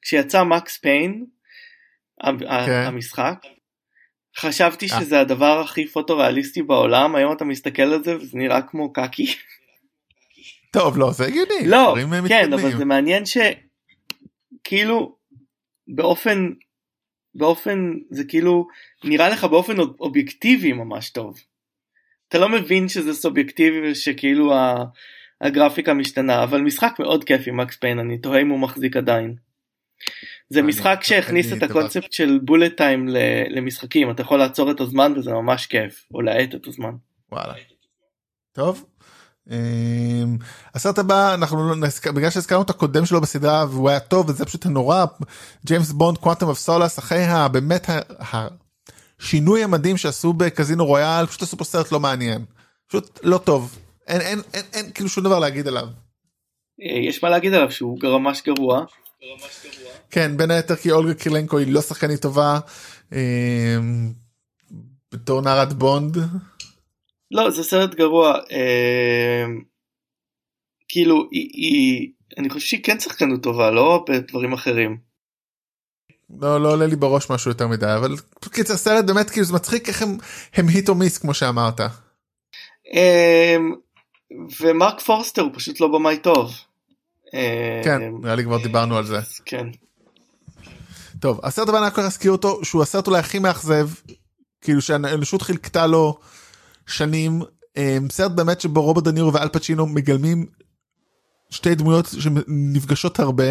כשיצא מקס פיין כן. המשחק חשבתי אה. שזה הדבר הכי פוטו-ריאליסטי בעולם היום אתה מסתכל על זה וזה נראה כמו קקי. טוב לא זה הגיוני. לא, אה, כן. אבל זה מעניין שכאילו באופן, באופן, זה כאילו נראה לך באופן אוב- אובייקטיבי ממש טוב. אתה לא מבין שזה סובייקטיבי ושכאילו ה- הגרפיקה משתנה, אבל משחק מאוד כיפי מקס פיין, אני תוהה אם הוא מחזיק עדיין. זה משחק שהכניס את. הקונספט של בולט טיים למשחקים, אתה יכול לעצור את הזמן וזה ממש כיף, או להאט את הזמן. וואלה. טוב. אמ, הסרט הבא אנחנו לא נזכ- בגלל שהזכרנו את הקודם שלו בסדרה והוא היה טוב וזה פשוט הנורא ג'יימס בונד Quantum of Solace אחרי הבאמת השינוי המדהים שעשו ב Casino Royale פשוט עשו פה סרט לא מעניין פשוט לא טוב אין אין אין, אין כאילו שום דבר להגיד עליו. אה, יש מה להגיד עליו שהוא ממש גרוע. כן בין היתר כי אולגה קורילנקו היא לא שחקנית טובה אמ, בתור נערת בונד לא זה סרט גרוע אה, כאילו היא, היא אני חושב שהיא כן שחקנות טובה לא בדברים אחרים. לא לא עולה לי בראש משהו יותר מדי אבל קיצר סרט באמת כאילו זה מצחיק איך הם הם היט או מיס כמו שאמרת. אה, ומרק פורסטר הוא פשוט לא במאי טוב. אה, כן נראה לי כבר דיברנו על זה. כן. טוב הסרט הבא אני רק להזכיר אותו שהוא הסרט אולי הכי מאכזב כאילו שהאנושות חילקתה לו שנים אמ, סרט באמת שבו רוברט דנירו ואל פצ'ינו מגלמים שתי דמויות שנפגשות הרבה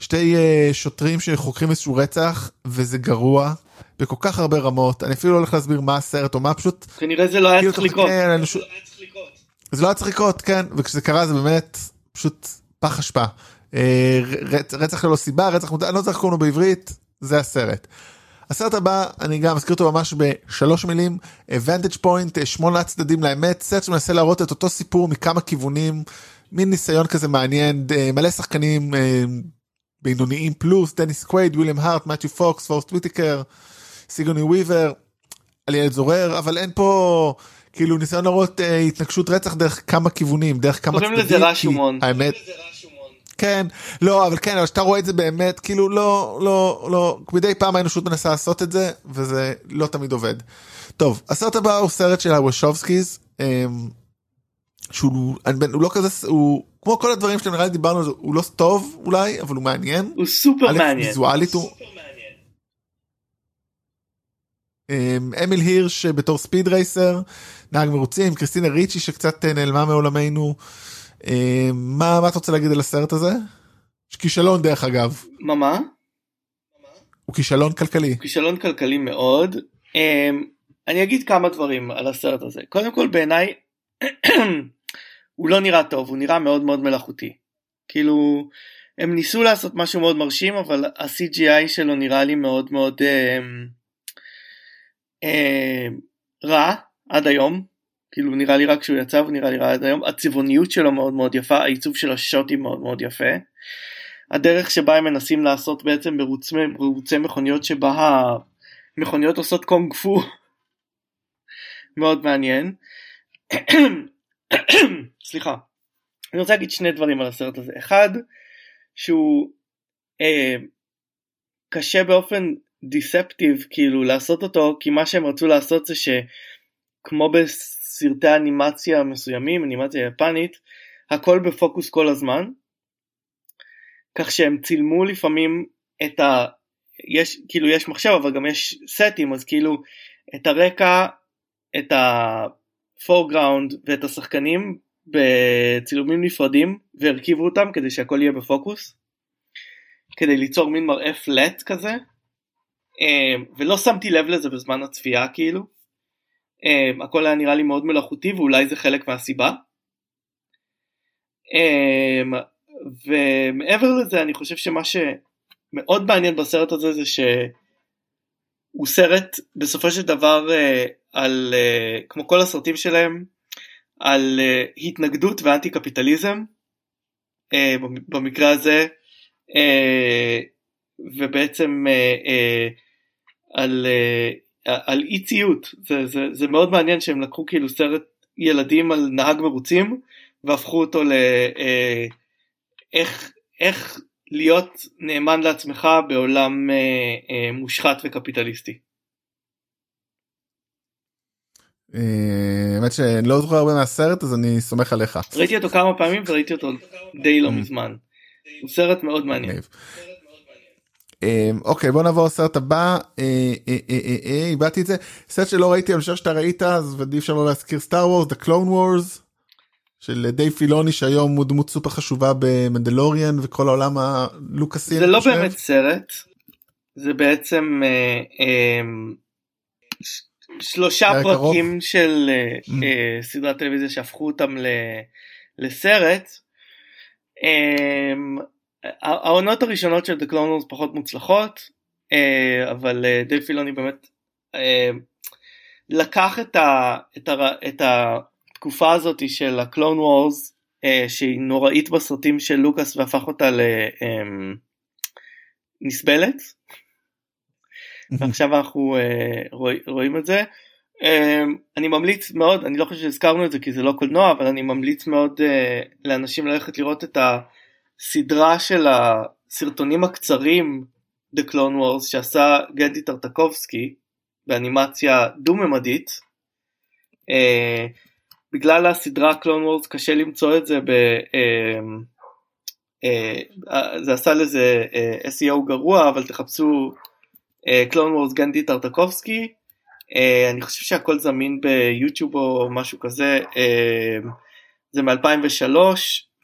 שתי uh, שוטרים שחוקרים איזשהו רצח וזה גרוע בכל כך הרבה רמות אני אפילו לא הולך להסביר מה הסרט או מה פשוט כנראה זה לא היה כאילו צריך אתה לקרות. מסתכל על האנושות- זה לא היה צריך לקרות כן וכשזה קרה זה באמת פשוט פח אשפה. אה, רצ- רצח ללא סיבה רצח מודע אני לא יודע איך קוראים לו בעברית זה הסרט. הסרט הבא אני גם אזכיר אותו ממש בשלוש מילים vantage point אה, שמונה צדדים לאמת סרט שמנסה להראות את אותו סיפור מכמה כיוונים מין ניסיון כזה מעניין אה, מלא שחקנים אה, בינוניים פלוס דניס קווייד וויליאם הארט מתיו פוקס פורסט וויטיקר סיגוני וויבר איילת זורר אבל אין פה כאילו ניסיון להראות אה, התנגשות רצח דרך כמה כיוונים דרך כמה קוראים לזה צדדים. רשומון. האמת כן לא אבל כן אבל שאתה רואה את זה באמת כאילו לא לא לא מדי פעם האנושות מנסה לעשות את זה וזה לא תמיד עובד. טוב הסרט הבא הוא סרט של הוושובסקיז אמ, שהוא הוא לא כזה הוא כמו כל הדברים שאתם נראה לי דיברנו על זה הוא לא טוב אולי אבל הוא מעניין. הוא סופר מעניין. ויזואלית הוא אמ, אמיל הירש בתור ספיד רייסר נהג מרוצים קריסטינה ריצ'י שקצת אה, נעלמה מעולמנו מה מה אתה רוצה להגיד על הסרט הזה? כישלון דרך אגב מה מה? הוא כישלון כלכלי כישלון כלכלי מאוד. אמ, אני אגיד כמה דברים על הסרט הזה. קודם כל בעיניי הוא לא נראה טוב, הוא נראה מאוד מאוד מלאכותי. כאילו הם ניסו לעשות משהו מאוד מרשים אבל ה-CGI שלו נראה לי מאוד מאוד אמ, אמ, רע עד היום. כאילו נראה לי רק כשהוא יצא הוא נראה לי רע עד היום. הצבעוניות שלו מאוד מאוד יפה, העיצוב של השוטים מאוד מאוד יפה. הדרך שבה הם מנסים לעשות בעצם מרוץ, מרוצי מכוניות שבה המכוניות עושות קונג פו מאוד מעניין. סליחה. אני רוצה להגיד שני דברים על הסרט הזה. אחד, שהוא אה, קשה באופן דיספטיב כאילו לעשות אותו כי מה שהם רצו לעשות זה שכמו בסרטי אנימציה מסוימים, אנימציה יפנית, הכל בפוקוס כל הזמן. כך שהם צילמו לפעמים את ה... יש כאילו יש מחשב אבל גם יש סטים אז כאילו את הרקע את ה-foreground ואת השחקנים בצילומים נפרדים והרכיבו אותם כדי שהכל יהיה בפוקוס. כדי ליצור מין מראה פלט כזה. אמ, ולא שמתי לב לזה בזמן הצפייה כאילו אמ, הכל היה נראה לי מאוד מלאכותי ואולי זה חלק מהסיבה. אמ, ומעבר לזה אני חושב שמה שמאוד מעניין בסרט הזה זה שהוא סרט בסופו של דבר אה, על אה, כמו כל הסרטים שלהם על אה, התנגדות ואנטי קפיטליזם אה, במקרה הזה אה, ובעצם אה, אה, על, אה, על אי ציות זה, זה, זה מאוד מעניין שהם לקחו כאילו סרט ילדים על נהג מרוצים והפכו אותו ל... אה, איך, איך להיות נאמן לעצמך בעולם אה, אה, מושחת וקפיטליסטי. אה, האמת שאני לא זוכר הרבה מהסרט אז אני סומך עליך. ראיתי אותו כמה פעמים וראיתי אותו די לא מזמן. הוא סרט מאוד מעניין. אה, אוקיי בוא נעבור לסרט הבא אה, איבדתי את זה סרט שלא ראיתי אני חושב שאתה ראית אז ואי אפשר לא להזכיר סטאר וורס The Clone Wars של די פילוני שהיום הוא דמות סופר חשובה במנדלוריאן וכל העולם הלוקאסי. זה לא באמת סרט זה בעצם שלושה פרקים. של uh, סדרת טלוויזיה שהפכו אותם לסרט. העונות הראשונות של The Clone Wars פחות מוצלחות uh, אבל uh, דייב פילוני באמת uh, לקח את, ה, את, ה, את התקופה הזאת של Wars uh, שהיא נוראית בסרטים של לוקאס והפך אותה לנסבלת. Um, ועכשיו אנחנו רואים, את זה. אני ממליץ מאוד, אני לא חושב שהזכרנו את זה כי זה לא קולנוע, אבל אני ממליץ מאוד לאנשים ללכת לראות את הסדרה של הסרטונים הקצרים The Clone Wars שעשה גנדי טרטקובסקי באנימציה דו-ממדית. Uh, בגלל הסדרה Clone Wars קשה למצוא את זה ב... Uh, uh, זה עשה לזה uh, SEO גרוע אבל תחפשו קלון וורס גנדי טרטקובסקי. אני חושב שהכל זמין ביוטיוב או משהו כזה. uh, זה מ-2003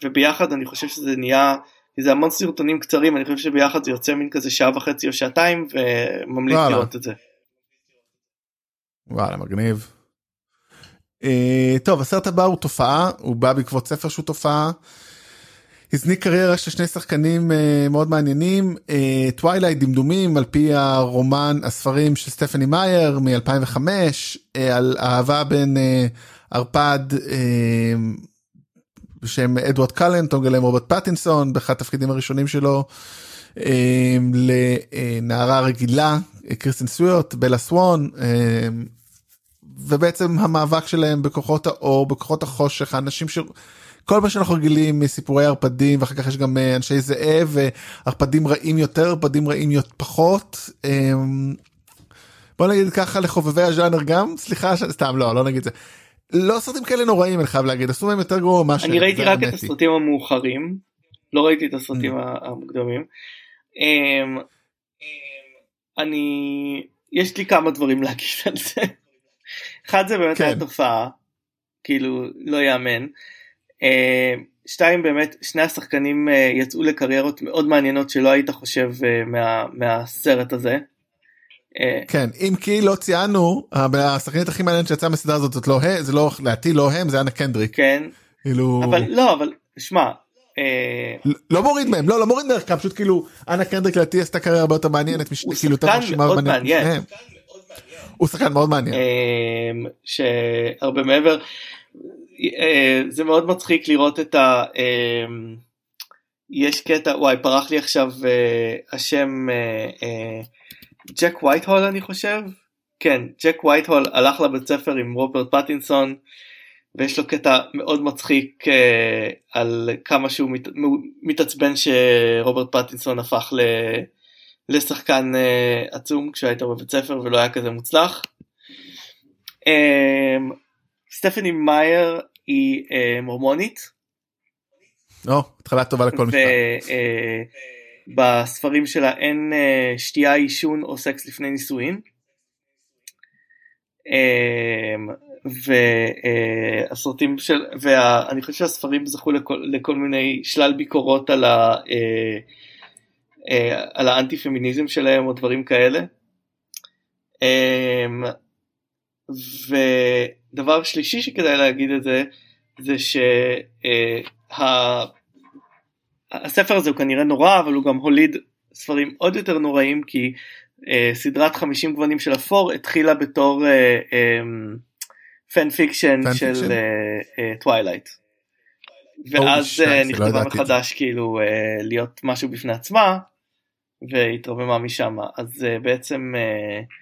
וביחד אני חושב שזה נהיה זה המון סרטונים קצרים אני חושב שביחד זה יוצא מין כזה שעה וחצי או שעתיים וממליץ וואלה. לראות את זה. וואלה מגניב. אה, טוב הסרט הבא הוא תופעה הוא בא בעקבות ספר שהוא תופעה. הזניק קריירה של שני שחקנים אה, מאוד מעניינים Twilight אה, דמדומים על פי הרומן הספרים של סטפני מאייר מ-2005 uh, על אהבה בין אה, ערפד אה, בשם אדוארד קלן בגילום רוברט פטינסון באחד התפקידים הראשונים שלו אה, לנערה רגילה קריסטין סוויוט בלה סוואן uh, ובעצם המאבק שלהם בכוחות האור בכוחות החושך האנשים ש... כל מה שאנחנו רגילים מסיפורי ערפדים ואחר כך יש גם אה, אנשי זאב וערפדים רעים יותר ערפדים רעים פחות. אמ, בוא נגיד ככה לחובבי הז'אנר גם סליחה סתם לא לא נגיד זה. לא סרטים כאלה נוראים אני חייב להגיד עשו מהם יותר גרוע ממה שאני ראיתי רק את הסרטים המאוחרים לא ראיתי את הסרטים mm. המוקדמים. אמ, אני יש לי כמה דברים להגיד על זה. אחד זה באמת כן. התופעה כאילו לא יאמן. אה, שתיים באמת שני השחקנים אה, יצאו לקריירות מאוד מעניינות שלא היית חושב אה, מה, מהסרט הזה. כן אם כי לא ציינו השחקנית הכי מעניינת שיצאה מסדרה הזאת זאת לא זה לא לדעתי לא הם זה אנה קנדריק. כן. כאילו אבל לא אבל שמע. לא מוריד מהם לא לא מוריד מערכם פשוט כאילו אנה קנדריק לדעתי עשתה קריירה הרבה יותר מעניינת הוא כאילו שחקן מאוד מעניין. הוא שחקן מאוד מעניין. שהרבה מעבר אה, זה מאוד מצחיק לראות את ה... אה, יש קטע, וואי פרח לי עכשיו אה, השם ג'ק ווייטהול אני חושב, כן ג'ק ווייטהול הלך לבית ספר עם רוברט פטינסון ויש לו קטע מאוד מצחיק על כמה שהוא מת, מתעצבן שרוברט פטינסון הפך ל, לשחקן עצום כשהיית בבית ספר ולא היה כזה מוצלח. סטפני מאייר היא אה, מורמונית. או, התחלה טובה לכל משפט. ובספרים אה, שלה אין אה, שתייה עישון או סקס לפני נישואין. אה, והסרטים של ואני חושב שהספרים זכו לכל, לכל מיני שלל ביקורות על, ה, אה, אה, על האנטי פמיניזם שלהם או דברים כאלה. אה, ודבר שלישי שכדאי להגיד את זה, זה שהספר הזה הוא כנראה נורא, אבל הוא גם הוליד ספרים עוד יותר נוראים, כי אה, סדרת 50 גוונים של אפור התחילה בתור fan fiction של Twilight. אה, אה, ואז אה, נכתבה לא מחדש כאילו אה, להיות משהו בפני עצמה והתרוממה משם אז אה, בעצם אה,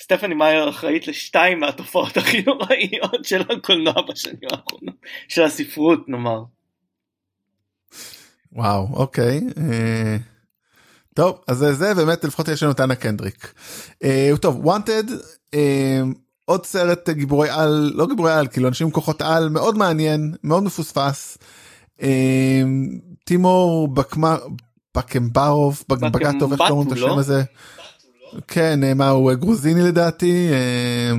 סטפני מאייר אחראית לשתיים מהתופעות הכי נוראיות של הקולנוע בשנים האחרונות, של הספרות נאמר. וואו אוקיי. אה, טוב אז זה באמת לפחות יש לנו את אנה קנדריק. אה, טוב וונטד אה, עוד סרט גיבורי על לא גיבורי על כאילו אנשים עם כוחות על מאוד מעניין מאוד מפוספס. אה, טימור בקמה בקמברוב בגטוב איך קוראים את השם לא? הזה. כן אה, מה הוא גרוזיני לדעתי אה,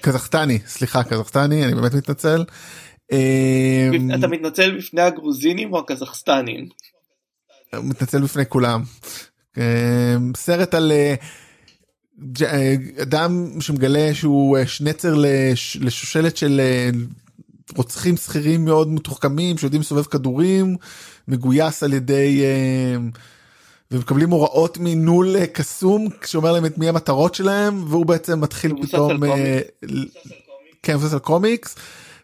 קזחסטני סליחה קזחסטני אני באמת מתנצל. אה, אתה מתנצל בפני הגרוזינים או הקזחסטנים? מתנצל בפני כולם. אה, סרט על אה, אה, אדם שמגלה שהוא אה, שנצר לש- לשושלת של רוצחים שכירים מאוד מתוחכמים שיודעים לסובב כדורים מגויס על ידי אה, ומקבלים הוראות מנול קסום שאומר להם את מי המטרות שלהם והוא בעצם מתחיל פתאום ל- כן מבוסס על קומיקס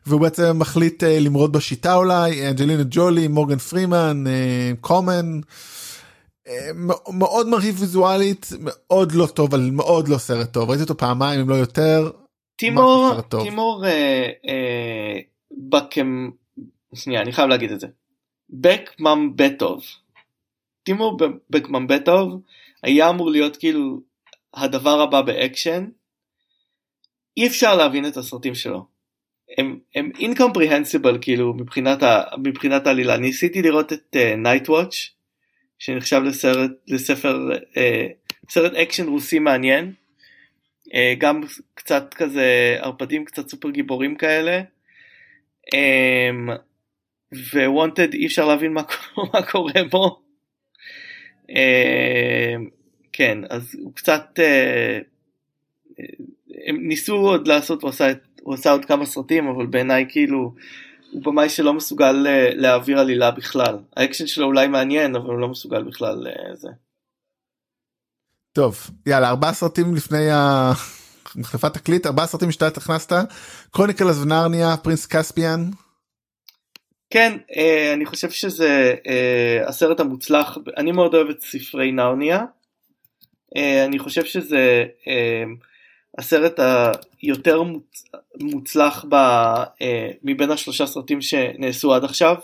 והוא בעצם מחליט אה, למרוד בשיטה אולי אנג'לינה ג'ולי מורגן פרימן אה, קומן. מ- מאוד מרהיב ויזואלית מאוד לא טוב על מאוד לא סרט טוב. ראיתי אותו פעמיים אם לא יותר טוב. טימור אה, אה, בקם, שנייה אני חייב להגיד את זה, בקממבטוב, טימור ב- בקממבטוב היה אמור להיות כאילו הדבר הבא באקשן, אי אפשר להבין את הסרטים שלו, הם, הם incomprehensible כאילו מבחינת, ה, מבחינת העלילה, ניסיתי לראות את אה, Night Watch שנחשב לסרט, לספר, אה, סרט אקשן רוסי מעניין, אה, גם קצת כזה ערפדים קצת סופר גיבורים כאלה. ו Wanted אי אפשר להבין מה, מה קורה בו. אמ, כן אז הוא קצת אה, אה, הם ניסו עוד לעשות הוא עשה, את- הוא עשה עוד כמה סרטים אבל בעיניי כאילו הוא במאי שלא מסוגל אה, להעביר עלילה בכלל. האקשן שלו אולי מעניין אבל הוא לא מסוגל בכלל אה, זה. טוב יאללה ארבעה סרטים לפני המחלפת תקליט ארבעה סרטים שאתה הכנסת. Chronicles of Narnia Prince Caspian כן, אה, אני חושב שזה הסרט המוצלח, אני מאוד אוהב את ספרי נרניה, אני חושב שזה הסרט היותר מוצ... מוצלח ב, אה, מבין השלושה סרטים שנעשו עד עכשיו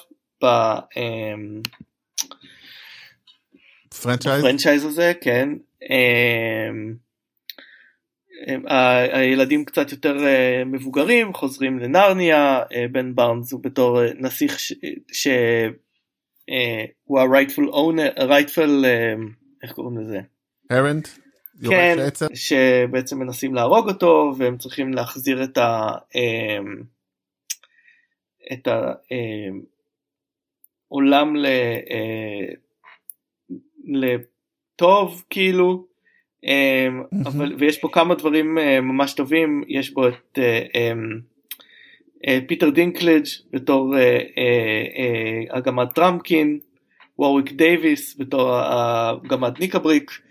franchise ב franchise הזה, כן. אה, הילדים קצת יותר אה, מבוגרים חוזרים לנרניה, אה, בן בארנס הוא בתור אה, נסיך ש- שהוא ה-rightful owner, rightful, אה, איך קוראים לזה? הרנד. כן, שבעצם מנסים להרוג אותו והם צריכים להחזיר את ה... אמ, את העולם ל... אה, לטוב כאילו אמ. אבל ויש פה כמה דברים אה, ממש טובים יש בו את אה, אמ, פיטר דינקלג' בתור הגמד טראמפקין וורוויק דייוויס בתור הגמד ניקבריק אמ,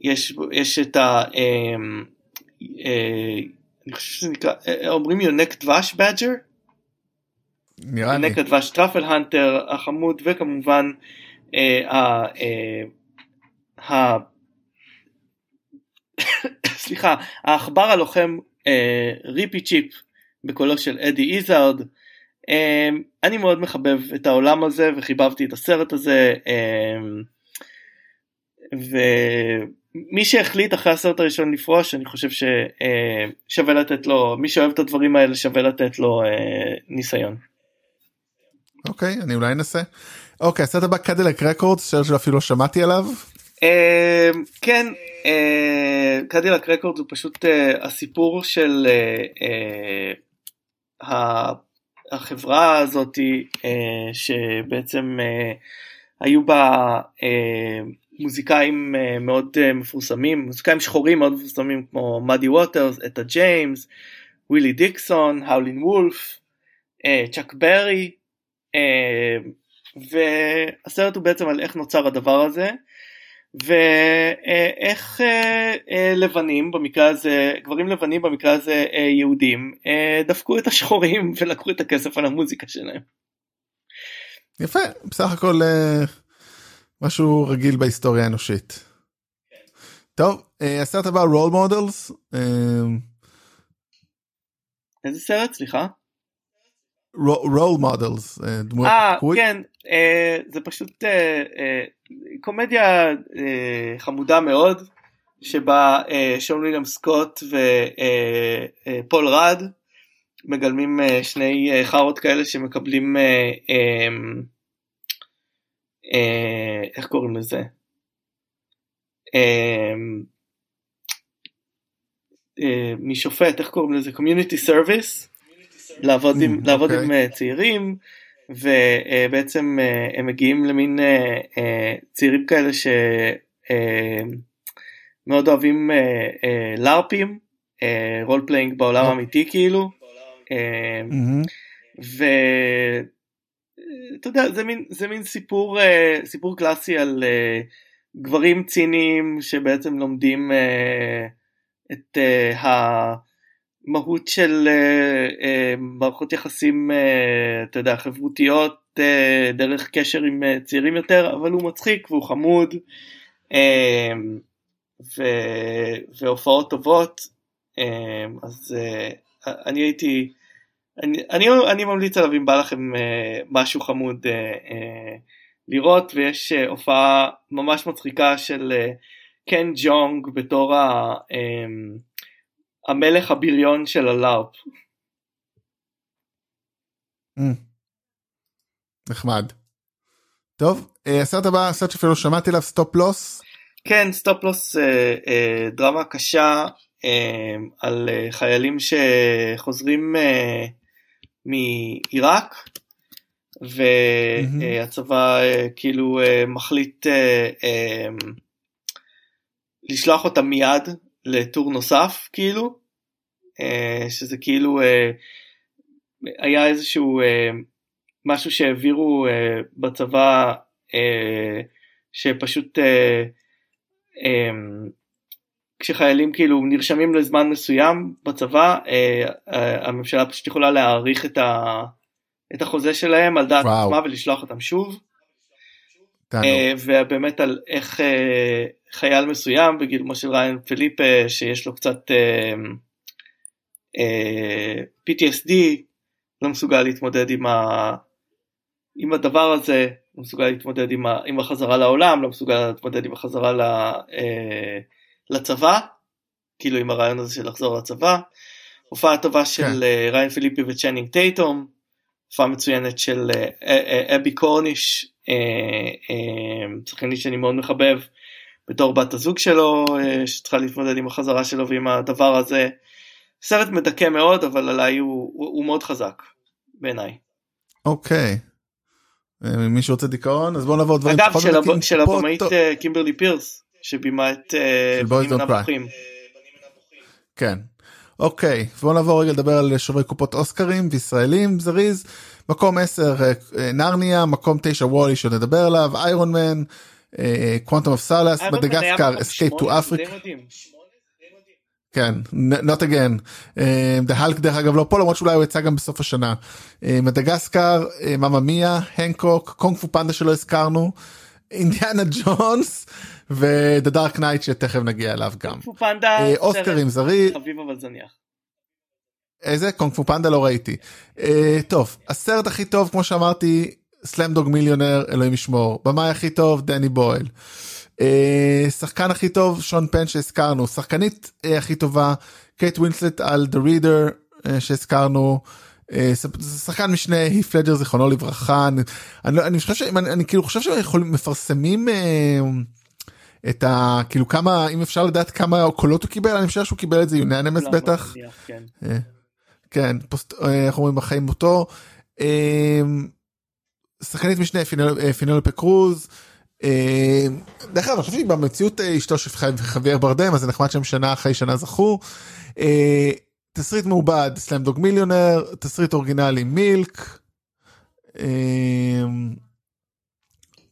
יש יש את ה... אמ, אה, אני חושב שזה נקרא, אה, אומרים יונק דבש badger? נראה לי. יונק הדבש טראפל הנטר החמוד וכמובן אה, ה... אה, סליחה, העכבר הלוחם אה, ריפי צ'יפ בקולו של אדי איזארד. אה, אני מאוד מחבב את העולם הזה וחיבבתי את הסרט הזה. אה, ומי שהחליט אחרי הסרט הראשון לפרוש אני חושב ששווה לתת לו מי שאוהב את הדברים האלה שווה לתת לו אה, ניסיון. אוקיי אני אולי אנסה. אוקיי הסרט הבא קדילק רקורדס שאפילו לא שמעתי עליו. אה, כן קדילק רקורד הוא פשוט אה, הסיפור של אה, אה, ה- החברה הזאתי אה, שבעצם אה, היו בה אה, מוזיקאים אה, מאוד אה, מפורסמים מוזיקאים שחורים מאוד מפורסמים כמו מאדי ווטרס אטה ג'יימס ווילי דיקסון האולין וולף צ'אק ברי והסרט הוא בעצם על איך נוצר הדבר הזה ואיך אה, לבנים במקרה הזה גברים לבנים במקרה הזה יהודים דפקו את השחורים ולקחו את הכסף על המוזיקה שלהם. יפה בסך הכל משהו רגיל בהיסטוריה האנושית. טוב אה, הסרט הבא Role Models איזה סרט סליחה? Role Models דמויות אה חיקוי. כן אה, זה פשוט אה, אה, קומדיה אה, חמודה מאוד שבה אה, שון ויליאם סקוט ופול ראד מגלמים אה, שני אה, חארות כאלה שמקבלים אה, איך קוראים לזה? אה, אה, משופט, איך קוראים לזה? community service, לעבוד עם, Mm, לעבוד אוקיי. עם אה, צעירים, ובעצם אה, הם מגיעים למין צעירים כאלה שמאוד אוהבים לארפים, role playing בעולם אוקיי. האמיתי כאילו, אה, מהמם. ואתה יודע זה מין זה מין סיפור אה, סיפור קלאסי על אה, גברים ציניים שבעצם לומדים אה, את המהות של מערכות יחסים אתה יודע חברותיות דרך קשר עם צעירים יותר אבל הוא מצחיק והוא חמוד ו, והופעות טובות אז אני הייתי אני, אני, אני ממליץ עליו אם בא לכם אה, משהו חמוד אה, אה, לראות ויש אה, הופעה ממש מצחיקה של אה, קן ג'ונג בתור ה, אה, המלך הבריון של הלארפ. אמ. נחמד. טוב, אה, הסרט הבא, הסרט שאפילו שמעתי עליו, Stop-Loss. כן Stop-Loss אה, אה, דרמה קשה אה, על אה, חיילים שחוזרים אה, מעיראק והצבא אה, כאילו אה, מחליט אה, לשלוח אותם מיד לטור נוסף כאילו שזה כאילו היה איזשהו משהו שהעבירו בצבא שפשוט כשחיילים כאילו נרשמים לזמן מסוים בצבא אה, אה, הממשלה פשוט יכולה להאריך את, ה, את החוזה שלהם על דעת. עצמה ולשלוח אותם שוב תענוג. אה, ובאמת על איך חייל מסוים בגילומו של ריין פליפה שיש לו קצת PTSD לא מסוגל להתמודד עם, ה, עם הדבר הזה לא מסוגל להתמודד עם, ה, עם החזרה לעולם לא מסוגל להתמודד עם החזרה ל, אה, לצבא כאילו עם הרעיון הזה של לחזור לצבא. הופעה טובה של כן. אה, ריאן פיליפי וצ'נינג טייטום. הופעה מצוינת של אה, אה, אבי קורניש שחקנית שאני מאוד מחבב בתור בת הזוג שלו שצריכה להתמודד עם החזרה שלו ועם הדבר הזה. סרט מדכא מאוד אבל עליי הוא, הוא, הוא מאוד חזק בעיניי. אוקיי. מי שרוצה דיכאון אז בואו נעבור דברים אגב של, הב... של הבמאית קימברלי פירס שבימה את אה, Boys בנים Don't Cry. נבוכים. כן. אוקיי בואו נעבור רגע לדבר על שוברי קופות אוסקרים וישראלים זריז מקום 10 אה, נרניה מקום 9 וול-E שנדבר עליו Iron Man Quantum of Solace מדגסקר Escape 2 Africa. כן, not again. The Hulk דרך אגב לא פה למרות שאולי הוא יצא גם בסוף השנה. אה, מדגסקר, אה, ממא מיה, הנקוק, קונג פו פנדה שלא הזכרנו, אינדיאנה ג'ונס ו The Dark Knight שתכף נגיע אליו גם. פנדה אה, אוסקרים זריז, חביב אבל זניח. איזה קונג פו פנדה לא ראיתי. אה, טוב, הסרט הכי טוב כמו שאמרתי, Slumdog Millionaire, אלוהים ישמור. במאי הכי טוב, דני בויל. אה, שחקן הכי טוב, שון פן שהזכרנו. שחקנית אה, הכי טובה, קייט ווינסלט על Reader אה, שהזכרנו. אה, שחקן משנה, היף פלג'ר זיכרונו לברכה. אני, אני, אני חושב שהם, אני, אני כאילו חושב שהם יכולים, מפרסמים אה, את ה... כאילו כמה, אם אפשר לדעת כמה קולות הוא קיבל, אני חושב שהוא קיבל את זה יוננמס לא, בטח. כן. כן, פוסט, אה, איך אומרים בחיים מותו. אה, שחקנית משנה אה, פינלופה קרוז. אה, דרך אגב, אני חושב שהיא במציאות אה, אשתו של חי- חוויאר ברדם, אז זה נחמד שהם שנה אחרי שנה זכו. אה, תסריט מעובד, Slumdog Millionaire, תסריט אורגינלי Milk. אה,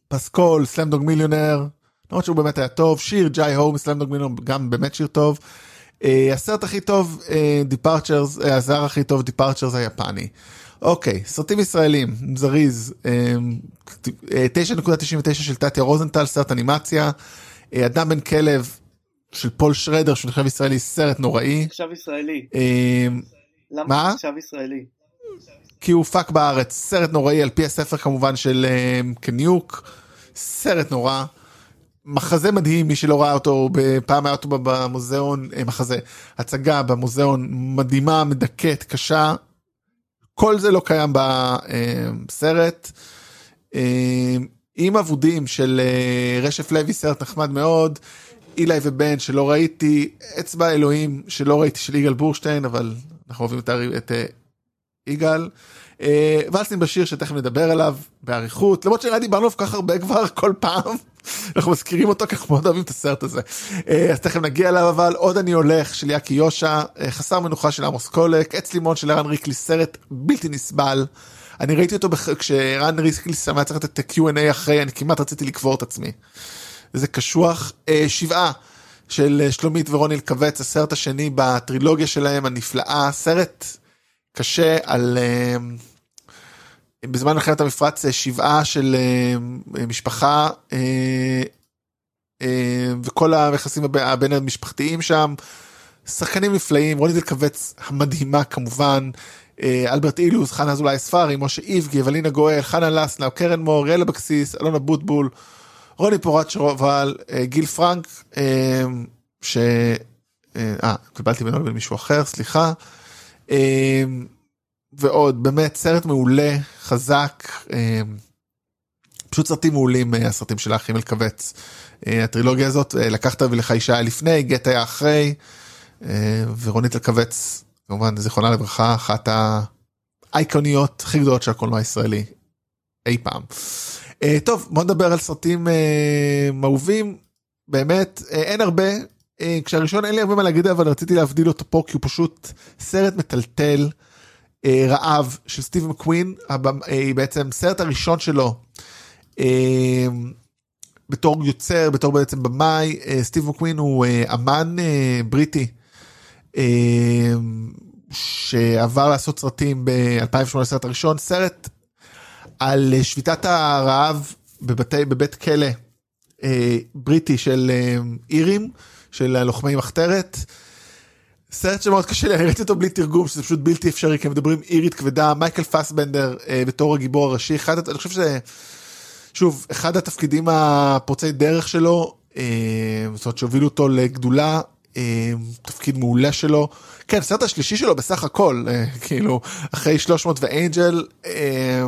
פסקול, Slumdog Millionaire. למרות שהוא באמת היה טוב, שיר Jai Ho, Slumdog Millionaire, גם באמת שיר טוב. אה, הסרט הכי טוב Departures הזר הכי טוב Departures היפני. אוקיי סרטים ישראלים זריז אה, אה, 9.99 של טטיה רוזנטל סרט אנימציה אה, אדם בן כלב של פול שרדר שהוא נחשב ישראלי סרט נוראי עכשיו ישראלי. אה, למה מה? עכשיו ישראלי? כי הוא הופק בארץ סרט נוראי על פי הספר כמובן של אה, קניוק סרט נורא מחזה מדהים מי שלא ראה אותו פעם היה אותו במוזיאון אה, מחזה הצגה במוזיאון מדהימה מדכאת קשה כל זה לא קיים בסרט. עם אבודים של רשף לוי סרט נחמד מאוד אילי ובן שלא ראיתי אצבע אלוהים שלא ראיתי של יגאל בורשטיין אבל אנחנו אוהבים את יגאל. אה, ולסים בשיר שתכף נדבר עליו באריכות למרות שנראה דיברנו כל כך הרבה כבר כל פעם אנחנו מזכירים אותו אנחנו מאוד אוהבים את הסרט הזה אה, אז תכף נגיע אליו אבל עוד אני הולך של יאקי יושע אה, חסר מנוחה של עמוס קולק עץ לימון של ערן ריקלי סרט בלתי נסבל. אני ראיתי אותו כשערן ריקלי היה צריך לתת Q&A אחרי אני כמעט רציתי לקבור את עצמי. זה קשוח שבעה של שלומית ורוני אלקבץ הסרט השני בטרילוגיה שלהם הנפלאה סרט. קשה על uh, בזמן מלחמת המפרץ אה, שבעה של uh, משפחה uh, uh, וכל היחסים הבין המשפחתיים שם. שחקנים נפלאים רוני דלקבץ המדהימה כמובן אלברט אילוז חנה אזולאי ספארי משה איבגי ולינה גואל חנה לסנאו קרן מור אריאל אבקסיס אלונה בוטבול רוני פורט שרובל גיל פרנק ש... אה, קיבלתי ממנו למישהו אחר סליחה. ועוד באמת סרט מעולה חזק פשוט סרטים מעולים אה, הסרטים של האחים אלקבץ. אה, הטרילוגיה הזאת אה, לקחת ולך אישה לפני גט היה אחרי. ורונית אלקבץ כמובן זיכרונה לברכה אחת האייקוניות הכי גדולות של הקולנוע הישראלי אי פעם. טוב בוא נדבר על סרטים אהובים באמת אין הרבה. אה, כשהראשון אין לי הרבה מה להגיד אבל רציתי להבדיל אותו פה כי הוא פשוט סרט מטלטל אה, רעב של סטיב מקווין. אה, בעצם סרט הראשון שלו בתור יוצר בתור בעצם במאי. סטיב מקווין הוא אמן בריטי שעבר לעשות סרטים ב-2008 סרט הראשון. סרט על שביתת הרעב בבתי בבית כלא בריטי של אירים. של הלוחמי מחתרת. סרט שמאוד קשה לי, אני ראיתי אותו בלי תרגום שזה פשוט בלתי אפשרי כי הם מדברים אירית כבדה מייקל פסבנדר אה, בתור הגיבור הראשי אחד אני חושב שזה שוב אחד התפקידים הפורצי דרך שלו אה, זאת אומרת שהובילו אותו לגדולה אה, תפקיד מעולה שלו כן הסרט השלישי שלו בסך הכל אה, כאילו אחרי 300 ואנג'ל אה,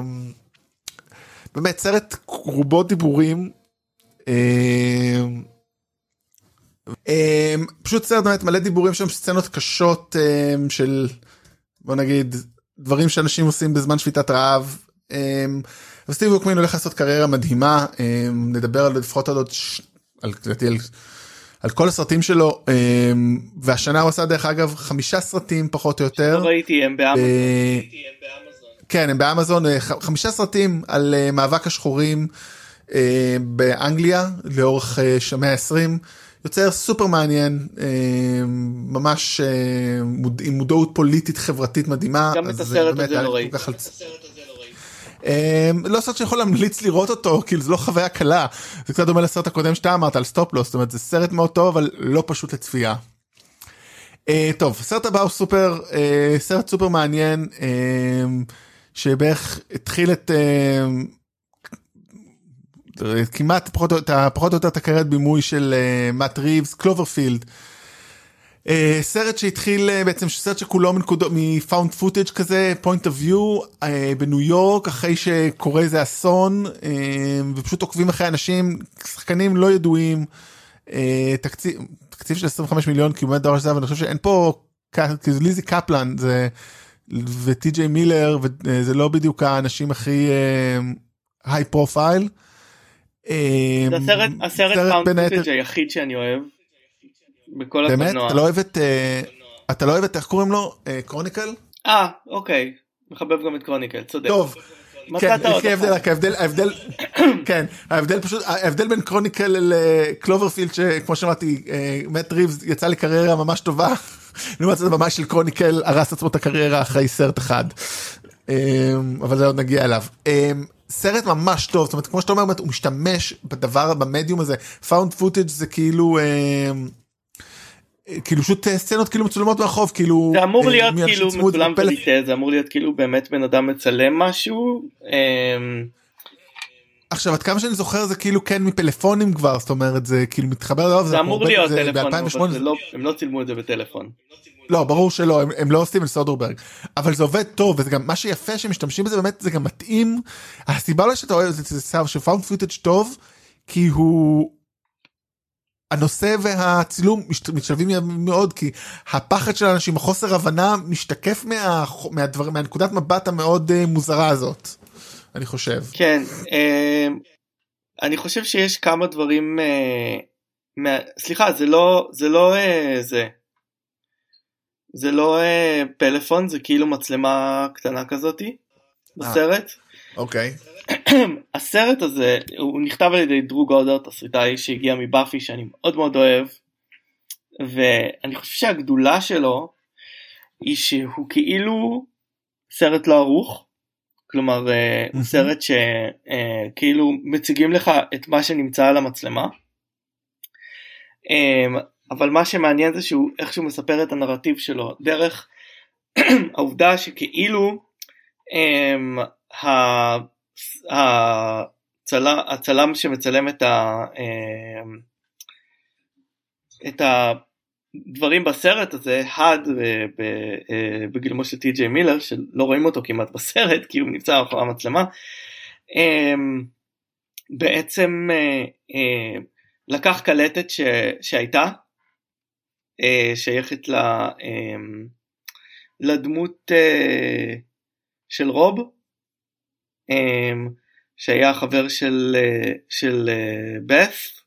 באמת סרט רובו דיבורים. אה, אמ, פשוט סרט באמת מלא דיבורים שם סצנות קשות אמ, של בוא נגיד דברים שאנשים עושים בזמן שביתת רעב. אמ, וסטיב ווקמין הולך לעשות קריירה מדהימה נדבר על לפחות על עוד על, על, על כל הסרטים שלו והשנה הוא עשה דרך אגב חמישה סרטים פחות או יותר. ראיתי הם באמזון. כן הם באמזון אה, חמישה סרטים על אה, מאבק השחורים אה, באנגליה לאורך המאה ה-20. יוצר סופר מעניין ממש עם מודעות פוליטית חברתית מדהימה. גם את הסרט הזה לא ראיתי. לא סרט שיכול להמליץ לראות אותו כאילו זה לא חוויה קלה זה קצת דומה לסרט הקודם שאתה אמרת על Stop-Loss זאת אומרת זה סרט מאוד טוב אבל לא פשוט לצפייה. טוב הסרט הבא הוא סופר סרט סופר מעניין שבערך התחיל את כמעט פחות, או יותר את הקריירת בימוי של מאט ריבס Cloverfield. סרט שהתחיל בעצם סרט שכולו מנקודות מ found footage כזה point of view בניו יורק אחרי שקורה איזה אסון ופשוט עוקבים אחרי אנשים שחקנים לא ידועים תקציב תקציב של 25 מיליון כי הוא באמת דבר שזה אבל אני חושב שאין פה כאילו ליזי קפלן זה וטי.ג'יי מילר וזה לא בדיוק האנשים הכי high profile. אמ, הסרט הסרט found footage היחיד שאני אוהב. בכל הקולנוע. באמת? אתה לא אוהב את אה, אתה לא אוהב את איך קוראים לו Chronicle? אה, אה אוקיי מחבב גם את Chronicle צודק. טוב. כן, ההבדל, ההבדל, ההבדל, כן, ההבדל פשוט, ההבדל בין Chronicle ל Cloverfield שכמו שאמרתי, מאט ריבס יצא לקריירה ממש טובה, לעומת זאת הבמאי של Chronicle הרס עצמו את הקריירה אחרי סרט אחד, אמ, אבל זה עוד נגיע אליו. אמ, סרט ממש טוב זאת אומרת כמו שאתה אומר הוא משתמש בדבר במדיום הזה. found footage זה כאילו אה, כאילו פשוט אה, סצנות כאילו מצולמות ברחוב כאילו זה אמור אה, להיות כאילו מצולם קליטה זה אמור להיות כאילו באמת בן אדם מצלם משהו עכשיו עד כמה שאני זוכר זה כאילו כן מפלאפונים כבר זאת אומרת זה כאילו מתחבר אליו זה אמור להיות טלפון אבל לא, הם לא צילמו את זה בטלפון. לא ברור שלא הם, הם לא עושים את סודרברג אבל זה עובד טוב וזה גם מה שיפה שמשתמשים בזה באמת זה גם מתאים. הסיבה לא שאתה אוהב זה סאב ש found footage טוב כי הוא הנושא והצילום משתלבים מאוד כי הפחד של האנשים החוסר הבנה משתקף מה, מהדבר מהנקודת מבט המאוד uh, מוזרה הזאת אני חושב כן uh, אני חושב שיש כמה דברים מה, סליחה זה לא זה לא uh, זה זה לא uh, פלאפון זה כאילו מצלמה קטנה כזאתי בסרט. אוקיי. הסרט הזה הוא נכתב על ידי דרו גודר תסריטאי שהגיע מבאפי שאני מאוד מאוד אוהב ואני חושב שהגדולה שלו היא שהוא כאילו סרט לא ערוך כלומר הוא סרט שכאילו מציגים לך את מה שנמצא על המצלמה. אמ, אבל מה שמעניין זה שהוא איכשהו מספר את הנרטיב שלו. דרך העובדה שכאילו um, הצלם, הצלם שמצלם את, ה, אמ, את הדברים בסרט הזה, האד אה, בגילמו של טי.ג'יי מילר, שלא רואים אותו כמעט בסרט כי הוא נמצא אחרי המצלמה, אמ, בעצם אה, אה, לקח קלטת ש, שהייתה שייכת אמ, לדמות של רוב אמ, שהיה חבר של, אה, של בת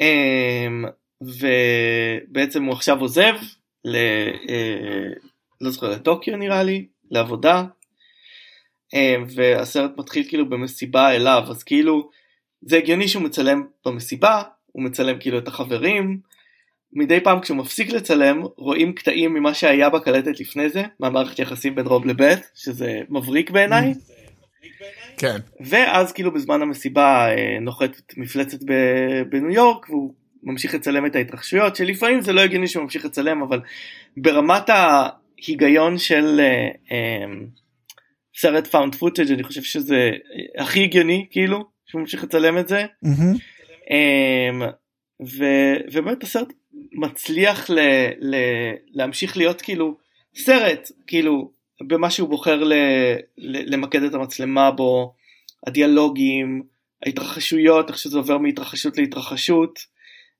אה, ובעצם הוא עכשיו עוזב ל... אה, לא זוכר לטוקיו נראה לי לעבודה אמ, והסרט מתחיל כאילו במסיבה אליו אז כאילו זה הגיוני שהוא מצלם במסיבה הוא מצלם כאילו את החברים מדי פעם כשהוא מפסיק לצלם רואים קטעים ממה שהיה בקלטת לפני זה מהמערכת יחסים בין רוב לבית שזה מבריק בעיניי. כן. ואז כאילו בזמן המסיבה אה, נוחתת מפלצת בניו יורק והוא ממשיך לצלם את ההתרחשויות שלפעמים זה לא הגיוני שהוא ממשיך לצלם אבל ברמת ההיגיון של אה, אה, סרט found footage אני חושב שזה הכי הגיוני כאילו שהוא ממשיך לצלם את זה. ובאמת הסרט מצליח ל, ל, להמשיך להיות כאילו סרט כאילו במה שהוא בוחר ל, ל, למקד את המצלמה בו הדיאלוגים ההתרחשויות איך שזה עובר מהתרחשות להתרחשות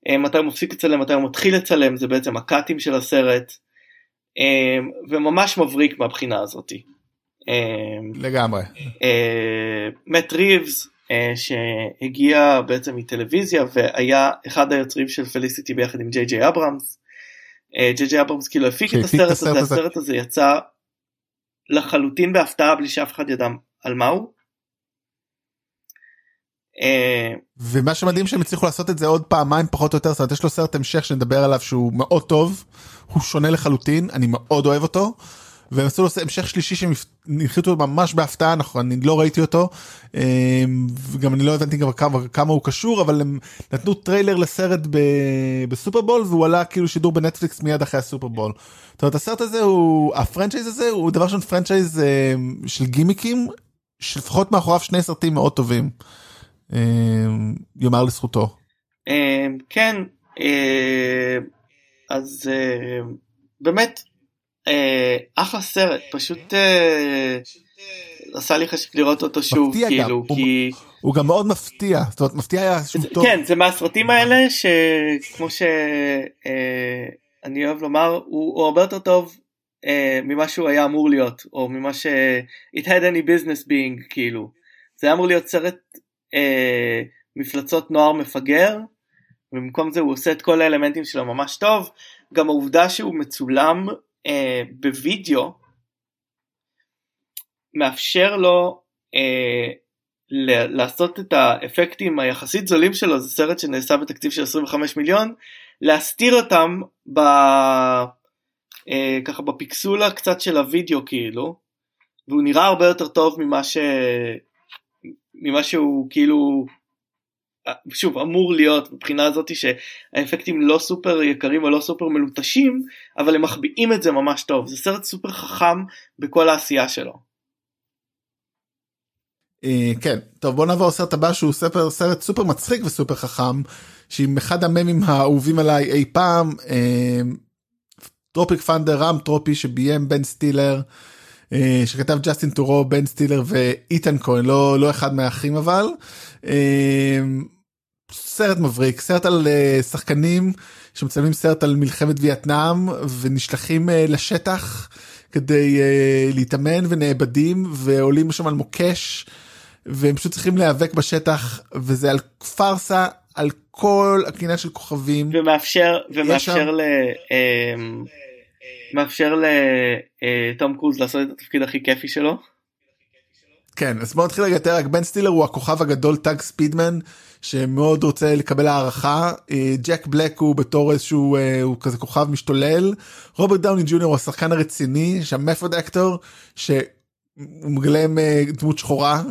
מתי הוא מפסיק לצלם מתי הוא מתחיל לצלם זה בעצם הקאטים של הסרט אה, וממש מבריק מהבחינה הזאתי. אה, לגמרי. מאט ריבס אה, שהגיע בעצם מטלוויזיה והיה אחד היוצרים של פליסיטי ביחד עם ג'יי ג'יי אברהמס. אה, ג'יי ג'יי אברהמס כאילו הפיק את הסרט הזה, הסרט הזה יצא לחלוטין בהפתעה בלי שאף אחד ידע על מה הוא. אה, ומה שמדהים שהם הצליחו לעשות את זה עוד פעמיים פחות או יותר, זאת אומרת יש לו סרט המשך שנדבר עליו שהוא מאוד טוב, הוא שונה לחלוטין, אני מאוד אוהב אותו. והם עשו לו המשך שלישי שהם הנחיתו ממש בהפתעה נכון אני לא ראיתי אותו אמ, וגם אני לא הבנתי גם כמה, כמה הוא קשור אבל הם נתנו trailer לסרט ב Super Bowl והוא עלה כאילו שידור בנטפליקס מיד אחרי ה Super Bowl. זאת אומרת הסרט הזה הוא ה franchise הזה הוא דבר ראשון franchise אמ, של גימיקים שלפחות מאחוריו שני סרטים מאוד טובים. אמ, יאמר לזכותו. כן אז באמת אה, אחלה סרט פשוט אה, עשה לי חשק לראות אותו שוב כאילו כי הוא גם מאוד מפתיע זאת אומרת מפתיע היה שהוא טוב כן זה מהסרטים האלה שכמו שאני אוהב לומר הוא הרבה יותר טוב אה, ממה שהוא היה אמור להיות או ממה ש it had any business being כאילו זה היה אמור להיות סרט מפלצות נוער מפגר ובמקום זה הוא עושה את כל האלמנטים שלו ממש טוב. גם העובדה שהוא מצולם אה, בווידאו מאפשר לו אה, ל- לעשות את האפקטים היחסית זולים שלו זה סרט שנעשה בתקציב של 25 מיליון להסתיר אותם ב... אה, ככה בפיקסולה קצת של הווידאו כאילו והוא נראה הרבה יותר טוב ממה ש... ממה שהוא כאילו שוב אמור להיות מבחינה הזאת שהאפקטים לא סופר יקרים או לא סופר מלוטשים אבל הם מחביאים את זה ממש טוב זה סרט סופר חכם בכל העשייה שלו. אה, כן טוב בוא נעבור לסרט הבא שהוא ספר סרט סופר מצחיק וסופר חכם שעם אחד הממים האהובים עליי אי פעם Tropic Thunder רעם טרופי שביים בן סטילר אה, שכתב ג'סטין ת'רו בן סטילר ואיתן כהן לא לא אחד מהאחים אבל. אה, סרט מבריק סרט על אה, שחקנים שמצלמים סרט על מלחמת וייטנאם ונשלחים לשטח כדי להתאמן ונאבדים ועולים שם על מוקש והם פשוט צריכים להיאבק בשטח וזה פארסה על כל הקניין של כוכבים ומאפשר ומאפשר ל... מאפשר לתום קרוז לעשות את התפקיד הכי כיפי שלו. כן אז בוא נתחיל רגע יותר רק בן סטילר הוא הכוכב הגדול טאג ספידמן שמאוד רוצה לקבל הערכה אה, ג'ק בלק הוא בתור איזשהו אה, הוא כזה כוכב משתולל רוברט דאוני ג'וניור הוא השחקן הרציני שה method actor שהוא מגלם אה, דמות שחורה.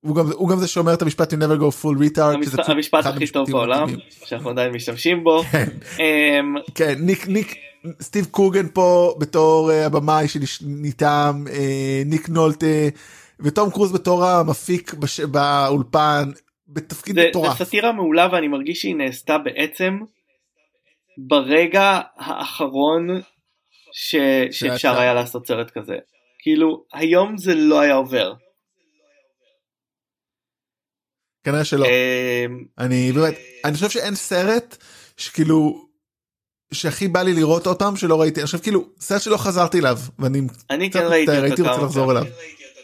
הוא גם, הוא גם זה שאומר את המשפט you never go full retard. המשפט, המשפט הכי טוב בעולם שאנחנו עדיין משתמשים בו. כן, אמ, כן ניק ניק סטיב קוגן פה בתור uh, הבמאי שניתם uh, ניק נולטה ותום קרוז בתור המפיק בש... באולפן בתפקיד מטורף. זה סאטירה מעולה ואני מרגיש שהיא נעשתה בעצם ברגע האחרון ש... שאפשר היה לעשות סרט כזה. כאילו היום זה לא היה עובר. כנראה שלא. אמ, אני באמת אני חושב שאין סרט שכאילו שהכי בא לי לראות אותם שלא ראיתי. עכשיו כאילו סרט שלא חזרתי אליו ואני אני כן ראיתי הייתי רוצה לחזור אליו.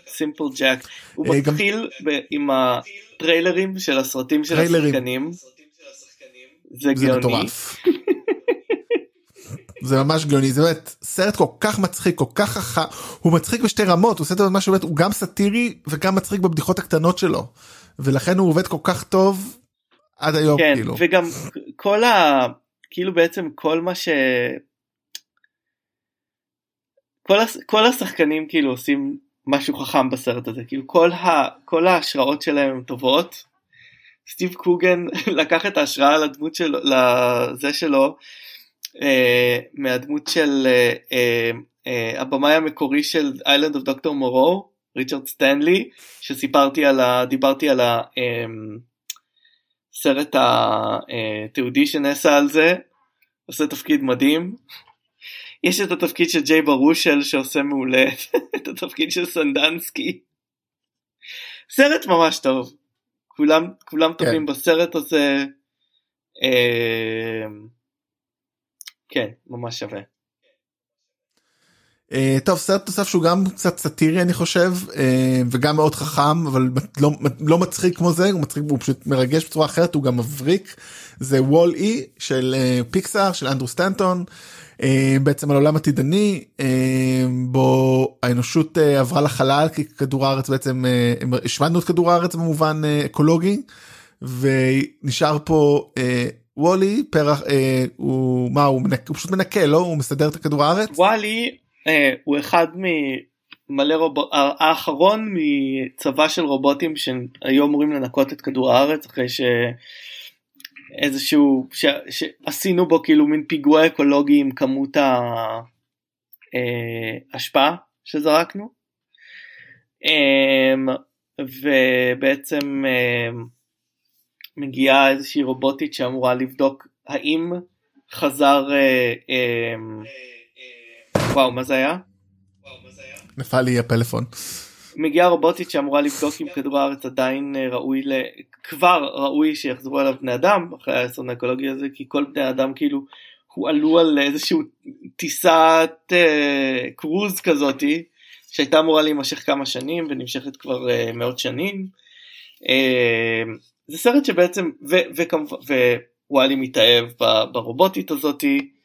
סימפל ג'ק הוא אה, מתחיל עם הטריילרים של הסרטים של השחקנים. זה גאוני. זה ממש גאוני. זה באמת סרט כל כך מצחיק כל כך חכם הוא מצחיק בשתי רמות. הוא עושה את זה באמת הוא גם סאטירי וגם מצחיק בבדיחות הקטנות שלו ולכן הוא עובד כל כך טוב עד היום כן, כאילו וגם כל ה... כאילו בעצם כל מה ש... כל, הש... כל השחקנים כאילו עושים משהו חכם בסרט הזה כאילו כל, ה... כל ההשראות שלהם הן טובות. סטיב קוגן לקח את ההשראה לדמות שלו לזה שלו אה, מהדמות של אה, אה, אה, הבמאי המקורי של Island of Doctor Moreau ריצ'רד סטנלי שסיפרתי על ה... דיברתי על הסרט התיעודי שנעשה על זה, עושה תפקיד מדהים. יש את התפקיד של ג'יי ברושל שעושה מעולה את התפקיד של סנדוסקי. סרט ממש טוב. כולם כולם כן. טובים בסרט הזה. אה, כן ממש שווה. Uh, טוב סרט נוסף שהוא גם קצת סאטירי אני חושב uh, וגם מאוד חכם אבל לא, לא מצחיק כמו זה הוא מצחיק הוא פשוט מרגש בצורה אחרת הוא גם מבריק זה וול אי של uh, פיקסאר של אנדרו סטנטון בעצם על עולם עתידני בו האנושות עברה לחלל כי כדור הארץ בעצם השמדנו את כדור הארץ במובן אקולוגי ונשאר פה. וולי פרח אה, הוא מה הוא, מנק, הוא פשוט מנקה לא הוא מסדר את כדור הארץ. וואלי אה, הוא אחד ממלא רובוט האחרון מצבא של רובוטים שהיו אמורים לנקות את כדור הארץ אחרי שאיזשהו ש... שעשינו בו כאילו מין פיגוע אקולוגי עם כמות ההשפעה אה, שזרקנו. אמ, ובעצם אמ, מגיעה איזושהי רובוטית שאמורה לבדוק האם חזר אה, אמ, וואו מה זה היה? נפל לי הפלאפון. מגיעה רובוטית שאמורה לבדוק אם כדור הארץ עדיין אה, ראוי ל... כבר ראוי שיחזרו אליו בני אדם אחרי האסון האקולוגי הזה כי כל בני אדם כאילו הועלו על איזשהו טיסת אה, קרוז כזאתי שהייתה אמורה להימשך כמה שנים ונמשכת כבר אה, מאות שנים. אה, זה סרט שבעצם וכמובן ווואלי מתאהב ברובוטית הזאתי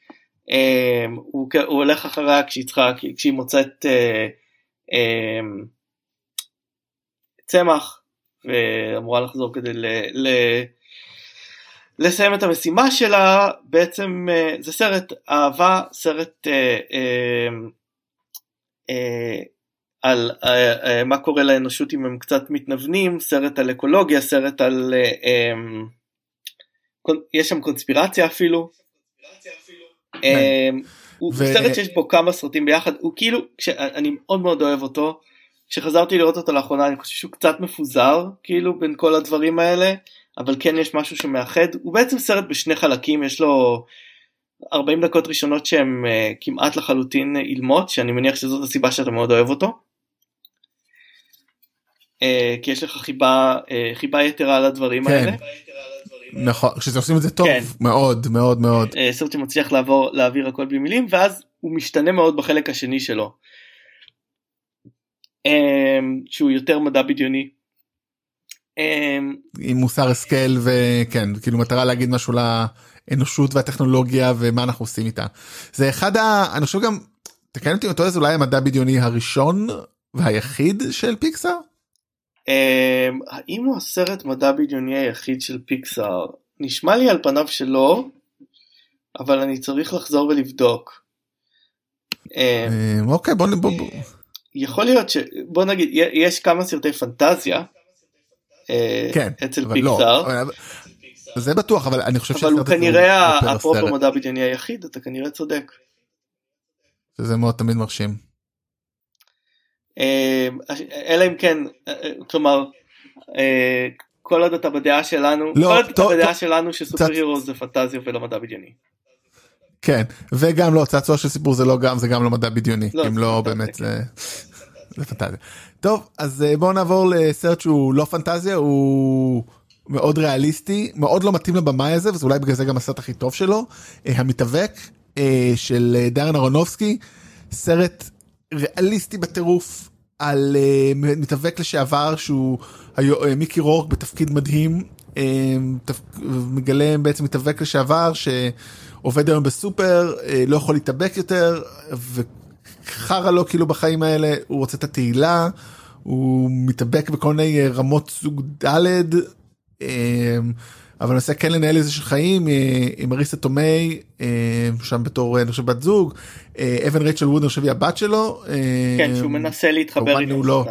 הוא, הוא הולך אחריה צריכה, כשהיא מוצאת אה, אמ, צמח ואמורה לחזור כדי ל, ל, לסיים את המשימה שלה בעצם אה, זה סרט אהבה סרט אה, אמ, על מה קורה לאנושות אם הם קצת מתנוונים סרט על אקולוגיה סרט על יש שם קונספירציה אפילו. אמ, הוא סרט שיש בו כמה סרטים ביחד הוא כאילו אני מאוד מאוד אוהב אותו כשחזרתי לראות אותו לאחרונה אני חושב שהוא קצת מפוזר כאילו בין כל הדברים האלה אבל כן יש משהו שמאחד הוא בעצם סרט בשני חלקים יש לו 40 דקות ראשונות שהם uh, כמעט לחלוטין אילמות שאני מניח שזאת הסיבה שאתה מאוד אוהב אותו. Uh, כי יש לך חיבה uh, חיבה יתרה לדברים כן. האלה. נכון כשזה עושים את זה טוב כן. מאוד מאוד מאוד uh, סרט שמצליח לעבור להעביר הכל בלי מילים ואז הוא משתנה מאוד בחלק השני שלו. Um, שהוא יותר מדע בדיוני. Um, עם מוסר השכל וכן כאילו מטרה להגיד משהו לאנושות והטכנולוגיה ומה אנחנו עושים איתה. זה אחד ה... אני חושב גם תקן אותי טועה זה אולי המדע בדיוני הראשון והיחיד של פיקסאר. Um, האם הוא הסרט מדע בדיוני היחיד של פיקסאר? נשמע לי על פניו שלא, אבל אני צריך לחזור ולבדוק. Um, אה, אוקיי בוא בוא בוא. יכול להיות ש... בוא נגיד, יש כמה סרטי פנטזיה אה, כן אצל לא, פיקסאר, אבל- זה בטוח אבל אני חושב אבל הוא כנראה פר אפרופו מדע בדיוני היחיד, אתה כנראה צודק. שזה מאוד תמיד מרשים. אה, אלא אם כן, אה, אה, כלומר, אה, כל עוד אתה בדעה שלנו, לא, כל עוד אתה בדעה. שלנו שסופר הירו זה פנטזיה ולא מדע בדיוני. כן וגם לא צעצוע של סיפור זה לא גם זה גם לא מדע בדיוני לא, אם לא פנטזיה, באמת. זה. זה פנטזיה. טוב אז בואו נעבור לסרט שהוא לא פנטזיה הוא מאוד ריאליסטי מאוד לא מתאים לבמאי הזה וזה אולי בגלל זה גם הסרט הכי טוב שלו המתאבק של דארן אהרונובסקי סרט ריאליסטי בטירוף על אה, מתאבק לשעבר שהוא היו- אה, מיקי רורק בתפקיד מדהים אה, תפ- מגלה בעצם מתאבק לשעבר שעובד היום בסופר אה, לא יכול להתאבק יותר וחרא לו כאילו בחיים האלה הוא רוצה את התהילה הוא מתאבק בכל מיני רמות סוג ד' אה, אבל מנסה כן לנהל איזה של חיים אה, עם אריסה תומי אה, שם בתור אה, אני חושב בת זוג אה, אבן רייצ'ל ווד אני חושב היא הבת שלו אה, כן, שהוא מנסה להתחבר הוא לא-.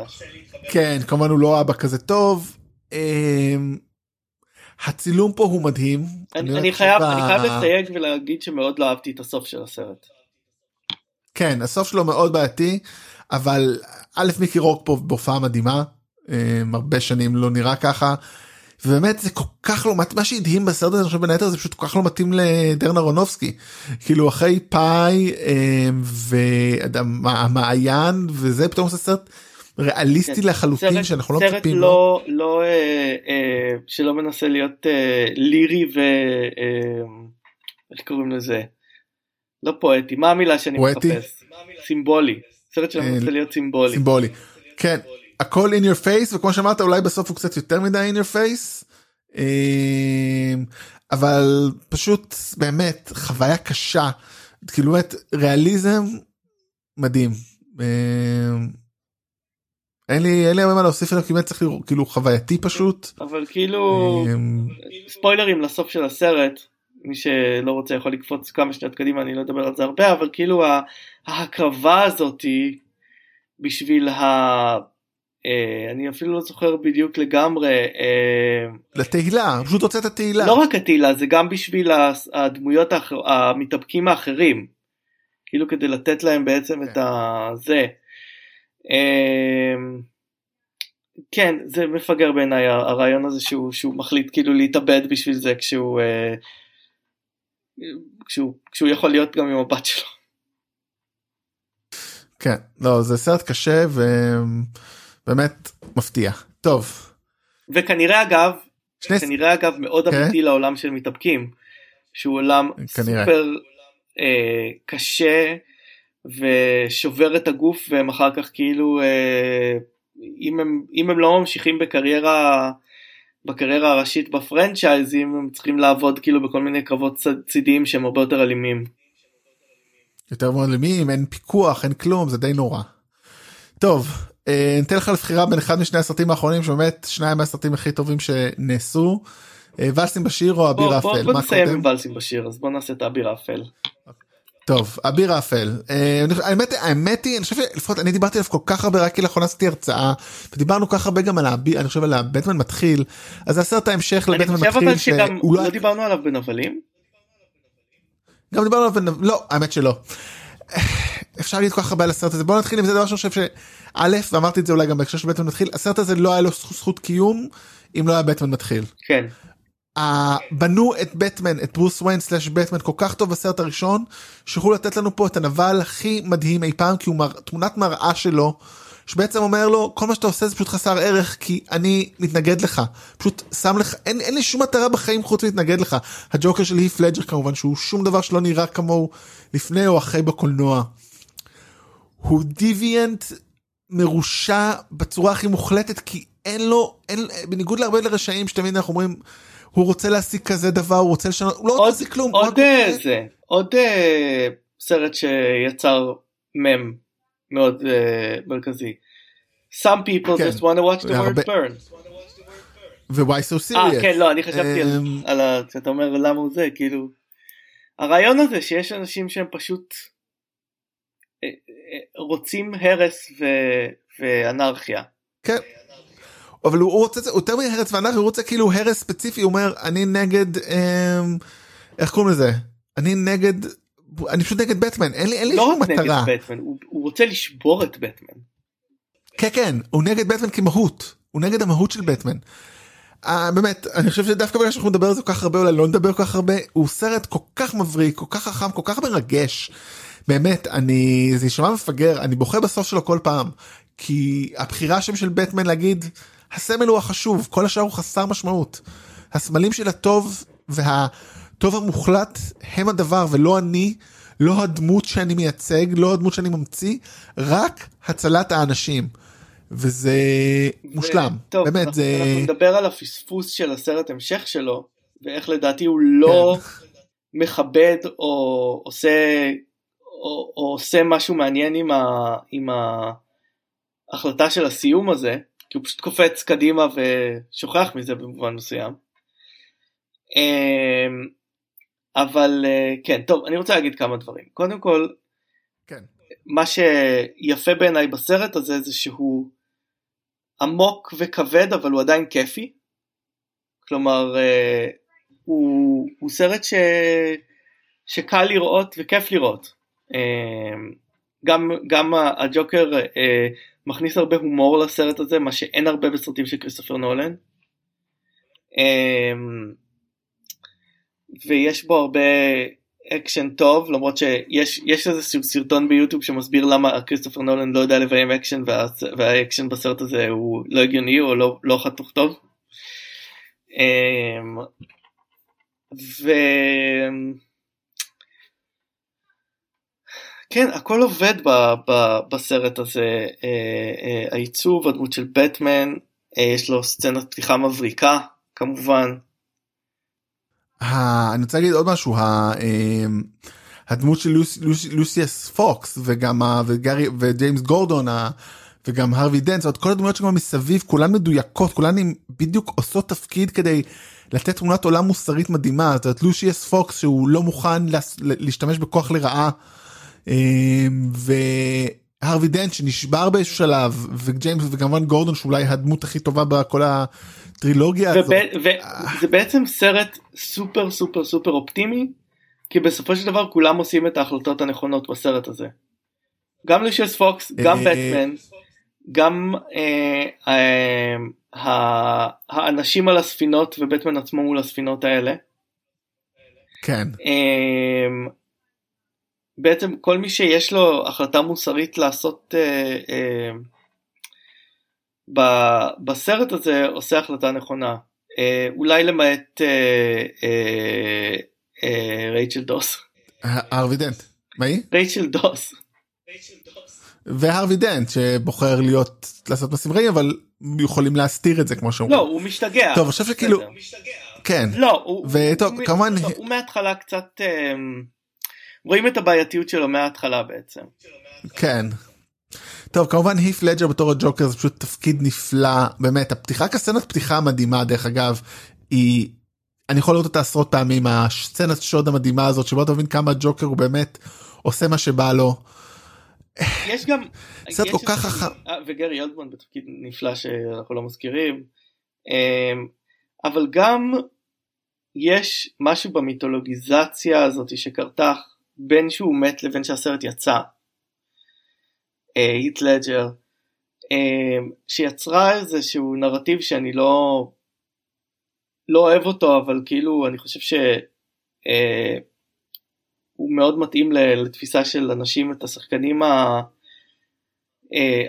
כן כמובן הוא לא אבא כזה טוב. אה, הצילום פה הוא מדהים. אני אני חייב אני חייב לסייג ולהגיד שמאוד לא אהבתי את הסוף של הסרט. כן הסוף שלו מאוד בעייתי אבל א' מיקי רוק פה בהופעה מדהימה אה, הרבה שנים לא נראה ככה. ובאמת זה כל כך לא מה שהדהים בסרט הזה חושב בין היתר זה פשוט כל כך לא מתאים לדרן אהרונובסקי כאילו אחרי פאי אה, והמעיין וזה פתאום עושה סרט ריאליסטי כן, לחלוטין סרט- שאנחנו לא סרט מצפים לו. לא לא אה, אה, שלא מנסה להיות אה, לירי ו... איך קוראים לזה? לא פואטי, מה המילה שאני פואטי? מחפש? סימבולי. סרט שלא מנסה להיות סימבולי. סימבולי. כן הכל in your face וכמו שאמרת אולי בסוף הוא קצת יותר מדי in your face. אה, אבל פשוט באמת חוויה קשה כאילו באמת ריאליזם מדהים. אה, אין לי אין לי הרבה מה להוסיף עליו כי באמת צריך לראות כאילו חווייתי פשוט. אבל כאילו אה, ספוילרים לסוף של הסרט מי שלא רוצה יכול לקפוץ כמה שניות קדימה אני לא אדבר על זה הרבה אבל כאילו ההקרבה הזאתי בשביל ה... אה, אני אפילו לא זוכר בדיוק לגמרי אה, לתהילה פשוט רוצה את התהילה. לא רק התהילה זה גם בשביל הדמויות האחר, המתאבקים האחרים כאילו כדי לתת להם בעצם את הזה. אמ, כן זה מפגר בעיניי הרעיון הזה שהוא, שהוא מחליט כאילו להתאבד בשביל זה כשהוא, אה, כשהוא, כשהוא יכול להיות גם עם הבת שלו. כן לא זה סרט קשה ובאמת מפתיע. טוב. וכנראה אגב שני כנראה אגב מאוד כן? אמיתי לעולם של מתאבקים שהוא עולם כנראה. סופר אה, קשה ושובר את הגוף והם אחר כך כאילו אה, אם הם אם הם לא ממשיכים בקריירה בקריירה הראשית בפרנצ'ייזים הם צריכים לעבוד כאילו בכל מיני קרבות צד- צידיים שהם הרבה יותר אלימים. יותר מאוד למי אם אין פיקוח אין כלום זה די נורא. טוב ניתן לך לבחירה בין אחד משני הסרטים האחרונים שבאמת שניים מהסרטים הכי טובים שנעשו. אה, ואלסים בשיר או אביר בוא, בוא, נסיים? עם ולסים בשיר אז בוא נעשה את האביר האפל. טוב אביר האפל אה, אני חושב- האמת האמת היא אני חושב שלפחות אני דיברתי עליו כל כך הרבה רק כי לאחרונה עשיתי הרצאה ודיברנו כל כך הרבה גם על אני חושב על הבטמן מתחיל אז זה הסרט ההמשך אני לבטמן חושב מתחיל אבל שגם שהוא לא דיברנו עליו בנבלים. גם דיברנו עליו, לא, האמת שלא. אפשר להגיד כל כך הרבה על הסרט הזה בוא נתחיל עם זה דבר שאני חושב שא' ואמרתי את זה אולי גם בהקשר של בטמן מתחיל הסרט הזה לא היה לו זכות קיום אם לא היה בטמן מתחיל. כן. בנו את בטמן את ברוס ויין סלאש בטמן כל כך טוב בסרט הראשון שיכולו לתת לנו פה את הנבל הכי מדהים אי פעם כי הוא מר, תמונת מראה שלו שבעצם אומר לו כל מה שאתה עושה זה פשוט חסר ערך כי אני מתנגד לך פשוט שם לך אין, אין לי שום מטרה בחיים חוץ מלהתנגד לך הג'וקר של היף לג'ר כמובן שהוא שום דבר שלא נראה כמוהו לפני או אחרי בקולנוע. הוא דיוויאנט מרושע בצורה הכי מוחלטת כי אין לו אין בניגוד להרבה לרשעים שתמיד אנחנו אומרים הוא רוצה להשיג כזה דבר הוא רוצה לשנות הוא לא רוצה להשיג כלום עוד אה, זה עוד אה, סרט שיצר מם מאוד uh, מרכזי. Some people כן. just want to watch the world burn. ו-why so serious. 아, כן לא אני חשבתי um... על, ה... כשאתה אומר למה הוא זה כאילו. הרעיון הזה שיש אנשים שהם פשוט רוצים הרס ו... ואנרכיה. כן. אבל הוא רוצה יותר מהרס ואנרכיה הוא רוצה כאילו הרס ספציפי הוא אומר אני נגד אמ, איך קוראים לזה אני נגד אני פשוט נגד בטמן אין לי אין לי לא שום מטרה. בטמן הוא, הוא רוצה לשבור את בטמן. כן כן הוא נגד בטמן כמהות הוא נגד המהות של בטמן. Uh, באמת אני חושב שדווקא בגלל שאנחנו נדבר על זה כל כך הרבה אולי לא נדבר כל כך הרבה הוא סרט כל כך מבריק כל כך חכם כל כך מרגש. באמת אני זה יישמע מפגר אני בוכה בסוף שלו כל פעם כי הבחירה שם של בטמן להגיד הסמל הוא החשוב כל השאר הוא חסר משמעות. הסמלים של הטוב והטוב המוחלט הם הדבר ולא אני לא הדמות שאני מייצג לא הדמות שאני ממציא רק הצלת האנשים. וזה. מושלם טוב, באמת אנחנו, זה אנחנו נדבר על הפספוס של הסרט המשך שלו ואיך לדעתי הוא לא כן. מכבד או עושה או, או עושה משהו מעניין עם, ה, עם ההחלטה של הסיום הזה כי הוא פשוט קופץ קדימה ושוכח מזה במובן מסוים. אמ, אבל אה, כן טוב אני רוצה להגיד כמה דברים קודם כל כן. מה שיפה בעיניי בסרט הזה זה שהוא עמוק וכבד אבל הוא עדיין כיפי. כלומר אה, הוא, הוא סרט ש, שקל לראות וכיף לראות. אמ, גם, גם הג'וקר אה, מכניס הרבה הומור לסרט הזה, מה שאין הרבה בסרטים של כריסטופר נולן. אמ, ויש בו הרבה אקשן טוב למרות שיש יש איזה סרטון ביוטיוב שמסביר למה כריסטופר נולן לא יודע לביים אקשן וה, והאקשן בסרט הזה הוא לא הגיוני או לא, לא חתוך טוב. אמ, ו... כן הכל עובד ב, ב, בסרט הזה אה, אה, העיצוב הדמות של בטמן אה, יש לו סצנת פתיחה מבריקה כמובן. אני רוצה להגיד עוד משהו הדמות של לוסיאס פוקס וגם וגארי וג'יימס גורדון וגם הרווי דנט עוד כל הדמויות שגם מסביב כולן מדויקות כולן בדיוק עושות תפקיד כדי לתת תמונת עולם מוסרית מדהימה זאת אומרת לוסיאס פוקס שהוא לא מוכן להשתמש בכוח לרעה. אמ, והרווי דנט שנשבר באיזשהו שלב וג'יימס וכמובן גורדון שאולי הדמות הכי טובה בכל הטרילוגיה הזאת. וזה בעצם סרט סופר סופר סופר אופטימי כי בסופו של דבר כולם עושים את ההחלטות הנכונות בסרט הזה. גם לושיוס פוקס גם אה, בטמן גם אה, אה, האנשים על הספינות ובטמן עצמו מול הספינות האלה. כן. בעצם כל מי שיש לו החלטה מוסרית לעשות אה, אה, ב, בסרט הזה עושה החלטה נכונה. אה, אולי למעט אה, אה, אה, רייצ'ל דוס. הרווי דנט. מה היא? רייצ'ל דוס. והרווי דנט שבוחר להיות לעשות מעשים רעים אבל יכולים להסתיר את זה כמו שאומרים. לא הוא משתגע. טוב חושב שכאילו. כן. לא הוא, וטוב הוא, כמובן. הוא, הוא מההתחלה קצת. רואים את הבעייתיות שלו מההתחלה בעצם. כן. טוב כמובן היף לג'ר בתור הג'וקר זה פשוט תפקיד נפלא באמת הפתיחה כסצנת פתיחה מדהימה דרך אגב היא אני יכול לראות אותה עשרות פעמים הסצנת שוד המדהימה הזאת שבו אתה מבין כמה ג'וקר הוא באמת עושה מה שבא לו. יש גם סרט כל כך חכם אה, וגרי אלדמן בתפקיד נפלא שאנחנו לא מזכירים אמ, אבל גם יש משהו במיתולוגיזציה הזאת שקרתה בין שהוא מת לבין שהסרט יצא. היט לג'ר שיצרה איזשהו נרטיב שאני לא לא אוהב אותו אבל כאילו אני חושב שהוא מאוד מתאים לתפיסה של אנשים את השחקנים ה...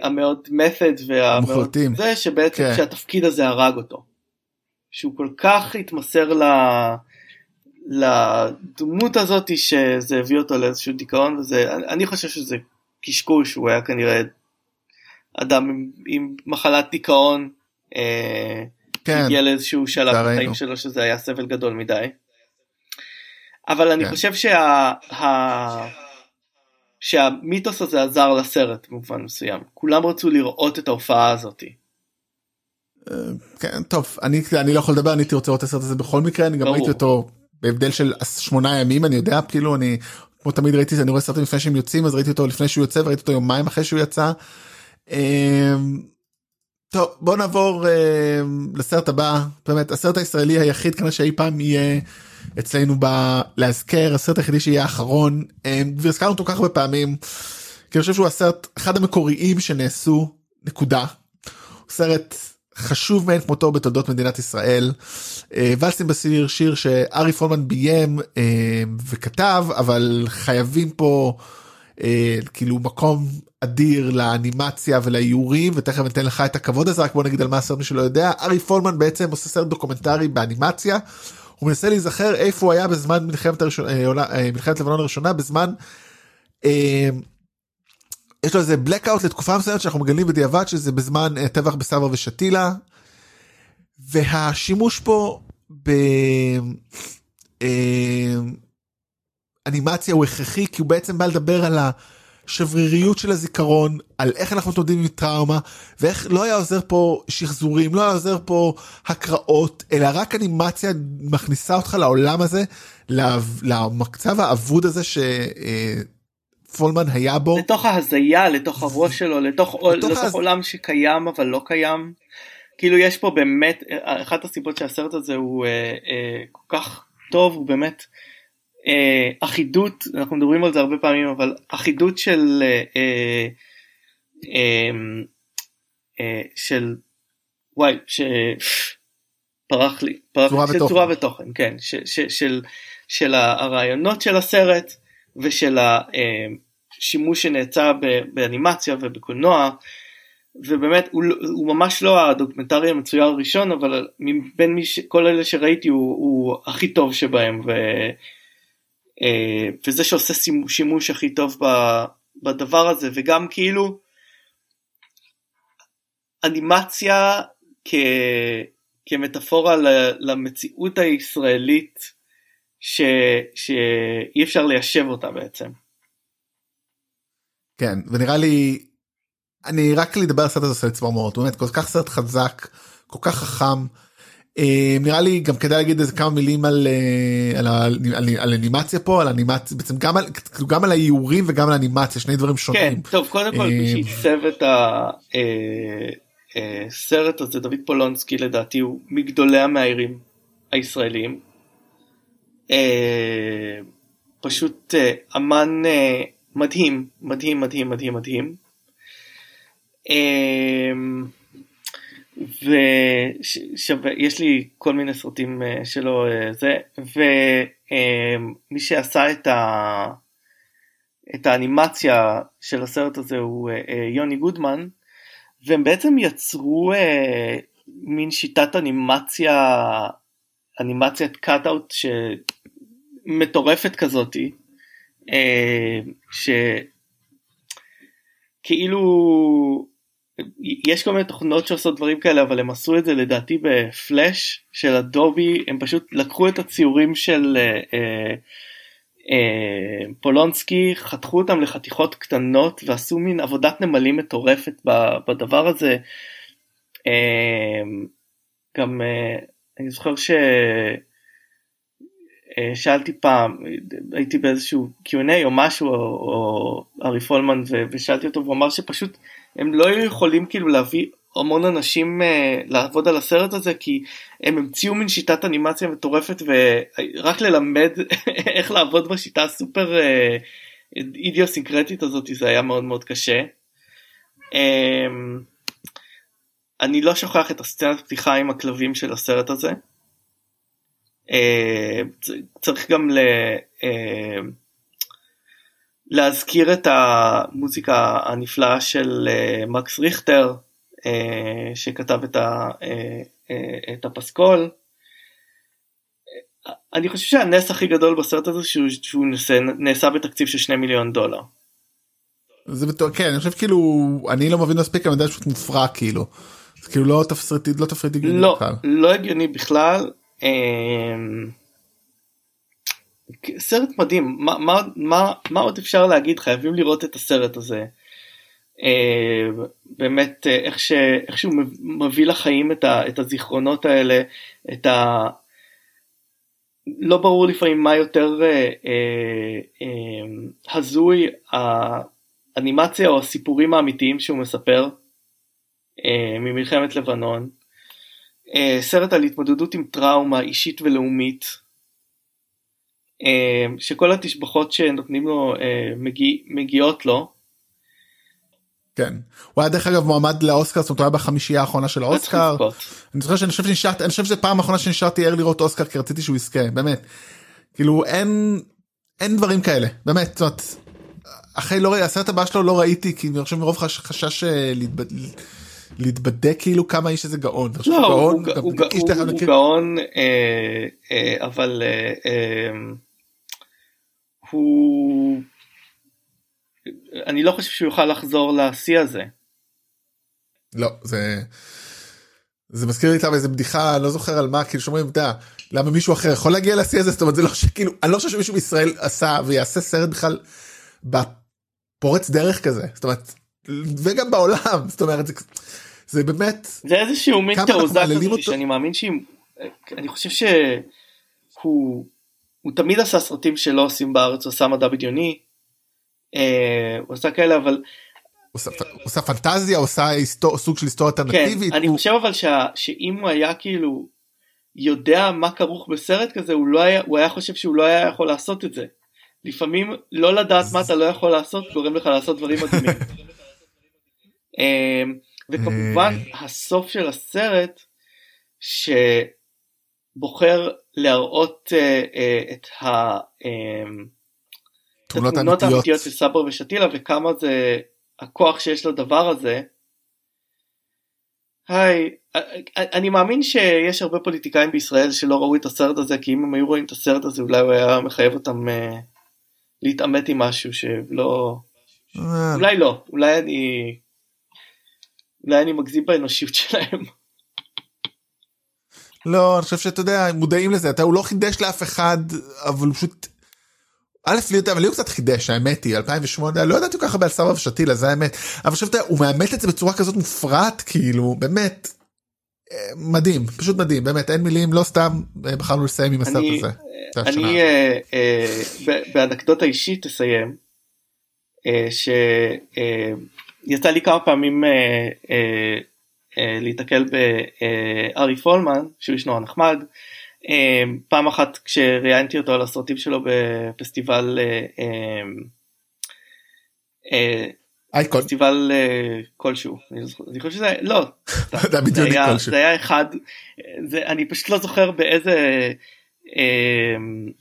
המאוד method והמאוד זה שבעצם כן. שהתפקיד הזה הרג אותו. שהוא כל כך התמסר ל... לדמות הזאת שזה הביא אותו לאיזשהו דיכאון וזה אני חושב שזה קשקוש הוא היה כנראה אדם עם, עם מחלת דיכאון אה, כן, הגיע לאיזשהו שלב בחיים שלו שזה היה סבל גדול מדי. אבל אני כן. חושב שה... ה... שהמיתוס הזה עזר לסרט במובן מסוים כולם רצו לראות את ההופעה הזאתי. אה, כן טוב אני אני לא יכול לדבר אני הייתי רוצה לראות את הסרט הזה בכל מקרה אני גם ראיתי אותו בהבדל של שמונה ימים אני יודע כאילו אני כמו תמיד ראיתי אני רואה סרטים לפני שהם יוצאים אז ראיתי אותו לפני שהוא יוצא וראיתי אותו יומיים אחרי שהוא יצא. אמ, טוב בוא נעבור אמ, לסרט הבא באמת הסרט הישראלי היחיד כנראה שאי פעם יהיה אצלנו בלהזכר הסרט היחידי שיהיה האחרון אמ, והזכרנו אותו כך הרבה פעמים. כי אני חושב שהוא הסרט אחד המקוריים שנעשו נקודה. סרט חשוב מאין כמותו בתולדות מדינת ישראל. אה, ואלס עם באשיר שארי פולמן ביים אה, וכתב אבל חייבים פה אה, כאילו מקום אדיר לאנימציה ולאיורים ותכף אתן לך את הכבוד הזה רק בוא נגיד על מה הסרט מי שלא יודע ארי פולמן בעצם עושה סרט דוקומנטרי באנימציה. הוא מנסה להיזכר איפה הוא היה בזמן מלחמת, הראשון, מלחמת לבנון הראשונה בזמן יש לו איזה blackout לתקופה מסוימת שאנחנו מגלים בדיעבד שזה בזמן uh, טבח בסברה ושתילה. והשימוש פה באנימציה uh, הוא הכרחי כי הוא בעצם בא לדבר על השבריריות של הזיכרון על איך אנחנו מתמודדים עם טראומה ואיך לא היה עוזר פה שחזורים לא היה עוזר פה הקראות אלא רק אנימציה מכניסה אותך לעולם הזה למצב האבוד הזה ש... פולמן היה בו. לתוך ההזיה, לתוך הראש שלו, לתוך, לתוך, לתוך עולם שקיים אבל לא קיים. כאילו יש פה באמת, אחת הסיבות שהסרט הזה הוא אה, אה, כל כך טוב, הוא באמת אה, אחידות, אנחנו מדברים על זה הרבה פעמים, אבל אחידות של, אה, אה, אה, אה של, וואי, שפרח לי, פרח צורה, של צורה ותוכן, כן, ש, ש, של, של הרעיונות של הסרט. ושל השימוש שנעצר באנימציה ובקולנוע ובאמת הוא, הוא ממש לא הדוקומנטרי המצויר הראשון אבל מבין מי ש, כל אלה שראיתי הוא, הוא הכי טוב שבהם ו, אה, וזה שעושה שימוש הכי טוב בדבר הזה וגם כאילו אנימציה כ, כמטאפורה למציאות הישראלית ש... שאי אפשר ליישב אותה בעצם. כן ונראה לי אני רק לדבר על הסרט הזה עושה לי צמרמורת באמת כל כך סרט חזק כל כך חכם. אה, נראה לי גם כדאי להגיד איזה כמה מילים על, אה, על, על, על, על אנימציה פה על אנימציה בעצם גם על גם על האיורים וגם על אנימציה שני דברים שונים. כן טוב קודם כל מי אה, שעיצב את הסרט הזה דוד פולונסקי לדעתי הוא מגדולי המאיירים הישראלים אה, פשוט אה, אמן אה, מדהים מדהים מדהים מדהים מדהים. ויש לי כל מיני סרטים שלו זה ומי שעשה את, ה... את האנימציה של הסרט הזה הוא יוני גודמן והם בעצם יצרו מין שיטת אנימציה אנימציית קאט-אוט מטורפת כזאתי, אה, שכאילו יש כל מיני תוכנות שעושות דברים כאלה אבל הם עשו את זה לדעתי בפלאש של אדובי הם פשוט לקחו את הציורים של אה, אה, פולונסקי חתכו אותם לחתיכות קטנות ועשו מין עבודת נמלים מטורפת בדבר הזה. גם אני זוכר ש... אה, שאלתי פעם, הייתי באיזשהו Q&A או משהו, או, ארי פולמן, ושאלתי אותו, והוא אמר שפשוט הם לא יכולים כאילו להביא המון אנשים uh, לעבוד על הסרט הזה, כי הם המציאו מין שיטת אנימציה מטורפת, ורק ללמד איך לעבוד בשיטה הסופר uh, אידיוסינקרטית הזאת, זה היה מאוד מאוד קשה. אמ, אני לא שוכח את הסצנת פתיחה עם הכלבים של הסרט הזה. אה, צריך גם ל... אה, להזכיר את המוזיקה הנפלאה של אה, מקס ריכטר שכתב את, ה, את הפסקול. אני חושב שהנס הכי גדול בסרט הזה שהוא, שהוא נעשה, נעשה בתקציב של 2 מיליון דולר. זה בטוח כן אני חושב כאילו אני לא מבין מספיק אני יודע שהוא מופרע כאילו. זה כאילו לא תפריטי לא תפריטי לא בכלל. לא הגיוני בכלל. אמ, סרט מדהים מה, מה, מה, מה עוד אפשר להגיד חייבים לראות את הסרט הזה. אמ, באמת איך, ש, איך שהוא מביא לחיים את, ה, את הזיכרונות האלה את ה... לא ברור לפעמים מה יותר אה, אה, אה, הזוי האנימציה או הסיפורים האמיתיים שהוא מספר אה, ממלחמת לבנון. אה, סרט על התמודדות עם טראומה אישית ולאומית. אה, שכל התשבחות שנותנים לו אה, מגיע, מגיעות לו. כן הוא היה דרך אגב מועמד לאוסקר זאת אומרת הוא היה בחמישייה האחרונה של האוסקר אני זוכר שאני חושב שנשארתי אני חושב שזה פעם אחרונה שנשארתי ער לראות אוסקר כי רציתי שהוא יזכה באמת כאילו אין אין דברים כאלה באמת זאת אומרת אחרי לא ראיתי הסרט הבא שלו לא ראיתי כי אני חושב מרוב חשש להתבדק כאילו כמה איש איזה גאון. לא, הוא, הוא, הוא גאון אה, אה, אבל אה, הוא אני לא חושב שהוא יוכל לחזור לשיא הזה. לא זה זה מזכיר לי איתם איזה בדיחה לא זוכר על מה כאילו שאומרים אתה למה מישהו אחר יכול להגיע לשיא הזה זאת אומרת זה לא שכאילו אני לא חושב שמישהו בישראל עשה ויעשה סרט בכלל בפורץ דרך כזה זאת אומרת וגם בעולם זאת אומרת זה, זה באמת זה איזשהו מין תעוזה כזאת שאני מאמין שאם אני חושב שהוא הוא תמיד עשה סרטים שלא עושים בארץ הוא עשה מדע בדיוני אה, הוא עושה כאלה אבל. הוא עושה פנטזיה עושה היסטור, סוג של היסטוריה אלטרנטיבית. כן, אני הוא... חושב אבל שה, שאם הוא היה כאילו יודע מה כרוך בסרט כזה הוא לא היה הוא היה חושב שהוא לא היה יכול לעשות את זה. לפעמים לא לדעת מה אתה לא יכול לעשות גורם לך לעשות דברים מדהימים. אמ, וכמובן אה. הסוף של הסרט שבוחר להראות אה, אה, את אמ, התמונות האמיתיות של סברה ושתילה וכמה זה הכוח שיש לדבר הזה. היי, אני מאמין שיש הרבה פוליטיקאים בישראל שלא ראו את הסרט הזה כי אם הם היו רואים את הסרט הזה אולי הוא היה מחייב אותם להתעמת עם משהו שלא אולי לא אולי אני אולי אני מגזים באנושיות שלהם. לא אני חושב שאתה יודע מודעים לזה אתה הוא לא חידש לאף אחד אבל הוא פשוט. א' לי יודע אבל לי הוא קצת חידש האמת היא 2008 לא ידעתי ככה בעל סבא ושתילה זה האמת אבל עכשיו הוא מאמת את זה בצורה כזאת מופרעת כאילו באמת אה, מדהים פשוט מדהים באמת אין מילים לא סתם אה, בחרנו לסיים עם הסרט הזה. אני באנקדוטה אישית אסיים שיצא לי כמה פעמים להתקל בארי פולמן שהוא איש נורא נחמד. פעם אחת כשראיינתי אותו על הסרטים שלו בפסטיבל אייקון. פסטיבל כלשהו. אני חושב שזה לא. זה היה אחד אני פשוט לא זוכר באיזה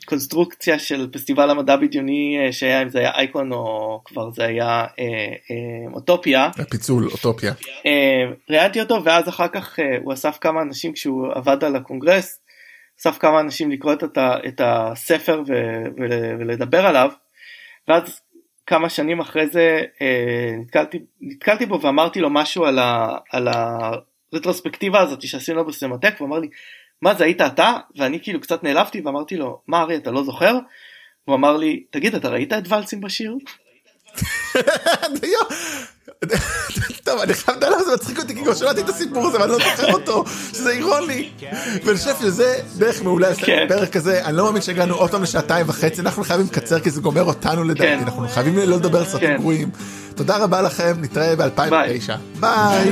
קונסטרוקציה של פסטיבל המדע בדיוני אה, שהיה אם זה היה אייקון או כבר זה היה אה, אה, אוטופיה. פיצול אוטופיה. ראיינתי אותו ואז אחר כך הוא אסף כמה אנשים כשהוא עבד על הקונגרס. אסף כמה אנשים לקרוא את, את הספר ו, ולדבר עליו. ואז כמה שנים אחרי זה נתקלתי, נתקלתי בו ואמרתי לו משהו על, ה, על הרטרוספקטיבה הזאת שעשינו בסמטק והוא אמר לי מה זה היית אתה? ואני כאילו קצת נעלבתי ואמרתי לו מה ארי אתה לא זוכר? הוא אמר לי תגיד אתה ראית את ולסים בשיר? טוב אני חייב לדעת למה זה מצחיק אותי כי כבר שמעתי את הסיפור הזה ואני לא זוכר אותו שזה אירוני ואני חושב שזה דרך מעולה כן. פרק כזה אני לא מאמין שהגענו עוד פעם לשעתיים וחצי אנחנו חייבים לקצר כי זה גומר אותנו לדעתי כן. אנחנו חייבים לא לדבר על סרטים כן. גרועים תודה רבה לכם נתראה ב2009 ביי.